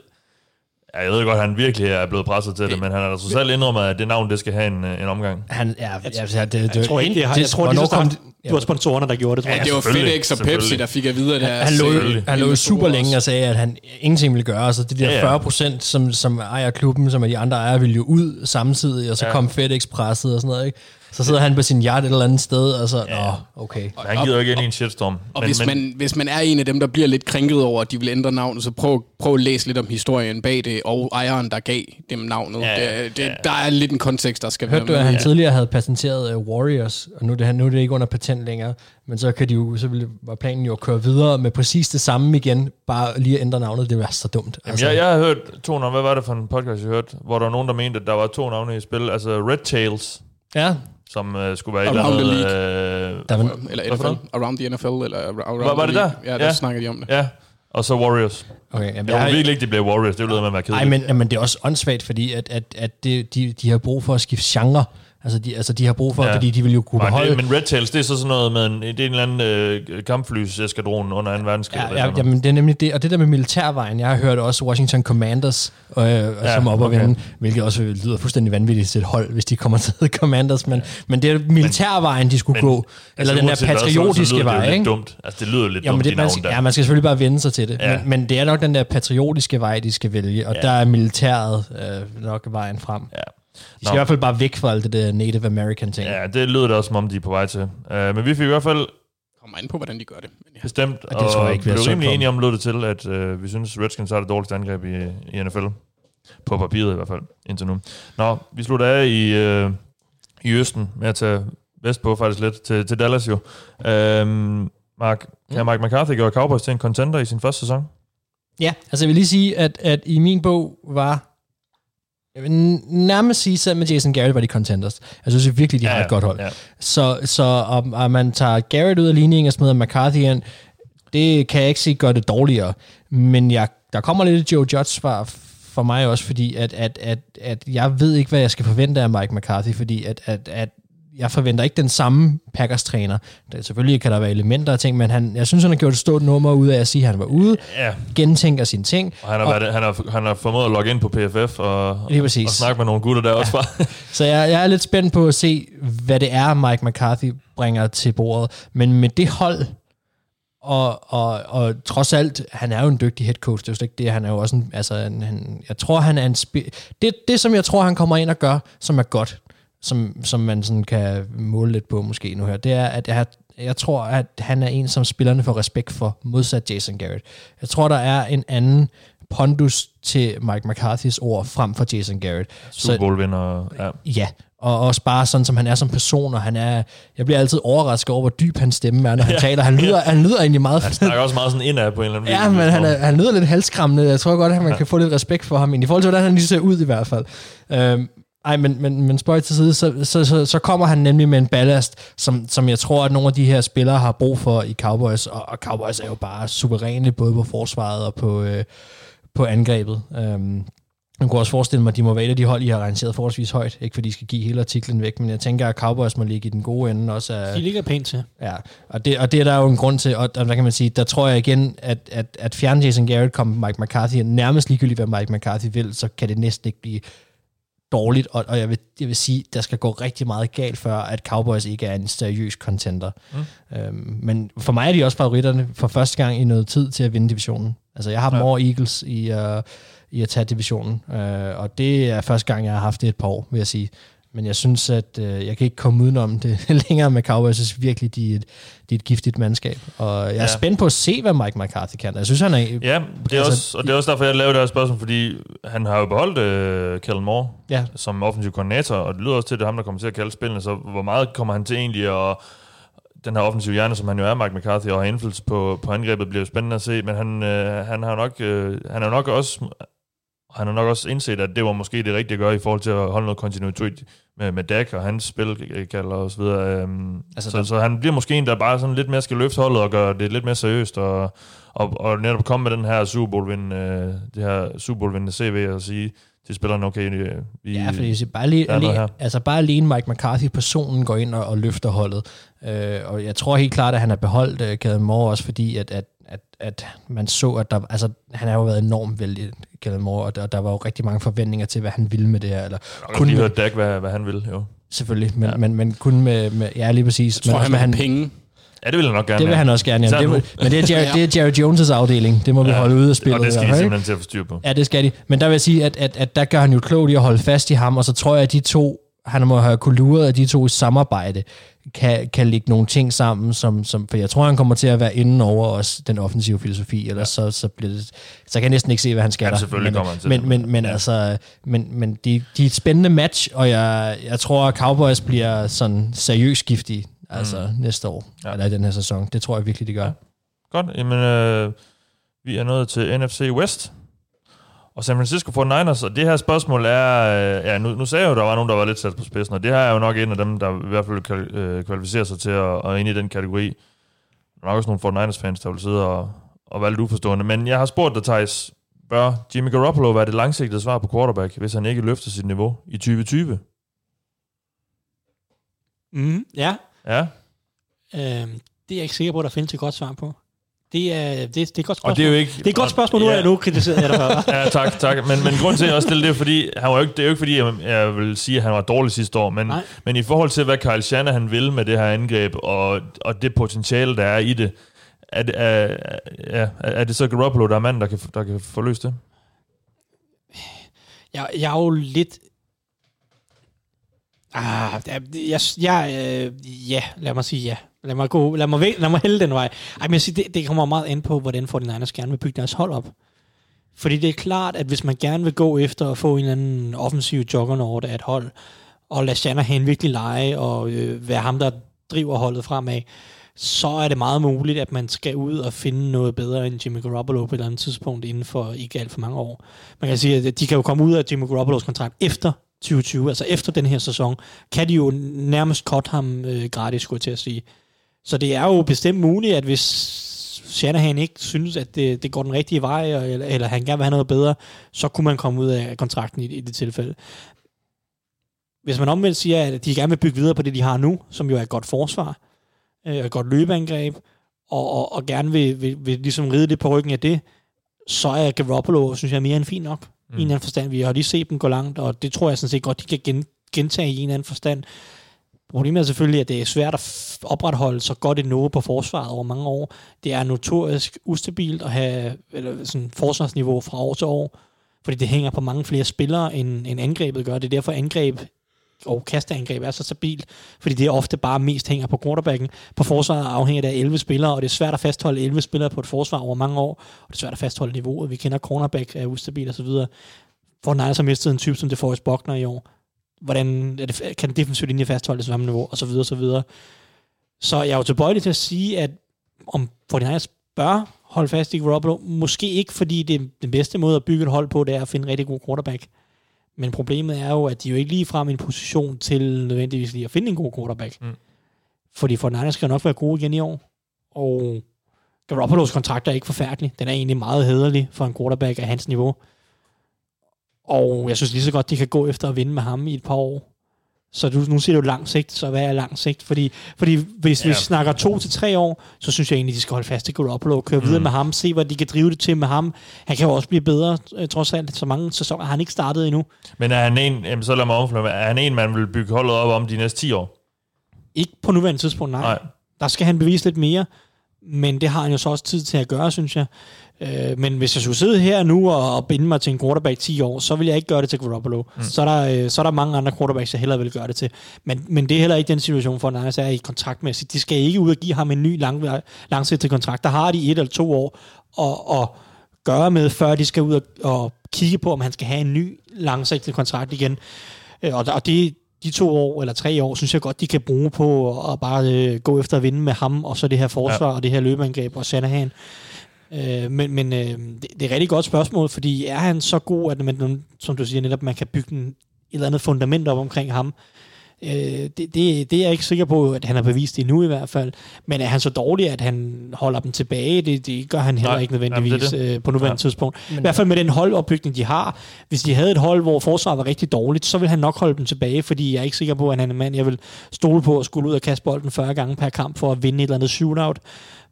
Ja, jeg ved godt, at han virkelig er blevet presset til det, men han har da trods alt indrømmet, at det navn, det skal have en, øh, en omgang. Han, ja, ja, ja, det, det, Jeg tror ikke, det har, jeg tror, det hvornår er kom det var sponsorerne, der gjorde det, tror Ja, jeg. det var FedEx og Pepsi, der fik at vide, at deres, han lå, øh, han lå super længe og sagde, at han ingenting ville gøre. Så de der Ja, ja. 40 procent, som, som ejer klubben, som er de andre ejere, ville jo ud samtidig, og så Ja. kom FedEx presset og sådan noget. Ikke? Så sidder han på sin yacht et eller andet sted, og så, Ja. nå, okay. Men han gider jo ikke ind i en shitstorm. Og men, hvis, man, hvis man er en af dem, der bliver lidt krænket over, at de vil ændre navnet, så prøv, prøv at læse lidt om historien bag det, og ejeren, der gav dem navnet. Ja, Ja, det, det, ja. Der er lidt en kontekst, der skal Hørte du, være at med. han tidligere havde patenteret uh, Warriors, og nu er, det, nu er det ikke under patent længere, men så, kan de jo, så ville, var planen jo at køre videre med præcis det samme igen, bare lige at ændre navnet, det var så dumt. Jamen, jeg, jeg har hørt to navne. Hvad var det for en podcast, jeg hørte? Hvor der var nogen, der mente, at der var to navne i spil. Altså Red Tails, ja, som uh, skulle være et Around eller the andet... Øh, der var, Eller Hvad for NFL. Around the NFL. Eller around Var- var det league. der? Ja, der Ja. snakker de om det. ja, og så Warriors. okay, jamen, Jeg håber virkelig ikke, det bliver Warriors. Det ville med at være Nej, kedeligt. men, jamen, det er også åndssvagt, fordi at, at, at det, de, de har brug for at skifte genre. Altså, de, altså, de har brug for, Ja. fordi de vil jo kunne Nej, beholde... det, men Red Tails, det er så sådan noget med en, det er en eller anden øh, kampflyseskadron under 2. verdenskrig. Ja, ja, jamen, det er nemlig det. Og det der med militærvejen, jeg har hørt også Washington Commanders, øh, ja, som er oppe okay. vende, hvilket også lyder fuldstændig vanvittigt til et hold, hvis de kommer til Commanders, men, men det er militærvejen, de skulle Men- gå. Eller den der uanset hvad, så- så patriotiske det vej, lidt ikke? dumt. Altså, det lyder lidt Ja, men dumt, det, de man, skal, ja, man skal selvfølgelig bare vende sig til det. Ja. Men, men det er nok den der patriotiske vej, de skal vælge, og ja. der er militæret øh, nok vejen frem. Ja. De skal Nå. i hvert fald bare væk fra alt det der Native American ting. Ja, det lyder da også, som om de er på vej til. Uh, men vi fik i hvert fald Kommer an på, hvordan de gør det. Men ja. bestemt, det tror jeg ikke, vi blev rimelig enige om, lød det til, at uh, vi synes, Redskins har det dårligste angreb i, i NFL. På papiret i hvert fald, indtil nu. Nå, vi slutter af i, øh, i Østen med at tage vestpå faktisk lidt til, til Dallas jo. Øhm, Mark, kan Mike McCarthy gøre Cowboys til en contender i sin første sæson? Ja, altså jeg vil lige sige, at, at i min bog var jeg vil nærmest sige, selv med Jason Garrett var de contenders. Jeg synes virkelig, de ja, har et godt hold. Ja. Så, så om, om man tager Garrett ud af ligningen og smider McCarthy ind, det kan jeg ikke sige gør det dårligere. Men jeg, der kommer lidt Joe Judge svar for mig også, fordi at, at, at, at jeg ved ikke, hvad jeg skal forvente af Mike McCarthy, fordi at, at, at jeg forventer ikke den samme Packers-træner. Der, selvfølgelig kan der være elementer af ting, men han, jeg synes, han har gjort et stort nummer ud af at sige, at han var ude, ja. gentænker sine ting. Og han har, og, været, han, har, han har formået at logge ind på PFF og, og, og snakke med nogle gutter der ja. også fra. Så jeg, jeg er lidt spændt på at se, hvad det er, Mike McCarthy bringer til bordet. Men med det hold, og, og, og trods alt, han er jo en dygtig head coach, det er jo ikke det, han er jo også en, altså en, han, jeg tror, han er en, spi- det, det som jeg tror, han kommer ind og gør, som er godt, som, som man sådan kan måle lidt på måske nu her, det er, at jeg, jeg tror, at han er en, som spillerne får respekt for, modsat Jason Garrett. Jeg tror, der er en anden pondus til Mike McCarthy's ord frem for Jason Garrett. Super Bowl-vinder. Ja. ja, og også bare sådan, som han er som person, og han er, jeg bliver altid overrasket over, hvor dyb hans stemme er, når han ja. taler. Han lyder, ja. han lyder egentlig meget... Han snakker også meget sådan indad på en eller anden Ja, men han, er, han lyder lidt halskræmmende. Jeg tror godt, at man ja. kan få lidt respekt for ham, i forhold til, hvordan han lige ser ud i hvert fald. Øhm, ej, men, men, men spøj til side, så, så, så, så kommer han nemlig med en ballast, som, som jeg tror, at nogle af de her spillere har brug for i Cowboys, og, og Cowboys er jo bare suveræne, både på forsvaret og på, øh, på angrebet. Øhm, jeg kunne også forestille mig, at de må være et af de hold, I har arrangeret forholdsvis højt. Ikke fordi de skal give hele artiklen væk, men jeg tænker, at Cowboys må ligge i den gode ende også. Af, de ligger pænt til. Ja, og det, og det er der jo en grund til, og der kan man sige, der tror jeg igen, at, at, at fjerne Jason Garrett kommer Mike McCarthy, nærmest ligegyldigt, hvad Mike McCarthy vil, så kan det næsten ikke blive dårligt, og, og jeg, vil, jeg vil sige, der skal gå rigtig meget galt, før at Cowboys ikke er en seriøs contender. Mm. Øhm, men for mig er de også favoritterne for første gang i noget tid til at vinde divisionen. Altså jeg har dem ja. over Eagles i, uh, i at tage divisionen, uh, og det er første gang, jeg har haft det et par år, vil jeg sige. Men jeg synes, at øh, jeg kan ikke komme udenom det længere med Cowboys. Jeg synes virkelig, de er et, de er et giftigt mandskab. Og jeg er ja. spændt på at se, hvad Mike McCarthy kan. Jeg synes, han er... Ja, det er altså, også, og det er også derfor, jeg lavede det her spørgsmål, fordi han har jo beholdt øh, Kellen Moore ja. som offensiv koordinator, og det lyder også til, at det er ham, der kommer til at kalde spillene. Så hvor meget kommer han til egentlig at den her offensive hjerne, som han jo er, Mike McCarthy, og har indflydelse på, på angrebet, bliver jo spændende at se, men han, øh, han har nok, øh, han er nok også han har nok også indset, at det var måske det rigtige at gøre i forhold til at holde noget kontinuitet med, med Dak og hans spilkalder og så videre. Um, altså, så, der... så han bliver måske en, der bare sådan lidt mere skal løfte holdet og gøre det lidt mere seriøst og, og, og netop komme med den her Super Bowl uh, det her Super Bowl vindende CV og sige til spillerne, okay, vi Ja, fordi bare, lige, alene, altså bare alene Mike McCarthy, personen, går ind og, og løfter holdet. Uh, og jeg tror helt klart, at han har beholdt uh, Kevin Moore også, fordi at, at at, at man så, at der, altså, han har jo været enormt vældig, Kellen Moore, og der, der var jo rigtig mange forventninger til, hvad han ville med det her. Eller jeg kun lige hørt Dak, hvad, hvad han ville, jo. Selvfølgelig, men, ja. men, men kun med, med, ja lige præcis. Jeg tror, men, han han, penge. Ja, det vil han nok gerne. Det vil han også gerne, ja. Det, men det er, Jerry, det er Jerry Jones' afdeling. Det må vi ja. holde ude af spillet. Og det skal de simpelthen til at få styr på. Ja, det skal de. Men der vil jeg sige, at, at, at der gør han jo klogt i at holde fast i ham, og så tror jeg, at de to, han må have kulturet af de to i samarbejde, kan, kan lægge nogle ting sammen, som, som, for jeg tror, han kommer til at være inden over os, den offensive filosofi, eller ja. så, så, bliver det, så kan jeg næsten ikke se, hvad han skal ja, selvfølgelig men, kommer han til men, men, men, ja. altså, men, men de, de er et spændende match, og jeg, jeg tror, at Cowboys bliver sådan seriøst giftige, altså mm. næste år, ja. eller i den her sæson. Det tror jeg virkelig, de gør. Ja. Godt, jamen øh, vi er nået til NFC West, og San Francisco 49ers, og det her spørgsmål er, øh, ja, nu, nu sagde jeg jo, der var nogen, der var lidt sat på spidsen, og det her er jo nok en af dem, der i hvert fald øh, kvalificerer sig til at, at ind i den kategori. Der er nok også nogle 49ers-fans, der vil sidde og, og være lidt uforstående. Men jeg har spurgt dig, Thijs, bør Jimmy Garoppolo være det langsigtede svar på quarterback, hvis han ikke løfter sit niveau i 2020? Mm, ja. Ja. Øhm, det er jeg ikke sikker på, at der findes et godt svar på. Det er, det, det er et godt spørgsmål. Og det er jo ikke, det er et godt spørgsmål, nu ja. er jeg nu kritiseret jeg dig Ja, tak, tak. Men, men grund til, at jeg også stille det, er, fordi, han var jo ikke, det er jo ikke fordi, jeg, jeg vil sige, at han var dårlig sidste år, men, men i forhold til, hvad Kyle Shanahan vil med det her angreb, og, og det potentiale, der er i det, er det, er, ja, er det så Garoppolo, der er manden, der kan, der kan få løst det? Jeg, jeg er jo lidt... Ah, jeg, jeg, jeg, øh, ja, lad mig sige ja. Lad mig, gå, lad mig, lad mig hælde den vej. Ej, men jeg siger, det, det kommer meget ind på, hvordan 49ers gerne vil bygge deres hold op. Fordi det er klart, at hvis man gerne vil gå efter at få en eller anden offensiv juggernaut af et hold, og lade Shanahan virkelig lege og øh, være ham, der driver holdet fremad, så er det meget muligt, at man skal ud og finde noget bedre end Jimmy Garoppolo på et eller andet tidspunkt inden for ikke alt for mange år. Man kan sige, at de kan jo komme ud af Jimmy Garoppolos kontrakt efter 2020, altså efter den her sæson, kan de jo nærmest cut ham øh, gratis, skulle jeg til at sige. Så det er jo bestemt muligt, at hvis Shanahan ikke synes, at det, det går den rigtige vej, eller, eller han gerne vil have noget bedre, så kunne man komme ud af kontrakten i, i det tilfælde. Hvis man omvendt siger, at de gerne vil bygge videre på det, de har nu, som jo er et godt forsvar, øh, et godt løbeangreb, og, og, og gerne vil, vil, vil ligesom ride lidt på ryggen af det, så er Garoppolo, synes jeg, mere end fint nok. Mm. I en eller anden forstand. Vi har lige set dem gå langt, og det tror jeg sådan set godt, de kan gen, gentage i en eller anden forstand. Problemet er selvfølgelig, at det er svært at opretholde så godt et niveau på forsvaret over mange år. Det er notorisk ustabilt at have eller sådan forsvarsniveau fra år til år, fordi det hænger på mange flere spillere, end, end angrebet gør. Det er derfor, angreb og kasteangreb er så stabilt, fordi det ofte bare mest hænger på quarterbacken. På forsvaret afhænger det af 11 spillere, og det er svært at fastholde 11 spillere på et forsvar over mange år, og det er svært at fastholde niveauet. Vi kender cornerback er ustabil og så videre. For Niners har mistet en type som det Forrest Buckner i år. Hvordan er det, kan den defensive linje fastholde det samme niveau, og så videre, og så videre. Så jeg er jo tilbøjelig til at sige, at om 49ers bør holde fast i Garoppolo, måske ikke, fordi det den bedste måde at bygge et hold på, det er at finde en rigtig god quarterback. Men problemet er jo, at de jo ikke lige frem i en position til nødvendigvis lige at finde en god quarterback. Mm. Fordi for Niners skal nok være gode igen i år. Og Garoppolo's kontrakt er ikke forfærdelig. Den er egentlig meget hederlig for en quarterback af hans niveau. Og jeg synes lige så godt, de kan gå efter at vinde med ham i et par år. Så du, nu siger du lang sigt, så hvad er lang sigt? Fordi, fordi hvis ja. vi snakker to til tre år, så synes jeg egentlig, de skal holde fast i Garoppolo, køre mm. videre med ham, se hvad de kan drive det til med ham. Han kan jo også blive bedre, øh, trods alt. Så mange sæsoner har han ikke startet endnu. Men er han en, jamen, så lad mig omflade, er han en, man vil bygge holdet op om de næste 10 år? Ikke på nuværende tidspunkt, nej. nej. Der skal han bevise lidt mere, men det har han jo så også tid til at gøre, synes jeg. Øh, men hvis jeg skulle sidde her nu og, og binde mig til en quarterback 10 år, så vil jeg ikke gøre det til Garoppolo. Mm. Så, er der, øh, så er der mange andre quarterbacks, jeg hellere vil gøre det til. Men, men det er heller ikke den situation, for Niners er i kontraktmæssigt. De skal ikke ud og give ham en ny lang, langsigtet kontrakt. Der har de et eller to år at, at gøre med, før de skal ud og, og kigge på, om han skal have en ny langsigtet kontrakt igen. Øh, og, og det, de to år eller tre år, synes jeg godt, de kan bruge på at bare øh, gå efter at vinde med ham, og så det her forsvar ja. og det her løbeangreb og Shanahan. Øh, men men øh, det, det er et rigtig godt spørgsmål, fordi er han så god, at man, som du siger netop, man kan bygge en, et eller andet fundament op omkring ham? Øh, det, det, det er jeg ikke sikker på, at han har bevist endnu i hvert fald. Men er han så dårlig, at han holder dem tilbage? Det, det gør han heller Nej, ikke nødvendigvis jamen det det. Øh, på nuværende ja. tidspunkt. Men, I hvert fald med den holdopbygning, de har. Hvis de havde et hold, hvor forsvaret var rigtig dårligt, så vil han nok holde dem tilbage, fordi jeg er ikke sikker på, at han er en mand, jeg vil stole på at skulle ud og kaste bolden 40 gange per kamp for at vinde et eller andet shootout.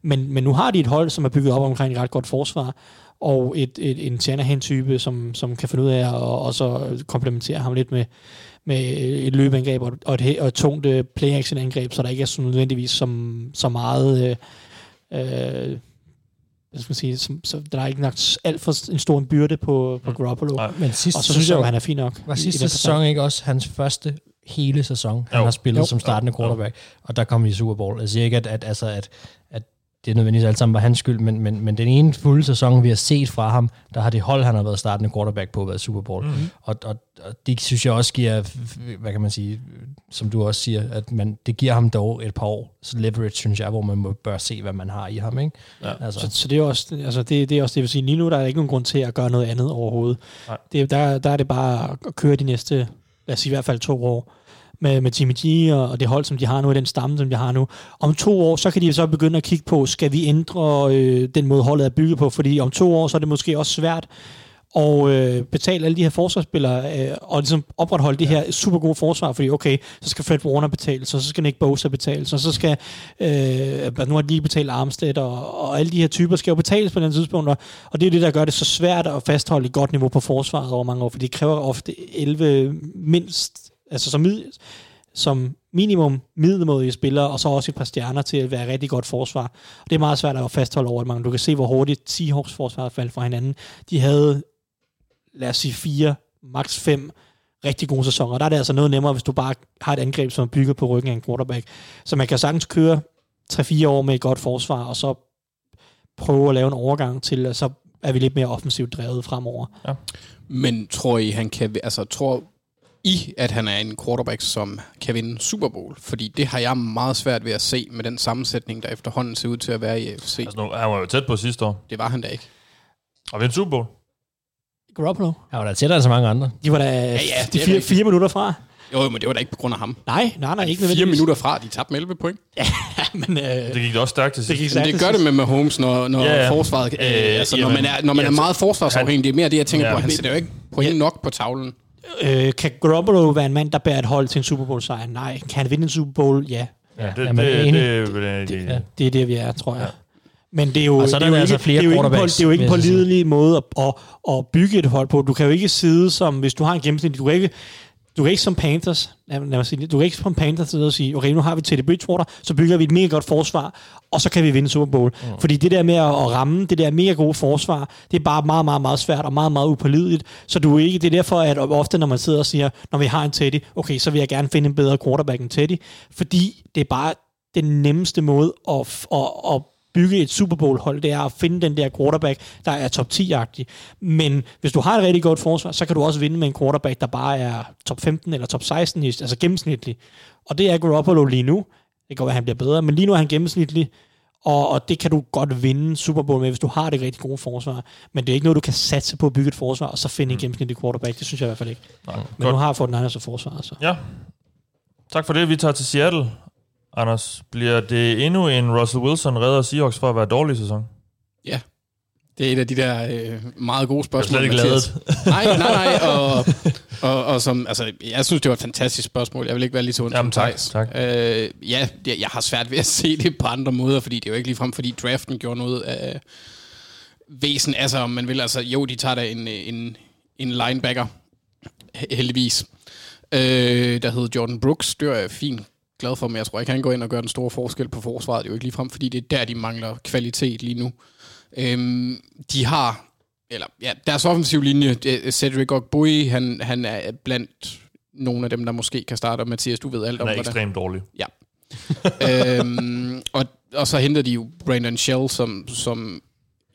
Men, men nu har de et hold, som er bygget op omkring et ret godt forsvar, og et, et, en Shanahan-type, som, som kan finde ud af at og så komplementere ham lidt med, med et løbeangreb og, og, et, og et tungt uh, play-action-angreb, så der ikke er så nødvendigvis som, så meget... Øh, øh, hvad skal man sige, som, så der er ikke nok alt for en stor byrde på, på mm. Garoppolo. Nej, men sidste og så synes jeg at han er fin nok. Var sidste i sæson ikke også hans første hele sæson, han jo. har spillet jo. som startende quarterback, jo. og der kom i Super Bowl. Jeg siger ikke, at, at, altså, at det er nødvendigvis alt sammen var hans skyld, men, men, men den ene fulde sæson, vi har set fra ham, der har det hold, han har været startende quarterback på, været Super Bowl. Mm-hmm. Og, og, og det synes jeg også giver, hvad kan man sige, som du også siger, at man, det giver ham dog et par år så leverage, synes jeg, hvor man må, bør se, hvad man har i ham. Ikke? Ja. Altså. Så, så, det er også, altså det, det er også det, vil sige, lige nu der er ikke nogen grund til at gøre noget andet overhovedet. Det, der, der er det bare at køre de næste, lad os sige i hvert fald to år, med, med Jimmy G og, og det hold, som de har nu, i den stamme, som de har nu. Om to år, så kan de så begynde at kigge på, skal vi ændre øh, den måde, holdet er bygget på, fordi om to år, så er det måske også svært og øh, betale alle de her forsvarsspillere, øh, og ligesom opretholde det her super gode forsvar, fordi okay, så skal Fred Warner betale, så, så skal Nick Bosa betale, så, så skal, øh, nu har de lige betalt Armstead, og, og alle de her typer skal jo betales på den tidspunkt, og, og det er det, der gør det så svært at fastholde et godt niveau på forsvaret over mange år, for det kræver ofte 11 mindst altså som, som minimum middelmådige spillere, og så også et par stjerner til at være rigtig godt forsvar. Og det er meget svært at fastholde over mange. Du kan se, hvor hurtigt Seahawks forsvar faldt fra hinanden. De havde, lad os sige, fire, maks fem rigtig gode sæsoner. Der er det altså noget nemmere, hvis du bare har et angreb, som er bygget på ryggen af en quarterback. Så man kan sagtens køre 3-4 år med et godt forsvar, og så prøve at lave en overgang til, så er vi lidt mere offensivt drevet fremover. Ja. Men tror I, han kan... Altså, tror I, at han er en quarterback, som kan vinde Super Bowl? Fordi det har jeg meget svært ved at se med den sammensætning, der efterhånden ser ud til at være i AFC. Altså, nu, han var jo tæt på sidste år. Det var han da ikke. Og vinde Super Bowl. Garoppolo. Han var da tættere end så mange andre. De var da ja, ja, de fire, fire minutter fra. Jo, men det var da ikke på grund af ham. Nej, nej, nej, ikke Fire minutter fra, de tabte med 11 point. ja, men... Øh, det gik da også stærkt til sidst. Det, men det gør det med Mahomes, når, når ja, ja. forsvaret... Øh, altså, jamen, når man er, når man er meget forsvarsafhængig, det er mere det, jeg tænker ja, på. Han sætter jo ikke point ja. nok på tavlen. Øh, kan Garoppolo være en mand, der bærer et hold til en Super Bowl-sejr? Nej. Kan han vinde en Super Bowl? Ja. Ja, det, Jamen, det, det, det, det, det, ja. det er det, vi er, tror jeg. Ja. Men det er jo, og så er det er jo altså ikke, flere det er jo ikke, på, det er jo ikke en pålidelig måde at, at, at, bygge et hold på. Du kan jo ikke sidde som, hvis du har en gennemsnit, du kan ikke, du kan ikke som Panthers, lad mig sige, du kan ikke som Panthers sidde og sige, okay, nu har vi Teddy Bridgewater, så bygger vi et mega godt forsvar, og så kan vi vinde Super Bowl. Mm. Fordi det der med at, at ramme, det der mega gode forsvar, det er bare meget, meget, meget svært og meget, meget upålideligt. Så du er ikke, det er derfor, at ofte når man sidder og siger, når vi har en Teddy, okay, så vil jeg gerne finde en bedre quarterback end Teddy, fordi det er bare den nemmeste måde at, at, at bygge et Super Bowl-hold, det er at finde den der quarterback, der er top 10-agtig. Men hvis du har et rigtig godt forsvar, så kan du også vinde med en quarterback, der bare er top 15 eller top 16, altså gennemsnitlig. Og det er Garoppolo lige nu. Det kan være, at han bliver bedre, men lige nu er han gennemsnitlig, og, og det kan du godt vinde Super Bowl med, hvis du har det rigtig gode forsvar. Men det er ikke noget, du kan satse på at bygge et forsvar, og så finde en mm. gennemsnitlig quarterback. Det synes jeg i hvert fald ikke. Nej, men godt. nu har anden så forsvar. Så. Ja. Tak for det. Vi tager til Seattle. Anders, bliver det endnu en Russell Wilson redder Seahawks for at være dårlig sæson? Ja. Det er et af de der øh, meget gode spørgsmål. Jeg er slet ikke nej, nej, nej. Og, og, og som, altså, jeg synes, det var et fantastisk spørgsmål. Jeg vil ikke være lige så ondt Jamen, tak, tak. Øh, ja, jeg har svært ved at se det på andre måder, fordi det er jo ikke ligefrem, fordi draften gjorde noget af væsen. Altså, om man vil, altså, jo, de tager da en, en, en linebacker, heldigvis, øh, der hedder Jordan Brooks. Det er fint glad for, men jeg tror ikke, han går ind og gør den store forskel på forsvaret. Det er jo ikke ligefrem, fordi det er der, de mangler kvalitet lige nu. Øhm, de har, eller ja, deres offensiv linje, Cedric Ogboy, han, han er blandt nogle af dem, der måske kan starte. Og Mathias, du ved alt om, det. Han er ekstremt dårlig. Ja. øhm, og, og så henter de jo Brandon Shell, som, som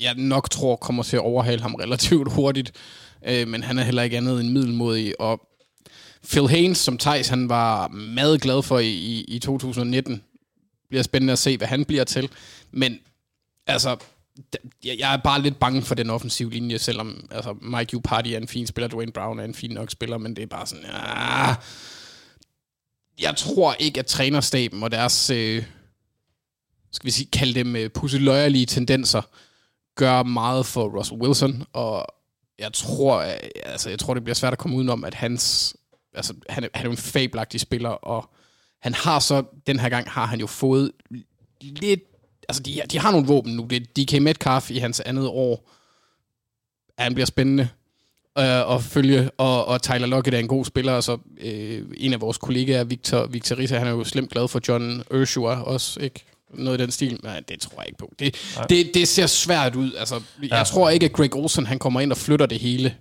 jeg nok tror kommer til at overhale ham relativt hurtigt. Øh, men han er heller ikke andet end middelmodig, og Phil Haynes, som Thijs han var meget glad for i, i, i 2019, bliver spændende at se, hvad han bliver til. Men altså, jeg er bare lidt bange for den offensive linje, selvom altså, Mike Uparty er en fin spiller, Dwayne Brown er en fin nok spiller, men det er bare sådan, ja, jeg tror ikke, at trænerstaben og deres, øh, skal vi sige, kalde dem øh, pusseløjerlige tendenser, gør meget for Russell Wilson, og jeg tror, øh, altså, jeg tror, det bliver svært at komme udenom, at hans altså, han, er, han er jo en fabelagtig spiller, og han har så, den her gang har han jo fået lidt, altså de, de har nogle våben nu, det er DK Metcalf i hans andet år, ja, han bliver spændende øh, at følge, og, og Tyler Lockett er en god spiller, og så øh, en af vores kollegaer, Victor, Victor Rita, han er jo slemt glad for John Ursua også, ikke? Noget i den stil. Nej, det tror jeg ikke på. Det, det, det ser svært ud. Altså, ja. Jeg tror ikke, at Greg Olsen han kommer ind og flytter det hele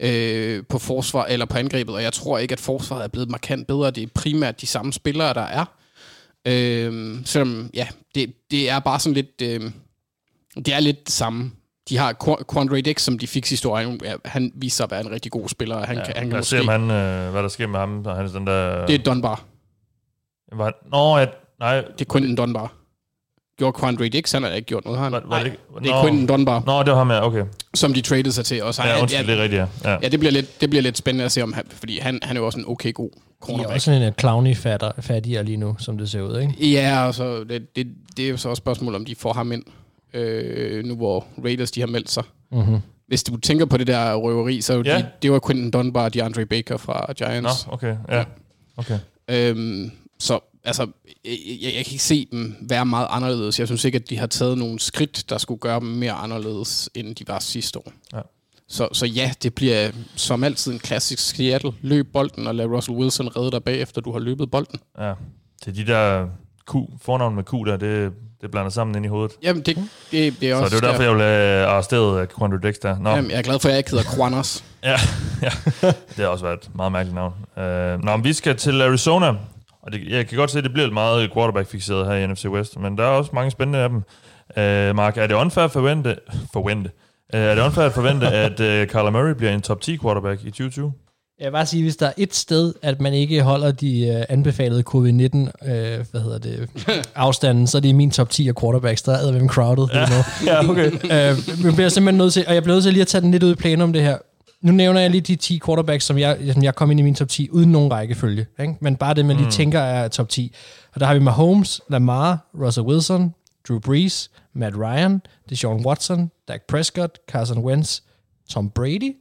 øh, på forsvar eller på angrebet, og jeg tror ikke, at forsvaret er blevet markant bedre. Det er primært de samme spillere, der er. Øh, selvom, ja, det, det er bare sådan lidt... Øh, det er lidt det samme. De har Quandre Dix, som de fik sidste år. Han, han viser sig at være en rigtig god spiller. Han ja, kan, han kan måske... se, han, øh, hvad der sker med ham. Han er den der... Det er Dunbar. Var, nå, ja, nej. Det er kun en Dunbar gjorde Quandre Dix, han har ikke gjort noget, har han? Var, var det, det er Quentin Dunbar. Nå, det var ham, ja, okay. Som de traded sig til. Også. Ja, undskyld, ja, det er rigtigt, ja. Ja, det bliver, lidt, det bliver lidt spændende at se, om han, fordi han, han er jo også en okay god cornerback. De er også en clowny fattigere lige nu, som det ser ud, ikke? Ja, og så, det, det, det er jo så også spørgsmål, om de får ham ind, øh, nu hvor Raiders de har meldt sig. Mm-hmm. Hvis du tænker på det der røveri, så ja. de, det var Quentin Dunbar og DeAndre Baker fra Giants. Nå, okay, ja. Okay. Øhm, så altså, jeg, jeg kan ikke se dem være meget anderledes. Jeg synes ikke, at de har taget nogle skridt, der skulle gøre dem mere anderledes, end de var sidste år. Ja. Så, så ja, det bliver som altid en klassisk Seattle. Løb bolden og lad Russell Wilson redde dig bagefter, du har løbet bolden. Ja, det er de der Q, fornavn med Q der, det, det blander sammen ind i hovedet. Jamen, det, det, det er også... Så det er derfor, jeg vil have arresteret Quandre Dix der. Nå. Jamen, jeg er glad for, at jeg ikke hedder Quanos. ja, ja, det har også været et meget mærkeligt navn. Uh, nå, men vi skal til Arizona, og det, jeg kan godt se, at det bliver lidt meget quarterback-fixeret her i NFC West, men der er også mange spændende af dem. Uh, Mark, er det unfair at forvente, forvente Uh, er det unfair at forvente, at uh, Kyler Murray bliver en top 10 quarterback i 2020? Jeg vil bare sige, hvis der er et sted, at man ikke holder de uh, anbefalede covid-19 uh, hvad hedder det, afstanden, så er det i min top 10 af quarterbacks. Der er hvem crowded. Ja, ja okay. uh, jeg bliver simpelthen nødt til, og jeg bliver nødt til lige at tage den lidt ud i planen om det her. Nu nævner jeg lige de 10 quarterbacks, som jeg, som jeg kom ind i min top 10, uden nogen rækkefølge. Ikke? Men bare det, man lige mm. tænker er top 10. Og der har vi Mahomes, Lamar, Russell Wilson, Drew Brees, Matt Ryan, Deshaun Watson, Dak Prescott, Carson Wentz, Tom Brady.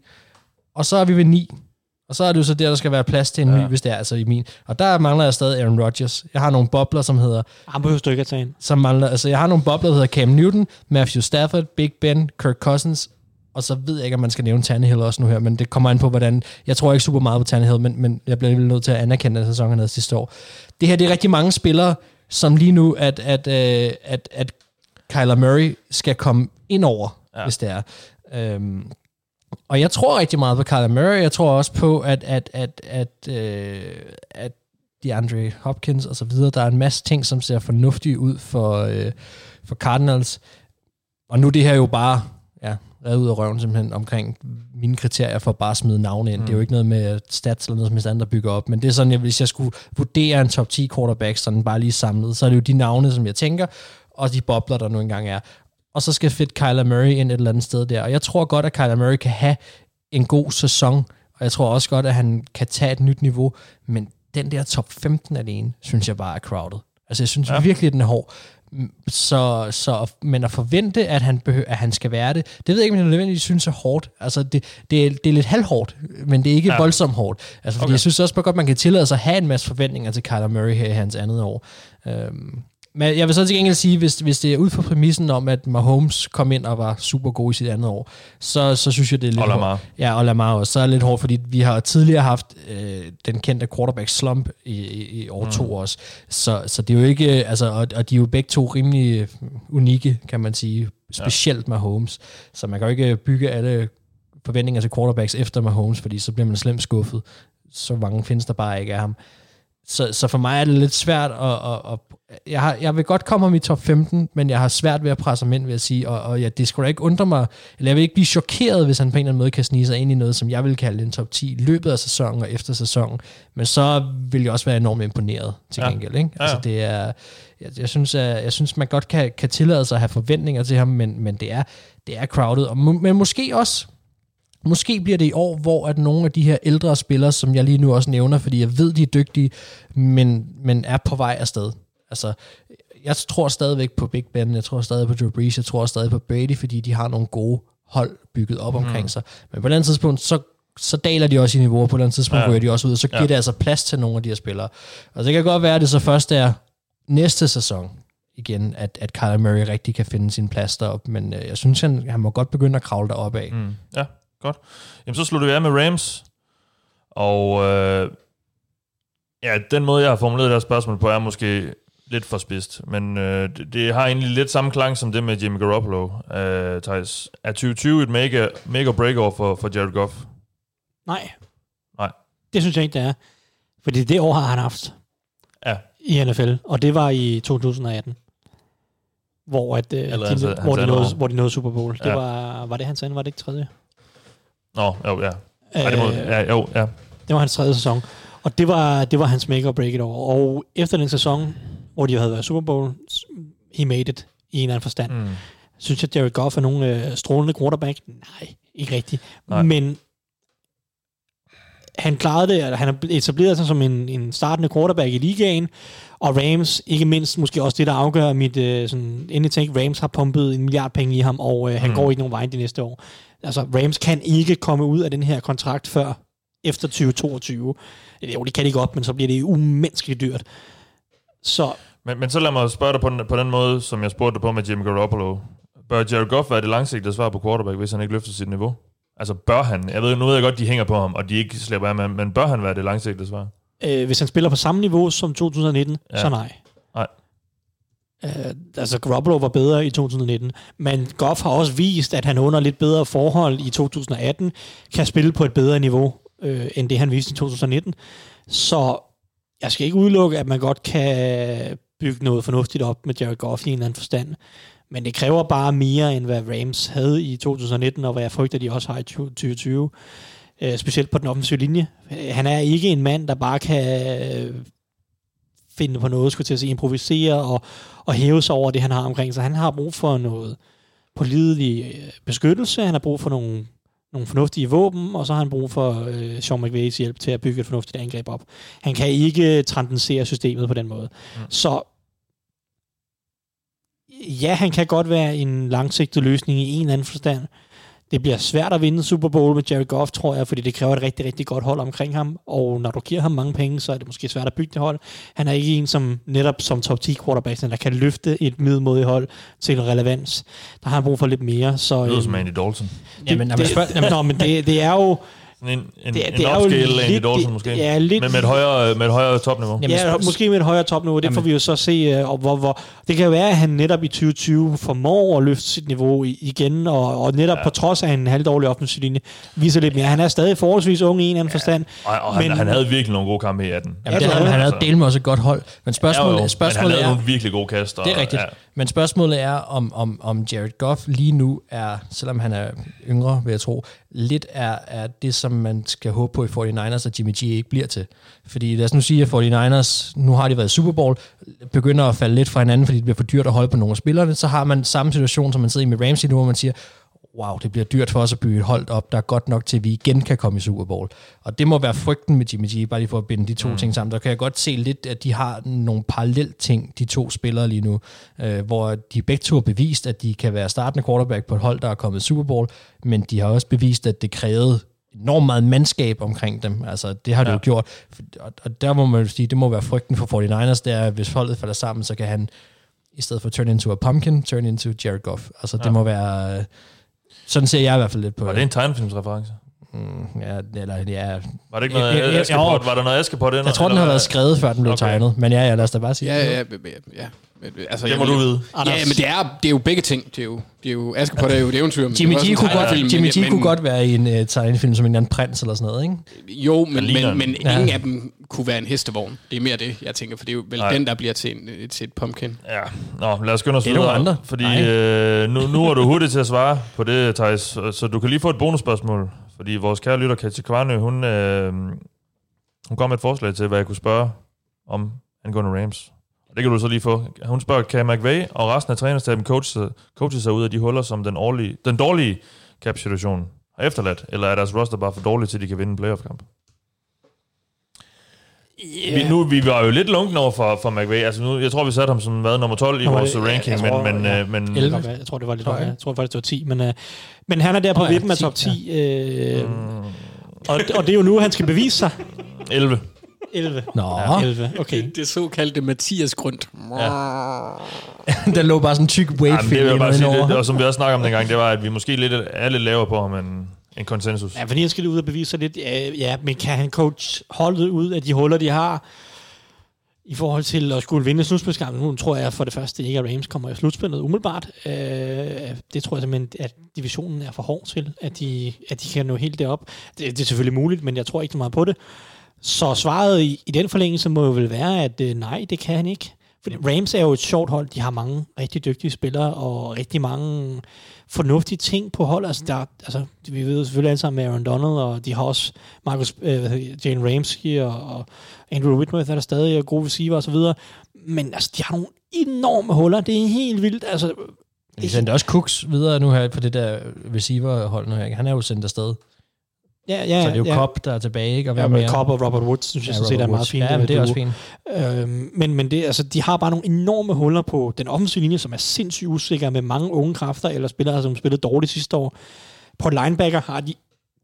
Og så er vi ved 9. Og så er det jo så der, der skal være plads til en ja. ny, hvis det er altså i min. Og der mangler jeg stadig Aaron Rodgers. Jeg har nogle bobler, som hedder... Han behøver du ikke at tage ind. Som mangler, altså jeg har nogle bobler, der hedder Cam Newton, Matthew Stafford, Big Ben, Kirk Cousins, og så ved jeg ikke, om man skal nævne Tannehill også nu her, men det kommer an på, hvordan... Jeg tror ikke super meget på Tannehill, men, men jeg bliver nødt til at anerkende, at sæsonen havde sidste år. Det her, det er rigtig mange spillere, som lige nu, at, at, at, at, at Kyler Murray skal komme ind over, ja. hvis det er. Øhm, og jeg tror rigtig meget på Kyler Murray. Jeg tror også på, at, at, at, at, øh, at DeAndre Hopkins og så videre, der er en masse ting, som ser fornuftige ud for, øh, for Cardinals. Og nu er det her jo bare reddet ud af røven simpelthen omkring mine kriterier for bare at smide navne ind. Mm. Det er jo ikke noget med stats eller noget som andet, der bygger op, men det er sådan, at hvis jeg skulle vurdere en top 10 quarterback, sådan bare lige samlet, så er det jo de navne, som jeg tænker, og de bobler, der nu engang er. Og så skal fedt Kyler Murray ind et eller andet sted der. Og jeg tror godt, at Kyler Murray kan have en god sæson, og jeg tror også godt, at han kan tage et nyt niveau, men den der top 15 alene, synes jeg bare er crowded. Altså, jeg synes ja. virkelig, at den er hård. Så, så, men at forvente, at han, behøver, at han skal være det, det ved jeg ikke, om jeg nødvendigvis synes er hårdt. Altså, det, det, er, det er lidt halvhårdt, men det er ikke ja. voldsomt hårdt. Altså, fordi okay. jeg synes også godt, man kan tillade sig at have en masse forventninger til Kyler Murray her i hans andet år. Øhm, men jeg vil så til gengæld sige, hvis, hvis det er ud fra præmissen om, at Mahomes kom ind og var super god i sit andet år, så, så synes jeg, det er lidt og Lamar. Ja, og Lamar også. Så er det lidt hårdt, fordi vi har tidligere haft øh, den kendte quarterback slump i, i, i år mm. to også. Så, så det er jo ikke, altså, og, og de er jo begge to rimelig unikke, kan man sige. Specielt ja. Mahomes. Så man kan jo ikke bygge alle forventninger til quarterbacks efter Mahomes, fordi så bliver man slemt skuffet. Så mange findes der bare ikke af ham. Så, så for mig er det lidt svært at... at, at jeg, har, jeg vil godt komme om i top 15, men jeg har svært ved at presse ham ind, vil jeg sige. Og, og ja, det skulle da ikke undre mig, eller jeg vil ikke blive chokeret, hvis han på en eller anden måde kan snige sig ind i noget, som jeg vil kalde en top 10 i løbet af sæsonen og efter sæsonen. Men så vil jeg også være enormt imponeret til gengæld. Ikke? Ja, ja. Altså, det er, jeg, jeg, synes, at, jeg synes, man godt kan, kan tillade sig at have forventninger til ham, men, men det, er, det er crowded. Og, men måske også Måske bliver det i år, hvor at nogle af de her ældre spillere, som jeg lige nu også nævner, fordi jeg ved, de er dygtige, men, men er på vej afsted. Altså, jeg tror stadigvæk på Big Ben, jeg tror stadig på Drew Brees, jeg tror stadig på Brady, fordi de har nogle gode hold bygget op mm. omkring sig. Men på et andet tidspunkt, så, så daler de også i niveau, og på et andet tidspunkt ja. ryger de også ud, og så giver ja. det altså plads til nogle af de her spillere. Og så kan godt være, at det så først er næste sæson, igen, at, at Kyler Murray rigtig kan finde sin plads deroppe, men øh, jeg synes, han, han må godt begynde at kravle deroppe af. Mm. Ja, Godt. Jamen, så slutter vi af med Rams. Og øh, ja, den måde, jeg har formuleret det her spørgsmål på, er måske lidt for spidst. Men øh, det, det har egentlig lidt samme klang som det med Jimmy Garoppolo, øh, Thijs. Er 2020 et mega, mega breakover for, for Jared Goff? Nej. Nej. Det synes jeg ikke, det er. Fordi det år har han haft ja. i NFL, og det var i 2018 hvor, at, øh, de, hans, hvor, de nåede, hvor de nåede Super Bowl. Ja. Det var, var det hans anden, var det ikke tredje? Nå, jo, ja. Ej, det må, ja, jo, ja. Det var hans tredje sæson. Og det var, det var hans make or break it over. Og efter den sæson, hvor de havde været Super Bowl, he made it i en eller anden forstand. Mm. Synes jeg, Jared Goff er nogle øh, strålende quarterback? Nej, ikke rigtigt. Nej. Men han klarede det, han har etableret sig som en, en startende quarterback i ligaen, og Rams, ikke mindst måske også det, der afgør mit øh, sådan, endelig tænk, Rams har pumpet en milliard penge i ham, og øh, han mm. går ikke nogen vej de næste år. Altså, Rams kan ikke komme ud af den her kontrakt før efter 2022. Jo, det kan de godt, men så bliver det umenneskeligt dyrt. Så... Men, men så lad mig spørge dig på den, på den måde, som jeg spurgte dig på med Jimmy Garoppolo. Bør Jared Goff være det langsigtede svar på quarterback, hvis han ikke løfter sit niveau? Altså, bør han? Jeg ved, nu ved jeg godt, de hænger på ham, og de ikke slipper af med men bør han være det langsigtede svar? Øh, hvis han spiller på samme niveau som 2019, ja. så nej. Nej. Uh, altså Garoppolo var bedre i 2019, men Goff har også vist, at han under lidt bedre forhold i 2018 kan spille på et bedre niveau, uh, end det han viste i 2019. Så jeg skal ikke udelukke, at man godt kan bygge noget fornuftigt op med Jared Goff i en eller anden forstand. Men det kræver bare mere, end hvad Rams havde i 2019, og hvad jeg frygter, de også har i 2020. Øh, specielt på den offensive linje. Han er ikke en mand, der bare kan finde på noget, skulle til at sige, improvisere og, og hæve sig over det, han har omkring sig. Han har brug for noget pålidelig øh, beskyttelse, han har brug for nogle, nogle fornuftige våben, og så har han brug for øh, Sean McVays hjælp til at bygge et fornuftigt angreb op. Han kan ikke transcendere systemet på den måde. Mm. Så ja, han kan godt være en langsigtet løsning i en eller anden forstand, det bliver svært at vinde Super Bowl med Jared Goff, tror jeg, fordi det kræver et rigtig, rigtig godt hold omkring ham, og når du giver ham mange penge, så er det måske svært at bygge det hold. Han er ikke en, som netop som top 10 quarterback, der kan løfte et middelmodigt hold til relevans. Der har han brug for lidt mere. Så, det lyder som Andy Dalton. Det, jamen, det, det, nå, men det, det er jo en, en, det, en det er upscale Andy Dalton måske, ja, lidt, men med et højere, med et højere topniveau. Jamen, ja, måske med et højere topniveau, det jamen. får vi jo så se, uh, hvor, hvor, det kan jo være, at han netop i 2020 formår at løfte sit niveau igen, og, og netop ja. på trods af en halvdårlig offensiv linje, viser lidt mere. Han er stadig forholdsvis ung i en eller anden ja. forstand. Og, og men, han, han havde virkelig nogle gode kampe i 18. Jamen, det havde, han havde delt med også et godt hold, men spørgsmålet, ja, jo, spørgsmålet men han havde nogle virkelig gode kaster. Det er rigtigt. Ja. Men spørgsmålet er, om, om, om Jared Goff lige nu er, selvom han er yngre, vil jeg tro, lidt er, er det, som man skal håbe på i 49ers, at Jimmy G ikke bliver til. Fordi lad os nu sige, at 49ers, nu har de været i Super Bowl, begynder at falde lidt fra hinanden, fordi det bliver for dyrt at holde på nogle af spillerne, så har man samme situation, som man sidder i med Ramsey nu, hvor man siger, wow, det bliver dyrt for os at bygge et hold op, der er godt nok til, at vi igen kan komme i Super Bowl. Og det må være frygten med Jimmy G, bare lige for at binde de to mm. ting sammen. Der kan jeg godt se lidt, at de har nogle parallelt ting, de to spillere lige nu, øh, hvor de begge to har bevist, at de kan være startende quarterback på et hold, der er kommet i Super Bowl, men de har også bevist, at det krævede enormt meget mandskab omkring dem. Altså, det har ja. det jo gjort. Og der må man jo sige, det må være frygten for 49ers, det er, at hvis holdet falder sammen, så kan han, i stedet for turn into a pumpkin, turn into Jared Goff. Altså, ja. det må være sådan ser jeg i hvert fald lidt på Var det en tegnefilmsreference? Mm, ja, eller, ja. Var det ikke noget ja, ja, Askepot? Var der noget Askepot? Jeg tror, den har været skrevet, før den blev okay. tegnet. Men ja, ja, lad os da bare sige. Ja, ja, ja. ja. Altså, det må du vide. Ja, men det er, det er jo begge ting. Det er jo, det er jo Askepot er jo et eventyr. Jimmy G kunne godt, Jimmy G kunne godt være i en uh, tegnefilm som en anden prins eller sådan noget, ikke? Jo, men, men, men ja. ingen af dem kunne være en hestevogn. Det er mere det, jeg tænker, for det er jo vel Nej. den, der bliver til, en, til et pumpkin. Ja, Nå, lad os skynde os videre. Det er andre. Fordi øh, nu, nu er du hurtigt til at svare på det, Thijs, så du kan lige få et bonusspørgsmål. Fordi vores kære lytter, Katja Kvarnø, hun, øh, hun kom med et forslag til, hvad jeg kunne spørge om angående Rams. Og det kan du så lige få. Hun spørger, kan McVay og resten af trænerstaben coache, coache sig ud af de huller, som den, årlige, den dårlige cap-situation har efterladt? Eller er deres roster bare for dårligt, til de kan vinde en playoff-kamp? Yeah. Vi, nu, vi var jo lidt lunken over for, for McVay. Altså nu, jeg tror, vi satte ham som hvad, nummer 12 i Nå, vores ranking, tror, men, men, ja. øh, men... 11. Jeg tror, det var lidt højere. Jeg tror faktisk, det var 10. Men, øh, men han er der på oh, vippen af top 10. Ja. Øh, mm. og, og det er jo nu, han skal bevise sig. 11. 11. Nå. Ja, 11. Okay. Det, det såkaldte Mathias Grund. Ja. der lå bare sådan en tyk wave ja, det, bare sige, det, og som vi også snakkede om dengang, det var, at vi måske lidt, er lidt lavere på ham end, en konsensus. Ja, fordi han skal ud og bevise sig lidt. Ja, ja, men kan han coach holdet ud af de huller, de har? i forhold til at skulle vinde slutspilskampen. Nu tror jeg for det første ikke, at Rams kommer i slutspillet umiddelbart. Øh, det tror jeg simpelthen, at divisionen er for hård til, at de, at de kan nå helt derop. Det, det er selvfølgelig muligt, men jeg tror ikke så meget på det. Så svaret i, i den forlængelse må jo vel være, at øh, nej, det kan han ikke. Fordi Rams er jo et sjovt hold. De har mange rigtig dygtige spillere, og rigtig mange fornuftige ting på hold. Altså, der, altså, vi ved selvfølgelig alle sammen med Aaron Donald, og de har også Marcus, øh, Jane Ramsey og, og Andrew Whitworth er der stadig, og gode receiver og så videre. Men altså, de har nogle enorme huller. Det er helt vildt. Altså, de sendte også Cooks videre nu her på det der receiver-hold nu her. Han er jo sendt afsted. Ja, ja, så det er jo ja. Cobb, der er tilbage, ikke? Og ja, mere? Cobb og Robert Woods, synes jeg, ja, set er meget fint. Ja, men det er også fint. Øhm, men men det, altså, de har bare nogle enorme huller på den offensive linje, som er sindssygt usikre med mange unge kræfter, eller spillere, som spillede dårligt sidste år. På linebacker har de,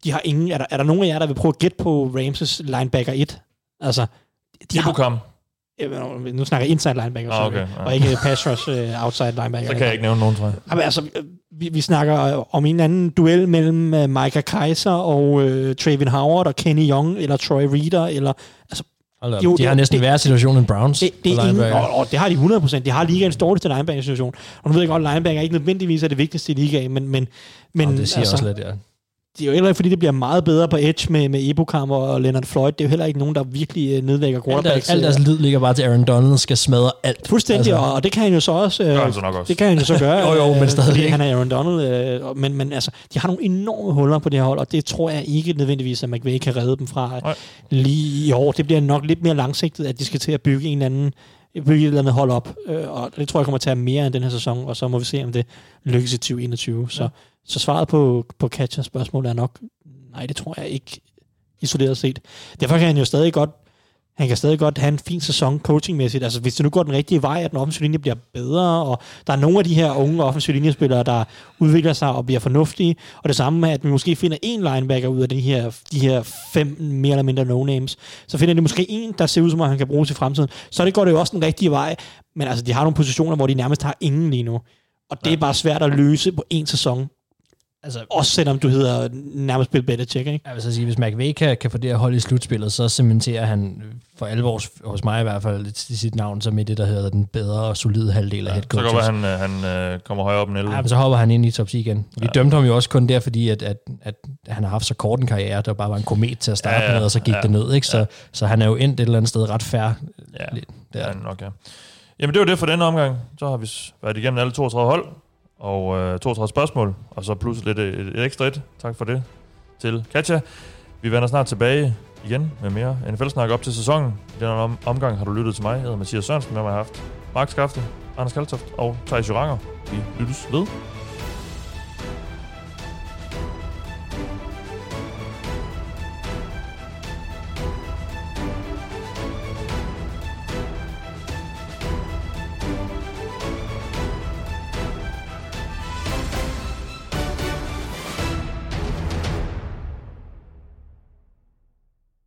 de har ingen... Er der, er der nogen af jer, der vil prøve at gætte på Ramses linebacker 1? Altså, de har, komme nu snakker jeg inside linebacker, ah, okay, ja. og ikke pass rush uh, outside linebacker. Så kan jeg ikke nævne nogen, tror jeg. Jamen, altså, vi, vi snakker om en anden duel mellem uh, Micah Kaiser og uh, Traven Howard og Kenny Young, eller Troy Reader, eller... Altså, Hold jo, de det, har næsten værre situation end Browns. Det, det, er ingen, og, og, det har de 100%. De har ligaens dårligste linebacker-situation. Og nu ved jeg godt, at linebacker er ikke nødvendigvis er det vigtigste i ligaen, men... men, men og det siger altså, også lidt, ja. Det er jo heller ikke, fordi det bliver meget bedre på Edge med, med Ebukam og Leonard Floyd. Det er jo heller ikke nogen, der virkelig øh, nedlægger quarterbacks. Alt, alt deres lyd ligger bare til Aaron Donald, skal smadre alt. Fuldstændig, altså. og det kan han jo så også. Øh, han så nok også. Det kan han jo så gøre. jo, jo, men stadig fordi han er Aaron Donald. Øh, men, men altså, de har nogle enorme huller på det her hold, og det tror jeg ikke nødvendigvis, at McVay kan redde dem fra Nej. lige i år. Det bliver nok lidt mere langsigtet, at de skal til at bygge en anden bygge et eller andet hold op, øh, og det tror jeg kommer til at tage mere end den her sæson, og så må vi se, om det lykkes i 2021. Så, så svaret på, på Catchers spørgsmål er nok, nej, det tror jeg ikke isoleret set. Derfor kan han jo stadig godt han kan stadig godt have en fin sæson coachingmæssigt. Altså hvis det nu går den rigtige vej, at den offensive linje bliver bedre, og der er nogle af de her unge offensive linjespillere, der udvikler sig og bliver fornuftige, og det samme med, at vi måske finder en linebacker ud af de her, de her fem mere eller mindre no-names, så finder de måske en, der ser ud som om, han kan bruges i fremtiden. Så det går det jo også den rigtige vej, men altså de har nogle positioner, hvor de nærmest har ingen lige nu. Og det er bare svært at løse på en sæson. Altså, Også selvom du hedder nærmest Bill Belichick, ikke? Jeg vil så sige, hvis McVay kan, kan få det at holde i slutspillet, så cementerer han for alvor, hos mig i hvert fald, sit navn som i det, der hedder den bedre og solide halvdel af head Så coaches. går han, øh, han øh, kommer højere op end 11. Ja, men så hopper han ind i top 10 igen. Vi ja. dømte ham jo også kun der, fordi at, at, at han har haft så kort en karriere, der bare var en komet til at starte Ja, ja, med, og så gik ja, det ned. Ikke? Så, ja. så han er jo endt et eller andet sted ret færre. Ja, er der. han nok, ja. Jamen, det var det for denne omgang. Så har vi været igennem alle 32 hold, og øh, 32 spørgsmål, og så plus lidt et, et ekstra et. Tak for det til Katja. Vi vender snart tilbage igen med mere NFL-snak op til sæsonen. I denne om- omgang har du lyttet til mig. Jeg hedder Mathias Sørensen, med mig har haft Mark Skafte, Anders Kaltoft og Thijs Joranger. Vi lyttes ved.